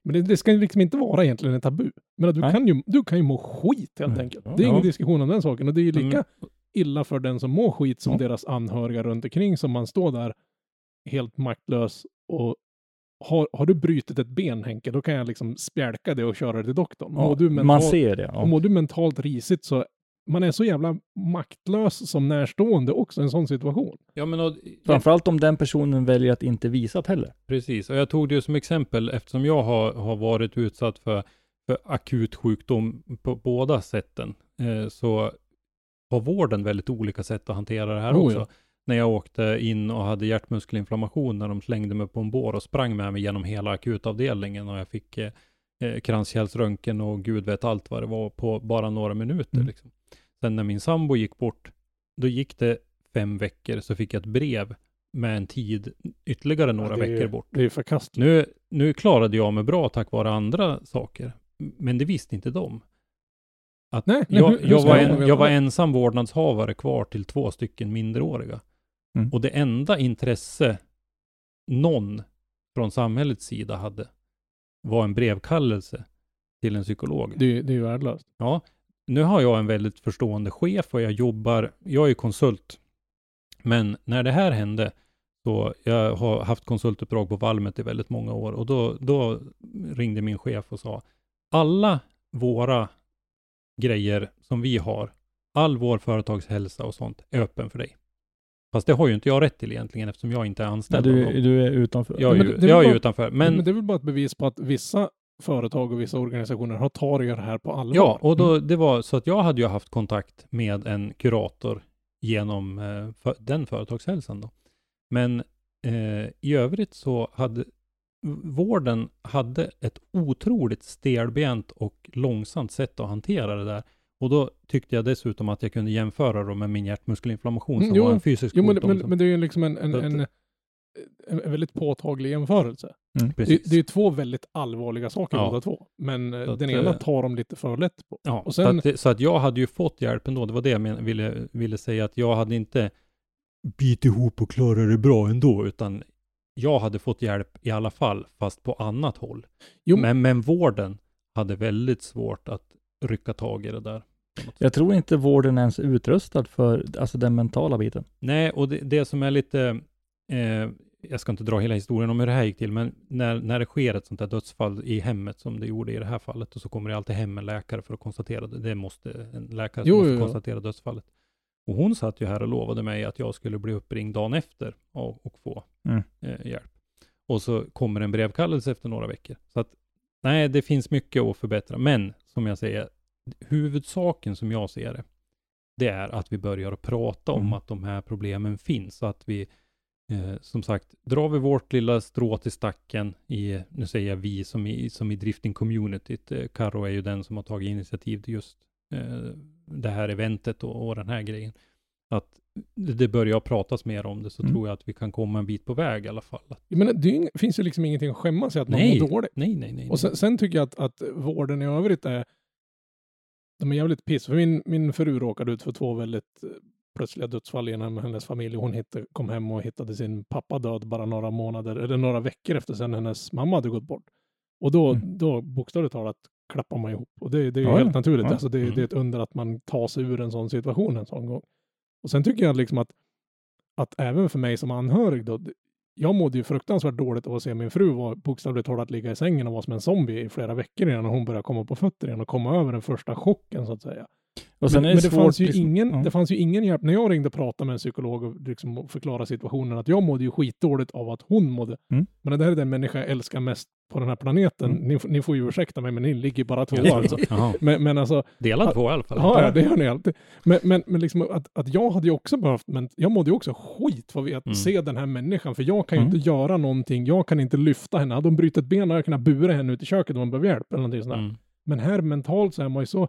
Men det, det ska liksom inte vara egentligen en tabu. Men att du, Nej. kan ju, du kan ju må skit helt Mm. enkelt. Ja. Det är ingen Ja. diskussion om den saken. Och det är ju lika Mm. illa för den som mår skit som Ja. deras anhöriga runt omkring som man står där helt maktlös och har, har du brutit ett ben Henke, då kan jag liksom spjälka det och köra det till doktorn. Ja, du man mental- ser det. Ja. mår du mentalt risigt så man är så jävla maktlös som närstående också i en sån situation. ja, men och, Framförallt om den personen väljer att inte visa det heller. Precis, och jag tog det ju som exempel eftersom jag har, har varit utsatt för, för akut sjukdom på båda sätten. Eh, så har vården väldigt olika sätt att hantera det här Oh, också. ja. När jag åkte in och hade hjärtmuskelinflammation när de slängde mig på en bår och sprang med mig genom hela akutavdelningen och jag fick eh, eh, kranskärlsröntgen och gud vet allt vad det var på bara några minuter. Mm. Liksom. Sen när min sambo gick bort, då gick det fem veckor så fick jag ett brev med en tid ytterligare några Ja, är- veckor bort. Det är förkastligt. Nu, nu klarade jag mig bra tack vare andra saker, men det visste inte de. Att Nej, jag, hur- jag, var en, jag var ensam vårdnadshavare kvar till två stycken minderåriga. Mm. Och det enda intresse någon från samhällets sida hade var en brevkallelse till en psykolog. Det, är- det är ju värdelöst. Ja, nu har jag en väldigt förstående chef och jag jobbar, jag är konsult. Men när det här hände, så jag har haft konsultuppdrag på Valmet i väldigt många år och då, då ringde min chef och sa, alla våra grejer som vi har, all vår företagshälsa och sånt är öppen för dig. Fast det har ju inte jag rätt till egentligen eftersom jag inte är Nej, anställd av du, du är utanför. Jag är ju, det- jag är bara- utanför. Men, Men, det är väl bara ett bevis på att vissa företag och vissa organisationer har tagit det här på allvar. Ja, och då, det var så att jag hade ju haft kontakt med en kurator genom eh, för, den företagshälsan då. Men eh, i övrigt så hade vården hade ett otroligt stelbent och långsamt sätt att hantera det där. Och då tyckte jag dessutom att jag kunde jämföra dem med min hjärtmuskelinflammation som Mm, jo, var en fysisk Jo, men, sjukdom. men, som- men det är ju liksom en, en, att- en, en väldigt påtaglig jämförelse. Mm. Det, det är två väldigt allvarliga saker Ja. båda två. Men eh, Så att, den ena eh, tar de lite för lätt på. Ja, Och så, sen, att, det- så att jag hade ju fått hjälp ändå. Det var det jag men, ville, ville säga, att jag hade inte bit ihop och klarat det bra ändå, utan jag hade fått hjälp i alla fall, fast på annat håll. jo, Men, men vården hade väldigt svårt att rycka tag i det där. Jag tror inte vården ens är utrustad för alltså den mentala biten. Nej, och det, det som är lite, eh, jag ska inte dra hela historien om hur det här gick till, men när, när det sker ett sånt här dödsfall i hemmet som det gjorde i det här fallet, och så kommer det alltid hem en läkare för att konstatera det. Det måste en läkare Jo, måste jo, jo. konstatera dödsfallet. Och hon satt ju här och lovade mig att jag skulle bli uppringd dagen efter och, och få Mm. eh, hjälp. Och så kommer en brevkallelse efter några veckor. Så att, nej, det finns mycket att förbättra. Men, som jag säger, huvudsaken som jag ser det, det är att vi börjar prata om Mm. att de här problemen finns. Att vi, eh, som sagt, drar vi vårt lilla strå till stacken i, nu säger jag vi, som i, som i drifting-communityt. Eh, Karo är ju den som har tagit initiativ till just eh, det här eventet och, och den här grejen. Att det börjar pratas mer om det, så Mm. tror jag att vi kan komma en bit på väg i alla fall. Menar, det finns ju liksom ingenting att skämmas i att man Nej. mår dåligt. nej, nej, nej. Och sen, sen tycker jag att, att vården i övrigt är, de är jävligt piss. För min, min fru råkade ut för två väldigt eh, plötsliga dödsfall genom hennes familj. Hon hittade, kom hem och hittade sin pappa död bara några månader, eller några veckor efter sen hennes mamma hade gått bort. Och då, Mm. då bokstavligt talat klappar man ihop. Och det, det är ju Ja, helt naturligt. Ja. Alltså det, Mm. det är ett under att man tar sig ur en sån situation en sån gång. Och sen tycker jag liksom att, att även för mig som anhörig då, jag mådde ju fruktansvärt dåligt av att se min fru var bokstavligt talat ligga i sängen och vara som en zombie i flera veckor innan hon började komma på fötter igen och komma över den första chocken så att säga. Men men det, fanns ju liksom- ingen, ja. det fanns ju ingen hjälp. När jag ringde och pratade med en psykolog och liksom förklarade situationen att jag mådde ju skitdåligt av att hon mådde. Mm. Men det här är den människa jag älskar mest på den här planeten. Mm. Ni, får- ni får ju ursäkta mig, men ni ligger bara två alltså. Men, men alltså, Delad två i alla fall. Ja, ja, det gör ni alltid. Men, men, men liksom att, att jag hade ju också behövt, men jag mådde ju också skit för att Mm. se den här människan, för jag kan ju Mm. inte göra någonting, jag kan inte lyfta henne. Hade hon brutit ben hade jag kunnat bura henne ut i köket om hon behöver hjälp eller någonting sånt där. Mm. Men här mentalt så är man ju så,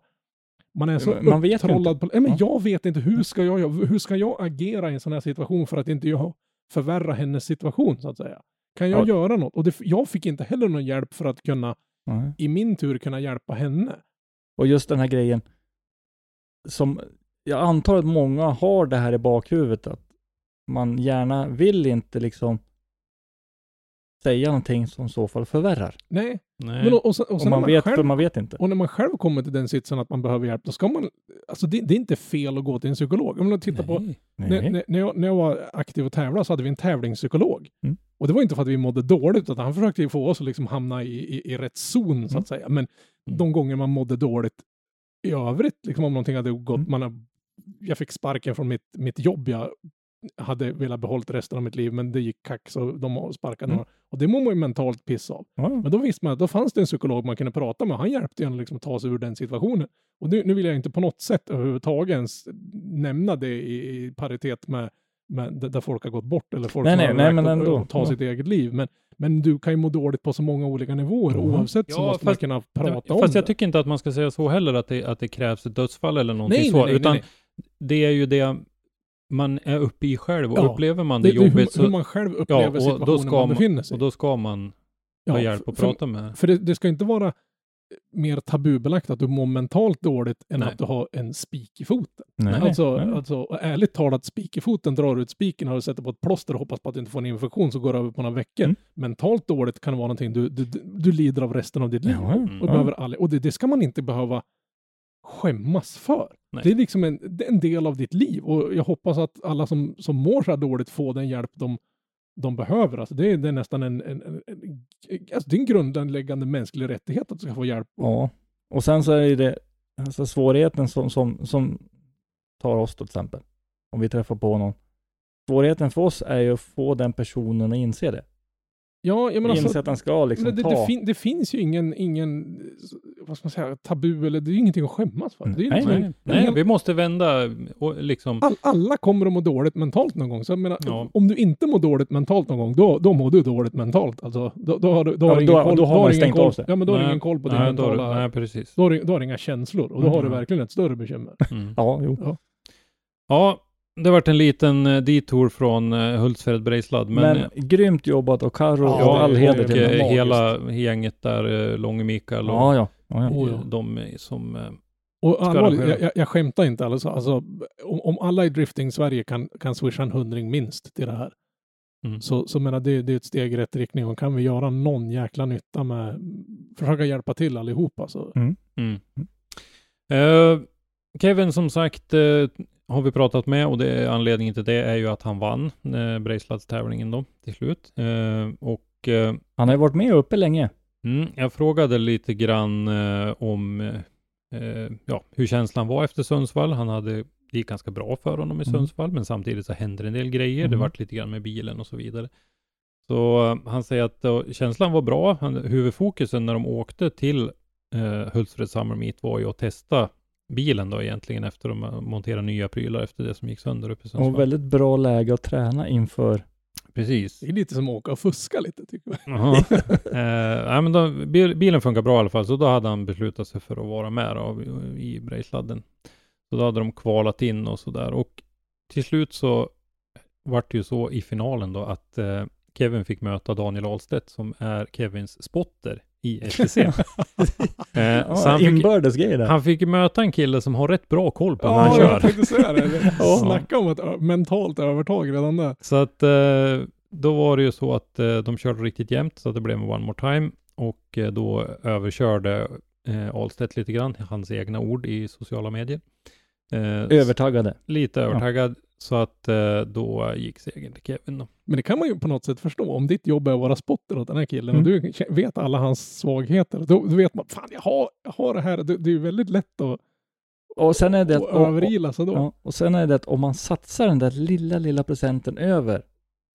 man är så man vet inte. på, nej, men Ja. jag vet inte, hur ska jag, hur ska jag agera i en sån här situation för att inte jag förvärra hennes situation så att säga? Kan jag Ja. göra något? Och det, jag fick inte heller någon hjälp för att kunna, Nej. i min tur, kunna hjälpa henne. Och just den här grejen som jag antar att många har det här i bakhuvudet att man gärna vill inte liksom säga någonting som i så fall förvärrar. Nej. Men och, och sen, och Och sen när man vet, själv för man vet inte. Och när man själv kommer till den sitsen att man behöver hjälp, då ska man... Alltså det, det är inte fel att gå till en psykolog. Om man tittar på... Nej. När, när, när, jag, när jag var aktiv och tävlade så hade vi en tävlingspsykolog. Mm. Och det var inte för att vi mådde dåligt, utan han försökte ju få oss att liksom hamna i, i, i rätt zon, så Mm. att säga. Men Mm. de gånger man mådde dåligt i övrigt, liksom om någonting hade gått... Mm. Man har, jag fick sparken från mitt, mitt jobb jag hade velat behålla resten av mitt liv, men det gick kack så de sparkade Mm. några. Och det mår man ju mentalt piss av. Ja. Men då visste man att då fanns det en psykolog man kunde prata med. Han hjälpte en liksom att ta sig ur den situationen. Och nu, nu vill jag inte på något sätt överhuvudtaget ens nämna det i, i paritet med, med där folk har gått bort eller folk Nej, som nej, har nej, men att- ta Ja. sitt eget liv. Men, men du kan ju må dåligt på så många olika nivåer. Mhm. Oavsett så Ja, måste fast- man kunna prata om Fast jag det. tycker inte att man ska säga så heller, att det, att det krävs ett dödsfall eller någonting Nej, så. nej, nej, utan nej, det är ju det man är uppe i själv. Och Ja. upplever man Det, det, jobbigt hur, så... hur man själv upplever ja, och situationen då ska man man, befinner sig och då ska man Ja, ta hjälp och för- prata med. För det, det ska inte vara mer tabubelagt att du mår mentalt dåligt än Nej. att du har en spik i foten. Nej, alltså, nej. alltså, ärligt talat, spik i foten, drar ut spiken, har du sätter på ett plåster och hoppas på att du inte får en infektion så går det över på några veckor. Mm. Mentalt dåligt kan vara någonting du, du, du, lider av resten av ditt liv. Ja, Mm. Och, behöver all, och det, det ska man inte behöva skämmas för. Nej. Det är liksom en, en del av ditt liv och jag hoppas att alla som, som mår så här dåligt får den hjälp de, de behöver. Alltså det, är, det är nästan en, en, en, en, alltså det är en grundläggande mänsklig rättighet att du ska få hjälp. Ja. Och sen så är det, alltså svårigheten som, som, som tar oss till exempel. Om vi träffar på någon. Svårigheten för oss är ju att få den personen att inse det. Ja, jag menar inse alltså, att den ska liksom men det, ta... det, fin, det finns ju ingen, ingen vad ska man säga, tabu eller det är ju ingenting att skämmas för. Det är ju Nej, liksom Nej, nej, en- vi måste vända och liksom... All, alla kommer att må dåligt mentalt någon gång. Så jag menar, Ja. om du inte mår dåligt mentalt någon gång, då, då mår du dåligt mentalt. Alltså, då, då har du, då Ja, har du då- ingen koll. då har man stängt koll, av sig. Ja, men då har du Nej, ingen koll på din nej, då, har du- mentala... Nej, precis. Då har, du, då har du inga känslor och då har du Mm. verkligen ett större bekymmer. Mm. Ja, jo. Ja, det varit en liten eh, detour från uh, Hultsfred Brejslad. Men, Men, grymt jobbat och Carro Ja, och all det- heder till eh, magiskt. hela gänget där, uh, Långe Mikael och Ja, ja. ja, ja. De som... eh, Och allvarligt, jag, jag, jag skämtar inte alltså. alltså om, om alla i drifting-Sverige kan, kan swisha en hundring minst till det här. Mm. Så, så menar det, det är ett steg i rätt riktning och kan vi göra någon jäkla nytta med, försöka hjälpa till allihopa så. Mm. Eh, Kevin som sagt eh, har vi pratat med och det är anledningen till det är ju att han vann uh, Brejsladstävlingen då till slut. Eh, och eh, Han har ju varit med uppe länge. mm, jag frågade lite grann eh, om eh, ja, hur känslan var efter Sundsvall. Han hade det gick ganska bra för honom i Mm. Sundsvall, men samtidigt så hände det en del grejer. Det Mm. vart lite grann med bilen och så vidare. Så eh, han säger att eh, känslan var bra. Han, huvudfokusen när de åkte till eh, Hultsfred Summer Meet var ju att testa bilen då egentligen efter att de montera nya prylar efter det som gick sönder uppe i Sundsvall. Och väldigt bra läge att träna inför. Precis. Det är lite som att åka och fuska lite tycker jag. Jaha. eh, nej, men då, bil, bilen funkar bra i alla fall, så då hade han beslutat sig för att vara med då, i Brejsladden. Så då hade de kvalat in och sådär. Och till slut så vart det ju så i finalen då att eh, Kevin fick möta Daniel Ahlstedt som är Kevins spotter i STC. eh, Ja, så han fick, inbördes grejer där. han fick ju möta en kille som har rätt bra koll på när Ja, han jag kör. tänkte säga det. Ja. Snacka om ett mentalt övertag redan där. Så att eh, då var det ju så att eh, de körde riktigt jämnt så att det blev en one more time och eh, då överkörde eh, Ahlstedt lite grann, hans egna ord i sociala medier. Eh, Övertaggade. Lite övertaggad så att eh, då gick segern till Kevin då. Men det kan man ju på något sätt förstå. Om ditt jobb är att vara spotter åt den här killen Mm. och du vet alla hans svagheter. Då, då vet man, fan jag har, jag har det här. Det, det är ju väldigt lätt att, Och sen är det att och, överila sig då. ja, och sen är det att om man satsar den där lilla, lilla procenten över,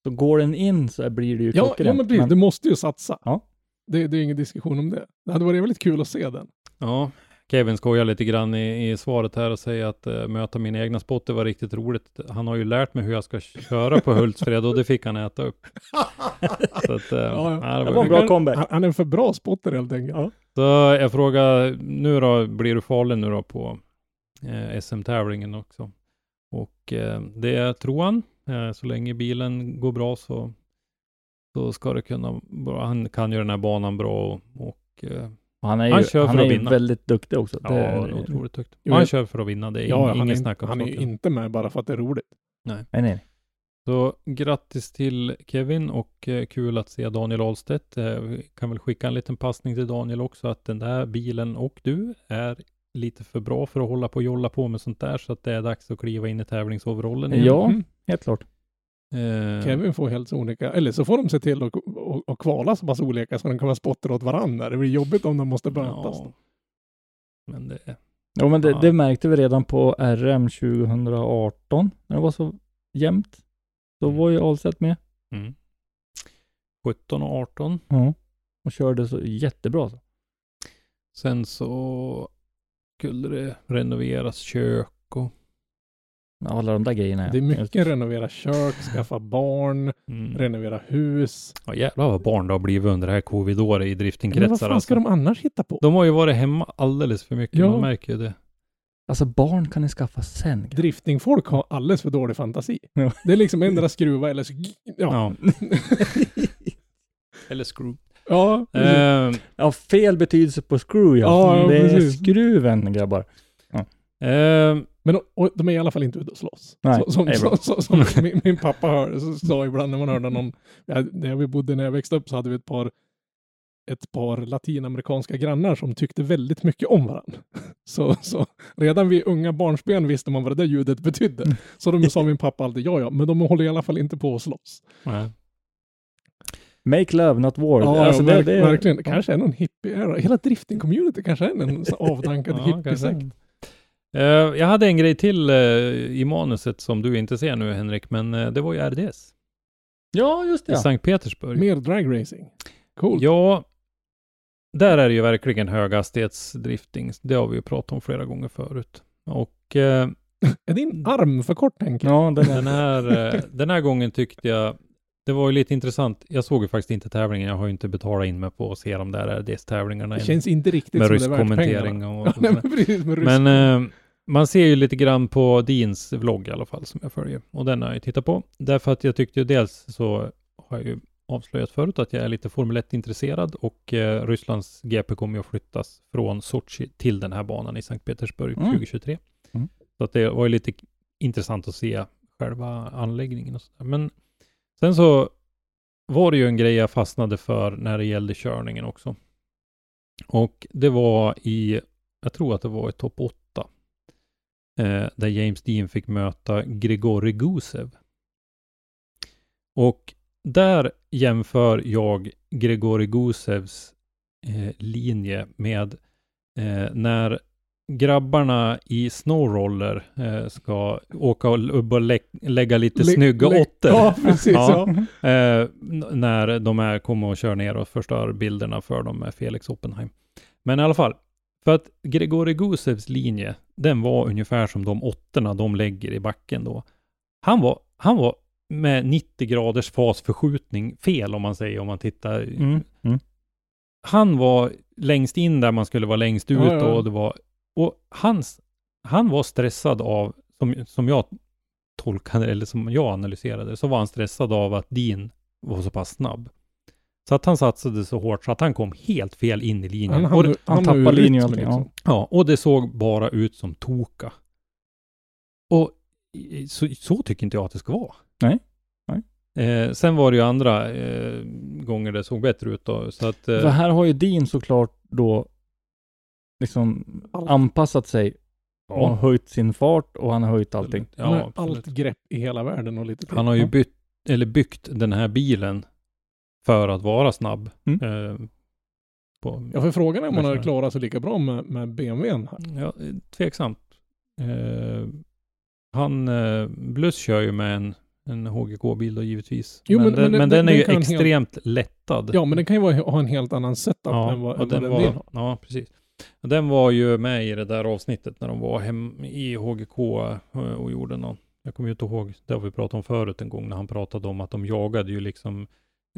så går den in så blir det ju Ja, klockrent. ja men precis. Du måste ju satsa. Ja. Det, det är ingen diskussion om det. Det hade varit väldigt kul att se den. Ja, Kevin skojar lite grann i, i svaret här och säger att eh, möta mina egna spotter var riktigt roligt. Han har ju lärt mig hur jag ska köra på Hultsfred och det fick han äta upp. Så att, eh, Ja, ja. det Det var var en bra comeback. Han, han är en för bra spotter helt enkelt. Ja. Så jag frågar, nu då, blir du farlig nu då på eh, SM-tävlingen också? Och eh, det tror han. Eh, så länge bilen går bra så, så ska det kunna, han kan ju den här banan bra och, och eh, Och Han är ju, Han kör han för är att vinna. väldigt duktig också. ja, Det är- är otroligt duktig. Han kör för att vinna, det är Ja, ing, han, ingen är, snack om han är ju inte med bara för att det är roligt. Nej, nej. Så grattis till Kevin och eh, kul att se Daniel Ahlstedt. Eh, vi kan väl skicka en liten passning till Daniel också att den där bilen och du är lite för bra för att hålla på och jolla på med sånt där så att det är dags att kliva in i tävlingsoverallen igen. Ja, Mm. helt klart. Eh, Kevin får helt olika, eller så får de se till att och, och kvala så pass olika så de kan vara spotter åt varandra. Det blir jobbigt om de måste mötas. ja. Men det, Jo, men det, Ja. det märkte vi redan på RM 2018, när det var så jämnt. Då Mm. var ju Ahlstedt med. mm. 17 och 18. Ja. Och körde så jättebra. Så. Sen så skulle det renoveras kök och Alla de där grejerna. Det är mycket renovera kök, skaffa barn, mm. renovera hus. Ja, jävlar vad barn det har blivit under det här covid-året i Men vad driftingkretsar. fan ska Alltså. de annars hitta på? De har ju varit hemma alldeles för mycket, Ja. man märker ju det. Alltså barn kan ni skaffa sen. Driftingfolk har alldeles för dålig fantasi. Ja. Det är liksom endera skruva eller så... Ja. Ja. Eller screw. ja. Eh, Ja, fel betydelse på screw ja. Ja, ja, det är precis. skruven grabbar. Eh, Men de är i alla fall inte ute och slåss. Nej, Så, som är så, så, som min, min pappa hör, så, sa ibland när man hörde någon, när vi bodde, när jag växte upp så hade vi ett par ett par latinamerikanska grannar som tyckte väldigt mycket om varandra. Så, så redan vid unga barnsben visste man vad det där ljudet betydde. Så de sa min pappa alltid, ja ja, men de håller i alla fall inte på att slåss. nej. Make love, not war. Ja, alltså, ja, det, verk, det, verkligen. Det kanske är någon hippie-era. Hela drifting-community kanske är en avdankad Ja, kanske. hippiesekt. Eh, jag hade en grej till eh, i manuset som du inte ser nu Henrik, men eh, det var ju RDS Ja, just det. i. Sankt Petersburg. Mer dragracing. Cool. Ja, där är det ju verkligen höghastighetsdrifting. Det har vi ju pratat om flera gånger förut. Och eh, Är din arm för kort tänker jag? Ja, den är... den, här, den här gången tyckte jag det var ju lite intressant. Jag såg ju faktiskt inte tävlingen. Jag har ju inte betalat in mig på att se de där RDS-tävlingarna. Det känns inte riktigt med som rysk det är värt kommentering och, Ja, och sådär. men precis, med rysk- Men eh, man ser ju lite grann på Deans vlogg i alla fall som jag följer. Och den har jag tittat på. Därför att jag tyckte ju dels så har jag ju avslöjat förut att jag är lite Formel 1-intresserad och eh, Rysslands GP kommer ju att flyttas från Sochi till den här banan i Sankt Petersburg Mm. 2023. Mm. Så att det var ju lite intressant att se själva anläggningen och sådär. Men sen så var det ju en grej jag fastnade för när det gällde körningen också. Och det var i, jag tror att det var i topp 8, eh, där James Dean fick möta Grigori Gusev. Och där jämför jag Grigori Gusevs eh, linje med eh, när grabbarna i snowroller eh, ska åka och, och lä lägga lite Lä- snygga lä- åttor. Ja, precis. Ja. Eh, n- när de är, kommer och kör ner och förstör bilderna för dem med Felix Oppenheim. Men i alla fall, för att Gregori Gusevs linje, den var ungefär som de åttorna de lägger i backen då. Han var, han var med 90 graders fasförskjutning fel om man säger, om man tittar. Mm. Mm. Han var längst in där man skulle vara längst ut Ja, ja. och det var, och hans, han var stressad av, som, som jag tolkade eller som jag analyserade, så var han stressad av att Dean var så pass snabb. Så att han satsade så hårt så att han kom helt fel in i linjen. Han, och, han, han tappar linjen liksom. ja, och det såg bara ut som toka. Och så, så tycker inte jag att det ska vara. Nej. Nej. Eh, sen var det ju andra eh, gånger det såg bättre ut då. Så att, eh, För här har ju Dean såklart då liksom Allt. anpassat sig och ja, höjt sin fart och han har höjt allting. Han har Ja, allt grepp i hela världen och lite till. Han har ju bytt, eller byggt den här bilen för att vara snabb. Mm. Eh, på, Ja, för frågan är om man Verkligen. hade klarat sig lika bra med, med BMWn här. Ja, tveksamt. Eh, han, eh, Bluss kör ju med en, en HGK-bil då givetvis. Jo, men, men- den, men men den- den, är den ju kan helt- extremt lättad. Ja, men den kan ju vara, ha en helt annan setup Ja, än vad, och än vad den den var, har. ja, precis. Den var ju med i det där avsnittet när de var hem i HGK eh, och gjorde någon. Jag kommer ju inte ihåg, det har vi pratat om förut en gång när han pratade om att de jagade ju liksom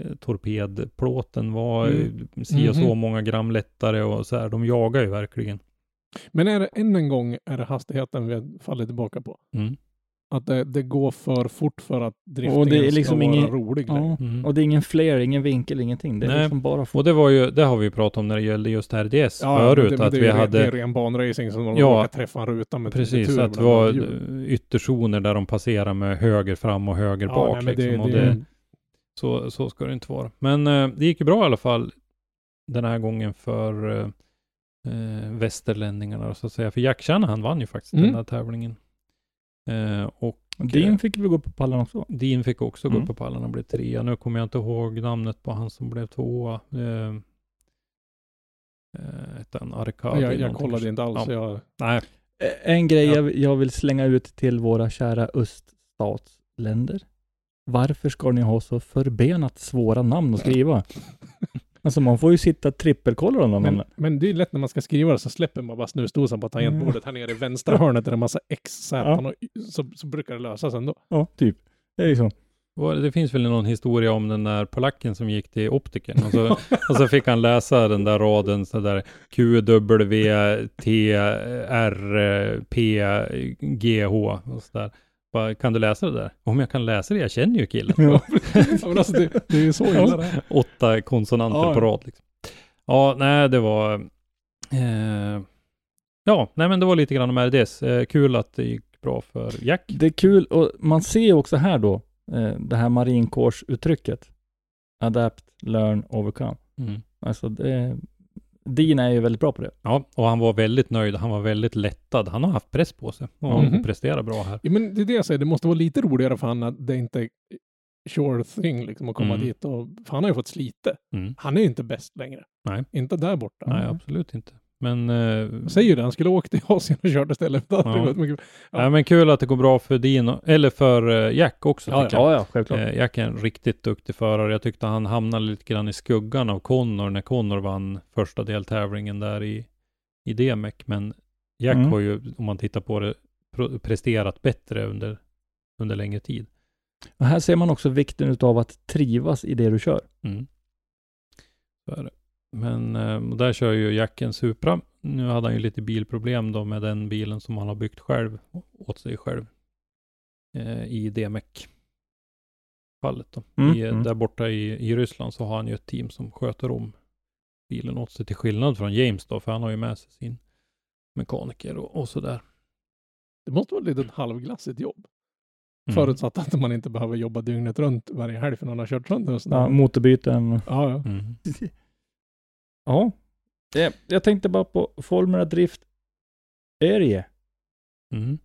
eh, torpedplåten var Mm. si och så Mhm. många gram lättare och så här. De jagar ju verkligen. Men är det än en gång är det hastigheten vi fallit tillbaka på? Mm. Att det, det går för fort för att driftingen Och det är liksom ska vara ingen- rolig Ja. Mm. Och det är ingen flare, ingen vinkel, ingenting. Det är Nej. liksom bara fort. Och det var ju, det har vi ju pratat om när det gällde just RDS Ja, förut, det, att det, vi är, hade det är ren banracing som de Ja, råkar träffa en ruta med Precis, tur att det var ytterzoner där de passerar med höger fram och höger Ja, bak. nej, det- liksom, och det- det, så, så ska det inte vara. Men eh, det gick ju bra i alla fall den här gången för eh, eh, västerlänningarna så att säga. För Jack Shanahan vann ju faktiskt Mm. den här tävlingen. Eh, och Dean fick väl gå på pallen också? Dean fick också gå Mm. upp på pallen och blev trea. Nu kommer jag inte ihåg namnet på han som blev tvåa. Eh, eh, hette han Arkadi? jag, jag kollade inte alls. Ja. Jag, Nej, Eh, En grej Ja. jag, jag vill slänga ut till våra kära öststatsländer. Varför ska ni ha så förbenat svåra namn att skriva? alltså man får ju sitta trippelkolla de men, men det är lätt när man ska skriva det så släpper man bara snusdosan på tangentbordet här nere i vänstra hörnet där det är en massa X, Z Ja. och så, så brukar det lösas ändå. Ja, typ. Det är ju så. Det finns väl någon historia om den där polacken som gick till optikern och så, och så fick han läsa den där raden så där Q, W, T, R, P, G, H och så där. Bara, kan du läsa det där? Om jag kan läsa det, jag känner ju killen. Ja. Men alltså det, det är ju så illa det är. Åtta konsonanter Ja. på rad liksom. Ja, nej det var... Eh, ja, nej men det var lite grann om RDS. Eh, kul att det gick bra för Jack. Det är kul och man ser också här då eh, det här marinkårsuttrycket. Adapt, learn, overcome. Mm. Alltså det, Dean är ju väldigt bra på det. Ja, och han var väldigt nöjd. Han var väldigt lättad. Han har haft press på sig och, Mhm. och presterar bra här. Ja, men det är det jag säger, det måste vara lite roligare för han att det inte är sure thing liksom att komma Mm. dit. Och, för han har ju fått slite. Mm. Han är ju inte bäst längre. Nej. Inte där borta. Nej, absolut inte. Men, eh, säger ju det, han skulle åkt till Asien och kört istället. Det hade Ja. Ja. ja. men kul att det går bra för Dino, eller för eh, Jack också. Ja. Ja, ja, självklart. Eh, Jack är en riktigt duktig förare. Jag tyckte han hamnade lite grann i skuggan av Connor när Connor vann första deltävlingen där i, i DMEC. Men Jack Mm. har ju, om man tittar på det, presterat bättre under, under längre tid. Och här ser man också vikten av att trivas i det du kör. Mm. Så är det. Men eh, och där kör ju Jack en Supra. Nu hade han ju lite bilproblem då med den bilen som han har byggt själv, åt sig själv. Eh, I DMEC-fallet då. Mm, I, mm. Där borta i, i Ryssland så har han ju ett team som sköter om bilen åt sig till skillnad från James då, för han har ju med sig sin mekaniker och, och sådär. Det måste vara ett litet halvglassigt jobb. Mm. Förutsatt att man inte behöver jobba dygnet runt varje helg för någon har kört sönder och sådär. Ja, motorbyten. ja, ja. Ja. Eh, Jag tänkte bara på Formula Drift Erie. Mm.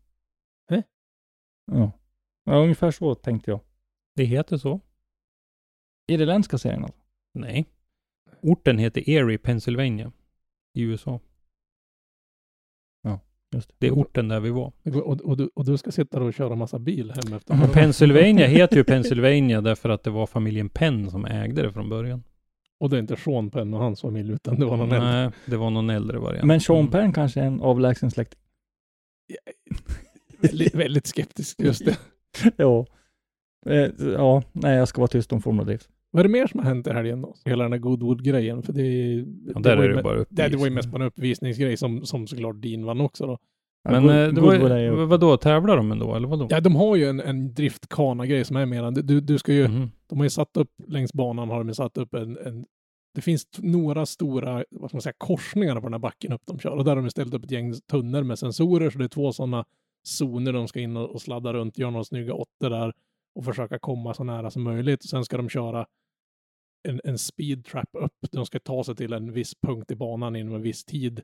Ja. ja, ungefär så tänkte jag. Det heter så. Irländska serien alltså. Nej. Orten heter Erie, Pennsylvania i USA. Just Det är orten där vi var. Det Och, och, du, och du ska sitta och köra massa bil hem efter Pennsylvania heter ju Pennsylvania därför att det var familjen Penn som ägde det från början. Och det är inte Sean Penn och hans familj utan det var någon äldre. Nej, det var någon äldre variant. Men Sean Mm. Penn kanske är en avlägsen släkting. väldigt, väldigt skeptisk just det. ja. Eh, ja, nej jag ska vara tyst om Formula Drift. Vad är det mer som har hänt i helgen då? Hela den här Goodwood-grejen. För det, Ja, där var är ju det me- bara det, det var ju uppvisning. mest bara en uppvisningsgrej som, som såklart Dean vann också då. Men Good- eh, det var, vadå, tävlar de ändå eller vadå? Ja, de har ju en, en driftkana-grej som är mer du, du ska ju, Mhm. de har ju satt upp längs banan har de ju satt upp en, en det finns några stora, vad ska man säga, korsningar på den här backen upp de kör. Och där har de ställt upp ett gäng tunnor med sensorer, så det är två sådana zoner de ska in och, och sladda runt, göra några snygga åttor där och försöka komma så nära som möjligt. Och sen ska de köra en, en speed trap upp. De ska ta sig till en viss punkt i banan inom en viss tid.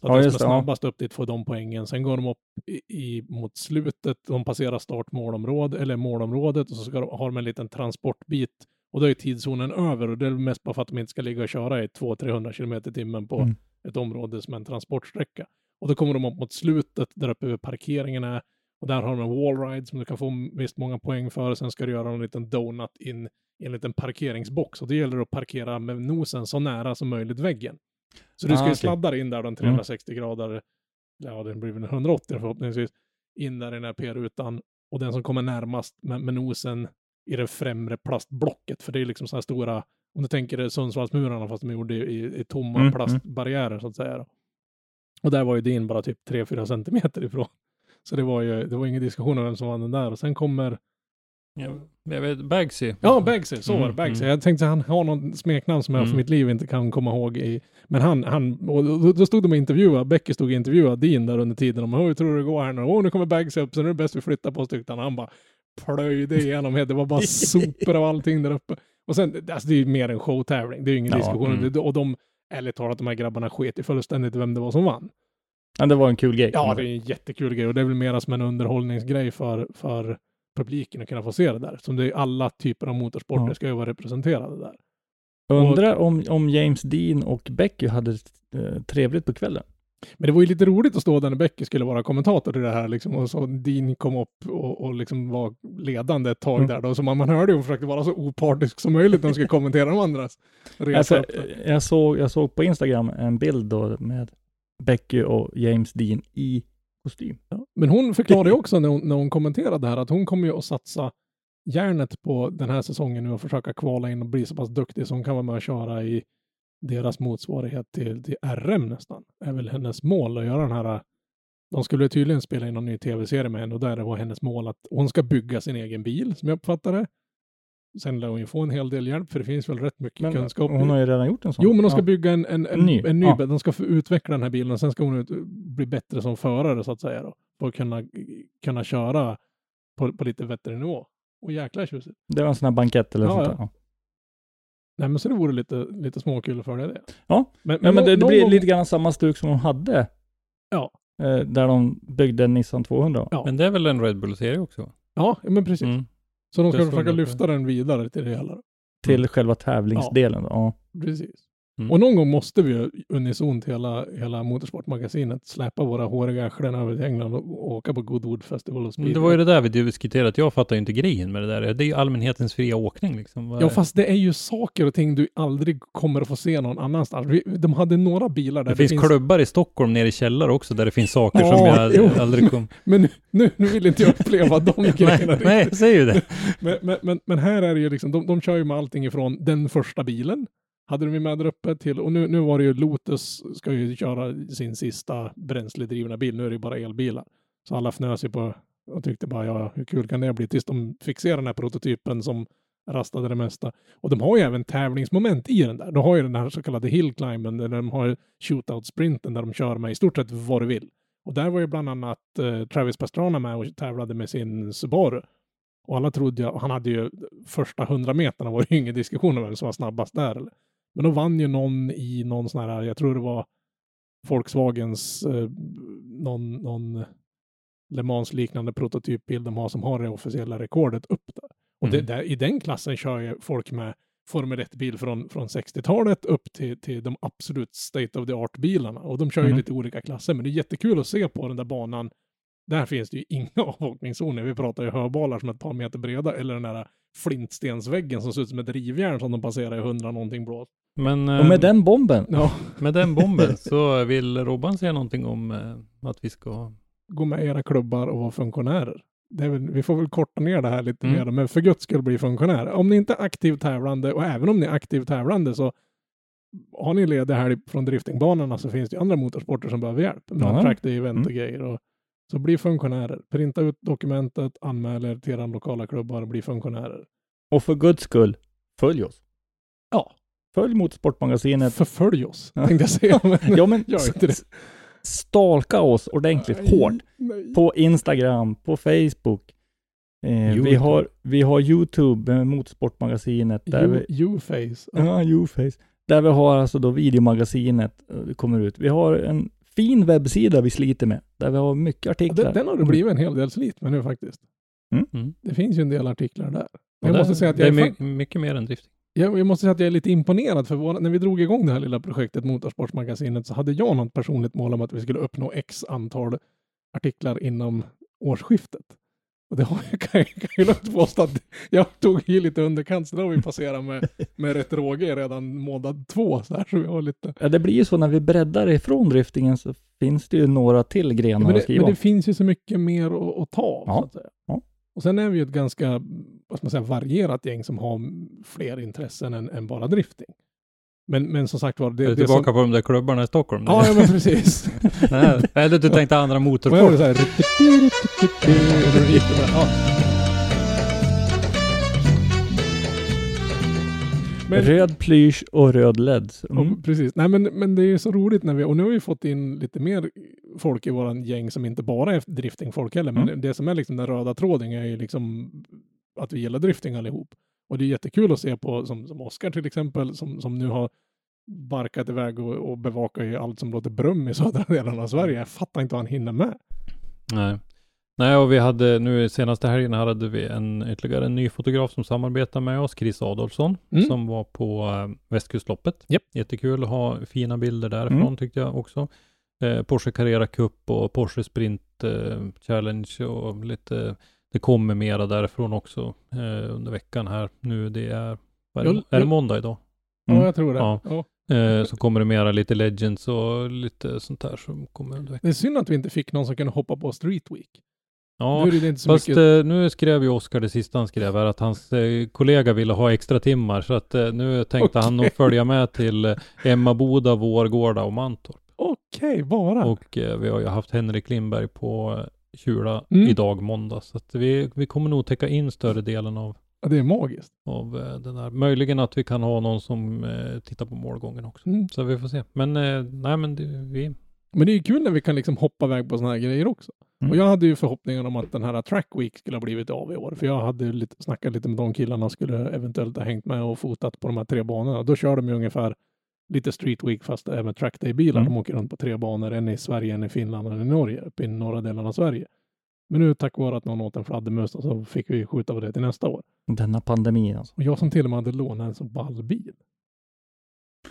Så att Ja, just som är ja. snabbast upp dit får de poängen. Sen går de upp i, i, mot slutet. De passerar startmålområdet, eller målområdet, och så ska de, har de en liten transportbit. Och då är tidszonen över och det är mest bara för att de inte ska ligga och köra i 200-300 km i timmen på Mm. ett område som är en transportsträcka. Och då kommer de upp mot slutet där uppe vid parkeringen är. Och där har de en wallride som du kan få visst många poäng för. Sen ska du göra en liten donut in i en liten parkeringsbox. Och det gäller att parkera med nosen så nära som möjligt väggen. Så du Ah, ska ju okej. sladda in där den 360 grader, ja det blir väl 180 förhoppningsvis, in där i den här P-rutan. Och den som kommer närmast med, med nosen i det främre plastblocket. För det är liksom så här stora, om du tänker dig Sundsvallsmurarna fast de är gjorda i, i, i tomma Mm, plastbarriärer så att säga. Och där var ju din bara typ 3-4 centimeter ifrån. Så det var ju, det var ingen diskussion om vem som vann den där. Och sen kommer, jag vet, Bagsy. ja Bagsy, så var det, Mm, Bagsy. mm. Jag tänkte att han har någon smeknamn som jag för Mm. mitt liv inte kan komma ihåg. I, men han, han och då, då stod de och intervjuade, Becky stod och intervjuade Dean där under tiden. Om hur tror du det går här nu? Åh, nu kommer Bagsy upp, så nu är det bäst vi flyttar på oss tyckte han. Han bara plöjde igenom, det var bara sopor av allting där uppe. Och sen, alltså det är ju mer en showtävling, det är ju ingen Ja, diskussion. mm. Och de, ärligt talat, de här grabbarna sket ju fullständigt i vem det var som vann. Ja, det var en kul grej. Ja, det är en jättekul grej och det är väl mera som en underhållningsgrej för, för publiken att kunna få se det där. Som det är alla typer av motorsporter Ja. ska ju vara representerade där. Undrar om, om James Dean och Becky hade eh, trevligt på kvällen. Men det var ju lite roligt att stå där när Becky skulle vara kommentator till det här liksom, och så Dean kom upp och, och liksom var ledande ett tag Mm. där då. Så man, man hörde ju hon försökte vara så opartisk som möjligt när hon skulle kommentera de andras resa Alltså, jag, såg, jag såg på Instagram en bild då med Becky och James Dean i kostym. Ja. Men hon förklarade också när hon, när hon kommenterade det här att hon kommer ju att satsa järnet på den här säsongen nu och försöka kvala in och bli så pass duktig så hon kan vara med och köra i deras motsvarighet till, till RM nästan. är väl hennes mål att göra den här. De skulle tydligen spela in någon ny tv-serie med henne och där var hennes mål att hon ska bygga sin egen bil som jag uppfattar det. Sen lär hon ju få en hel del hjälp för det finns väl rätt mycket Men kunskap. hon har ju redan gjort en sån. Jo, men de ska ja. bygga en, en, en, ny, en ny ja. bil. De ska utveckla den här bilen och sen ska hon ut, bli bättre som förare så att säga då. För att kunna, kunna köra på, på lite bättre nivå. Och jäkla tjusigt. Det var en sån här bankett eller Ja, sånt där. Ja. Nej, men så det vore lite, lite småkul att följa det. Ja, men, Ja, men det, det blir gång- lite grann samma stuk som de hade. Ja. Eh, där de byggde en Nissan 200. Ja. Men det är väl en Red Bull-serie också? Ja, ja, men precis. Mm. Så de ska försöka lyfta den vidare till det hela. Till själva tävlingsdelen. Ja. Precis. Mm. Och någon gång måste vi ju unisont hela, hela motorsportmagasinet släppa våra håriga arslen över till England och, och åka på Goodwood Festival och speedway. det var ju det där vi diskuterade, att jag fattar ju inte grejen med det där. Det är ju allmänhetens fria åkning liksom. Ja, fast det är ju saker och ting du aldrig kommer att få se någon annanstans. De hade några bilar där det, finns klubbar i Stockholm nere i källare också där det finns saker som Ja, jag jo. aldrig kom... Men nu, nu, nu vill inte jag uppleva de grejerna. nej, nej, säger ju det. Men, men, men, men här är det ju liksom, de, de kör ju med allting ifrån den första bilen, hade de ju med där uppe till, och nu, nu var det ju Lotus ska ju köra sin sista bränsledrivna bil, nu är det ju bara elbilar. Så alla fnös ju på och tyckte bara, ja, hur kul kan det bli? Tills de fick se den här prototypen som rastade det mesta. Och de har ju även tävlingsmoment i den där. De har ju den här så kallade hillclimben, där de har shootout-sprinten där de kör med i stort sett vad du vill. Och där var ju bland annat eh, Travis Pastrana med och tävlade med sin Subaru. Och alla trodde ju, och han hade ju första hundra meterna var det ju ingen diskussion om vem som var snabbast där. Eller. Men då vann ju någon i någon sån här, jag tror det var Volkswagens, eh, någon, någon Le Mans liknande prototypbil de har som har det officiella rekordet upp där. Och det, Mm. där, i den klassen kör ju folk med Formel 1-bil från, från 60-talet upp till, till de absolut state of the art-bilarna. Och de kör ju Mm. lite olika klasser, men det är jättekul att se på den där banan. Där finns det ju inga avåkningszoner. Vi pratar ju höbalar som är ett par meter breda eller den där flintstensväggen som ser ut som ett rivjärn som de passerar i hundra någonting blås. Men Och med eh, den bomben. Ja, med den bomben så vill Robban säga någonting om eh, att vi ska... gå med i era klubbar och vara funktionärer. Väl, vi får väl korta ner det här lite Mm. mer, men för guds skull bli funktionärer. Om ni inte är aktivt tävlande, och även om ni är aktivt tävlande så har ni ledig helg från driftingbanorna så finns det ju andra motorsporter som behöver hjälp. Med Ja. track day event och Mm. grejer. Och, så bli funktionärer. Printa ut dokumentet, anmäl er till era lokala klubbar bli funktionärer. Och för guds skull, följ oss. Ja. Följ Motorsportmagasinet. Förfölj oss, Ja. tänkte jag säga. Men Ja men gör inte det. stalka oss ordentligt Nej, hårt. nej. På Instagram, på Facebook. Eh, vi, har, vi har YouTube. Där You, vi, you face. Ja. YouFace. Där vi har alltså då videomagasinet eh, det kommer ut. Vi har en fin webbsida vi sliter med. Där vi har mycket Ja, artiklar. Den, den har det blivit en hel del slit med nu faktiskt. Mm. Det finns ju en del artiklar där. Jag det, måste säga att det jag är är, my, mycket mer än drifting. jag, jag måste säga att jag är lite imponerad för våra, när vi drog igång det här lilla projektet Motorsportsmagasinet så hade jag något personligt mål om att vi skulle uppnå x antal artiklar inom årsskiftet. Och det har jag, kan, kan ju lugnt påstå att jag tog i lite underkant så det har vi passerat med, med rätt råge redan månad två. Så, här, så vi har lite... Ja, det blir ju så när vi breddar ifrån driftingen så finns det ju några till grenar men, att det, skriva men det finns ju så mycket mer att, att ta. Ja. Så att. Ja. Och sen är vi ju ett ganska vad ska man säga, varierat gäng som har fler intressen än, än bara drifting. Men, men som sagt var, det, är du det tillbaka som... på de där klubbarna i Stockholm? Ja, ja, men precis. Nej, eller du tänkte andra ja. Men, Röd plysch och röd LED. Mm. och, precis. Nej, men, men det är så roligt när vi, och nu har vi fått in lite mer folk i våran gäng som inte bara är driftingfolk heller, men Mm. det som är liksom den röda tråden är ju liksom att vi gillar drifting allihop. Och det är jättekul att se på, som, som Oskar till exempel, som, som nu har barkat iväg och, och bevakar ju allt som låter brum i södra delen av Sverige. Jag fattar inte vad han hinner med. Nej. Nej, och vi hade nu senaste helgen hade vi en ytterligare en ny fotograf som samarbetar med oss, Chris Adolfsson, Mm. som var på äh, Västkustloppet. Japp. Jättekul att ha fina bilder därifrån Mm. tyckte jag också. Eh, Porsche Carrera Cup och Porsche Sprint eh, Challenge och lite, det kommer mera därifrån också eh, under veckan här. Nu det är, är, det, är det måndag idag? Mm. Ja, jag tror det. Ja. Ja. Eh, så kommer det mera lite Legends och lite sånt där som kommer under veckan. Det är synd att vi inte fick någon som kunde hoppa på Street Week. Ja, Fast mycket... eh, nu skrev ju Oskar det sista han skrev här att hans eh, kollega ville ha extra timmar så att eh, nu tänkte han nog följa med till Emmaboda, Vårgårda och Mantorp. Okej, bara. Och vi har ju haft Henrik Lindberg på Kjula Mm. idag måndag så att vi, vi kommer nog täcka in större delen av, Ja, det är magiskt. av eh, den här. Möjligen att vi kan ha någon som eh, tittar på målgången också. Mm. Så vi får se. Men eh, nej men det, vi, Men det är ju kul när vi kan liksom hoppa iväg på sådana här grejer också. Mm. Och jag hade ju förhoppningar om att den här Track Week skulle ha blivit av i år. För jag hade lite, snackat lite med de killarna skulle eventuellt ha hängt med och fotat på de här tre banorna. Då kör de ju ungefär lite Street Week fast även Track Day-bilar. Mm. De åker runt på tre banor. En i Sverige, en i Finland och en i Norge. Uppe i norra delen av Sverige. Men nu tack vare att någon åt en fladdermus så fick vi skjuta på det till nästa år. Denna pandemi alltså. Och jag som till och med hade lånat en så ball bil.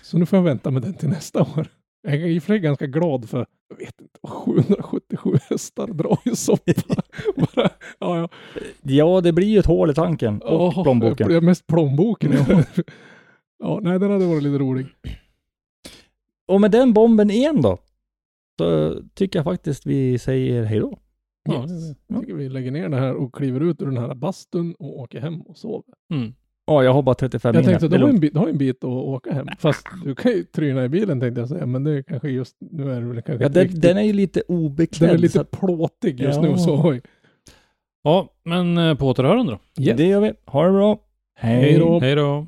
Så nu får jag vänta med den till nästa år. Jag är i och för sig ganska glad för, jag vet inte, 777 hästar drar ju soppa. Bara, ja, ja. Ja, det blir ju ett hål i tanken och Åh, plånboken. Mest plånboken. Ja. ja, nej, den hade varit lite rolig. Och med den bomben igen då, så tycker jag faktiskt vi säger hej då. Ja, det- jag tycker vi lägger ner det här och kliver ut ur den här bastun och åker hem och sover. Mm. Ja, jag har bara 35 Jag mil. tänkte, du har, en bit, du har en bit att åka hem. Fast du kan ju tryna i bilen tänkte jag säga, men det är kanske just, nu är det väl kanske Ja, den, riktigt- den är ju lite obeklädd. den är lite att- plåtig just Ja. nu, så oj. Ja, men eh, på återhörande då. Yes. Det gör vi. Ha det bra. Hej då. Hej då.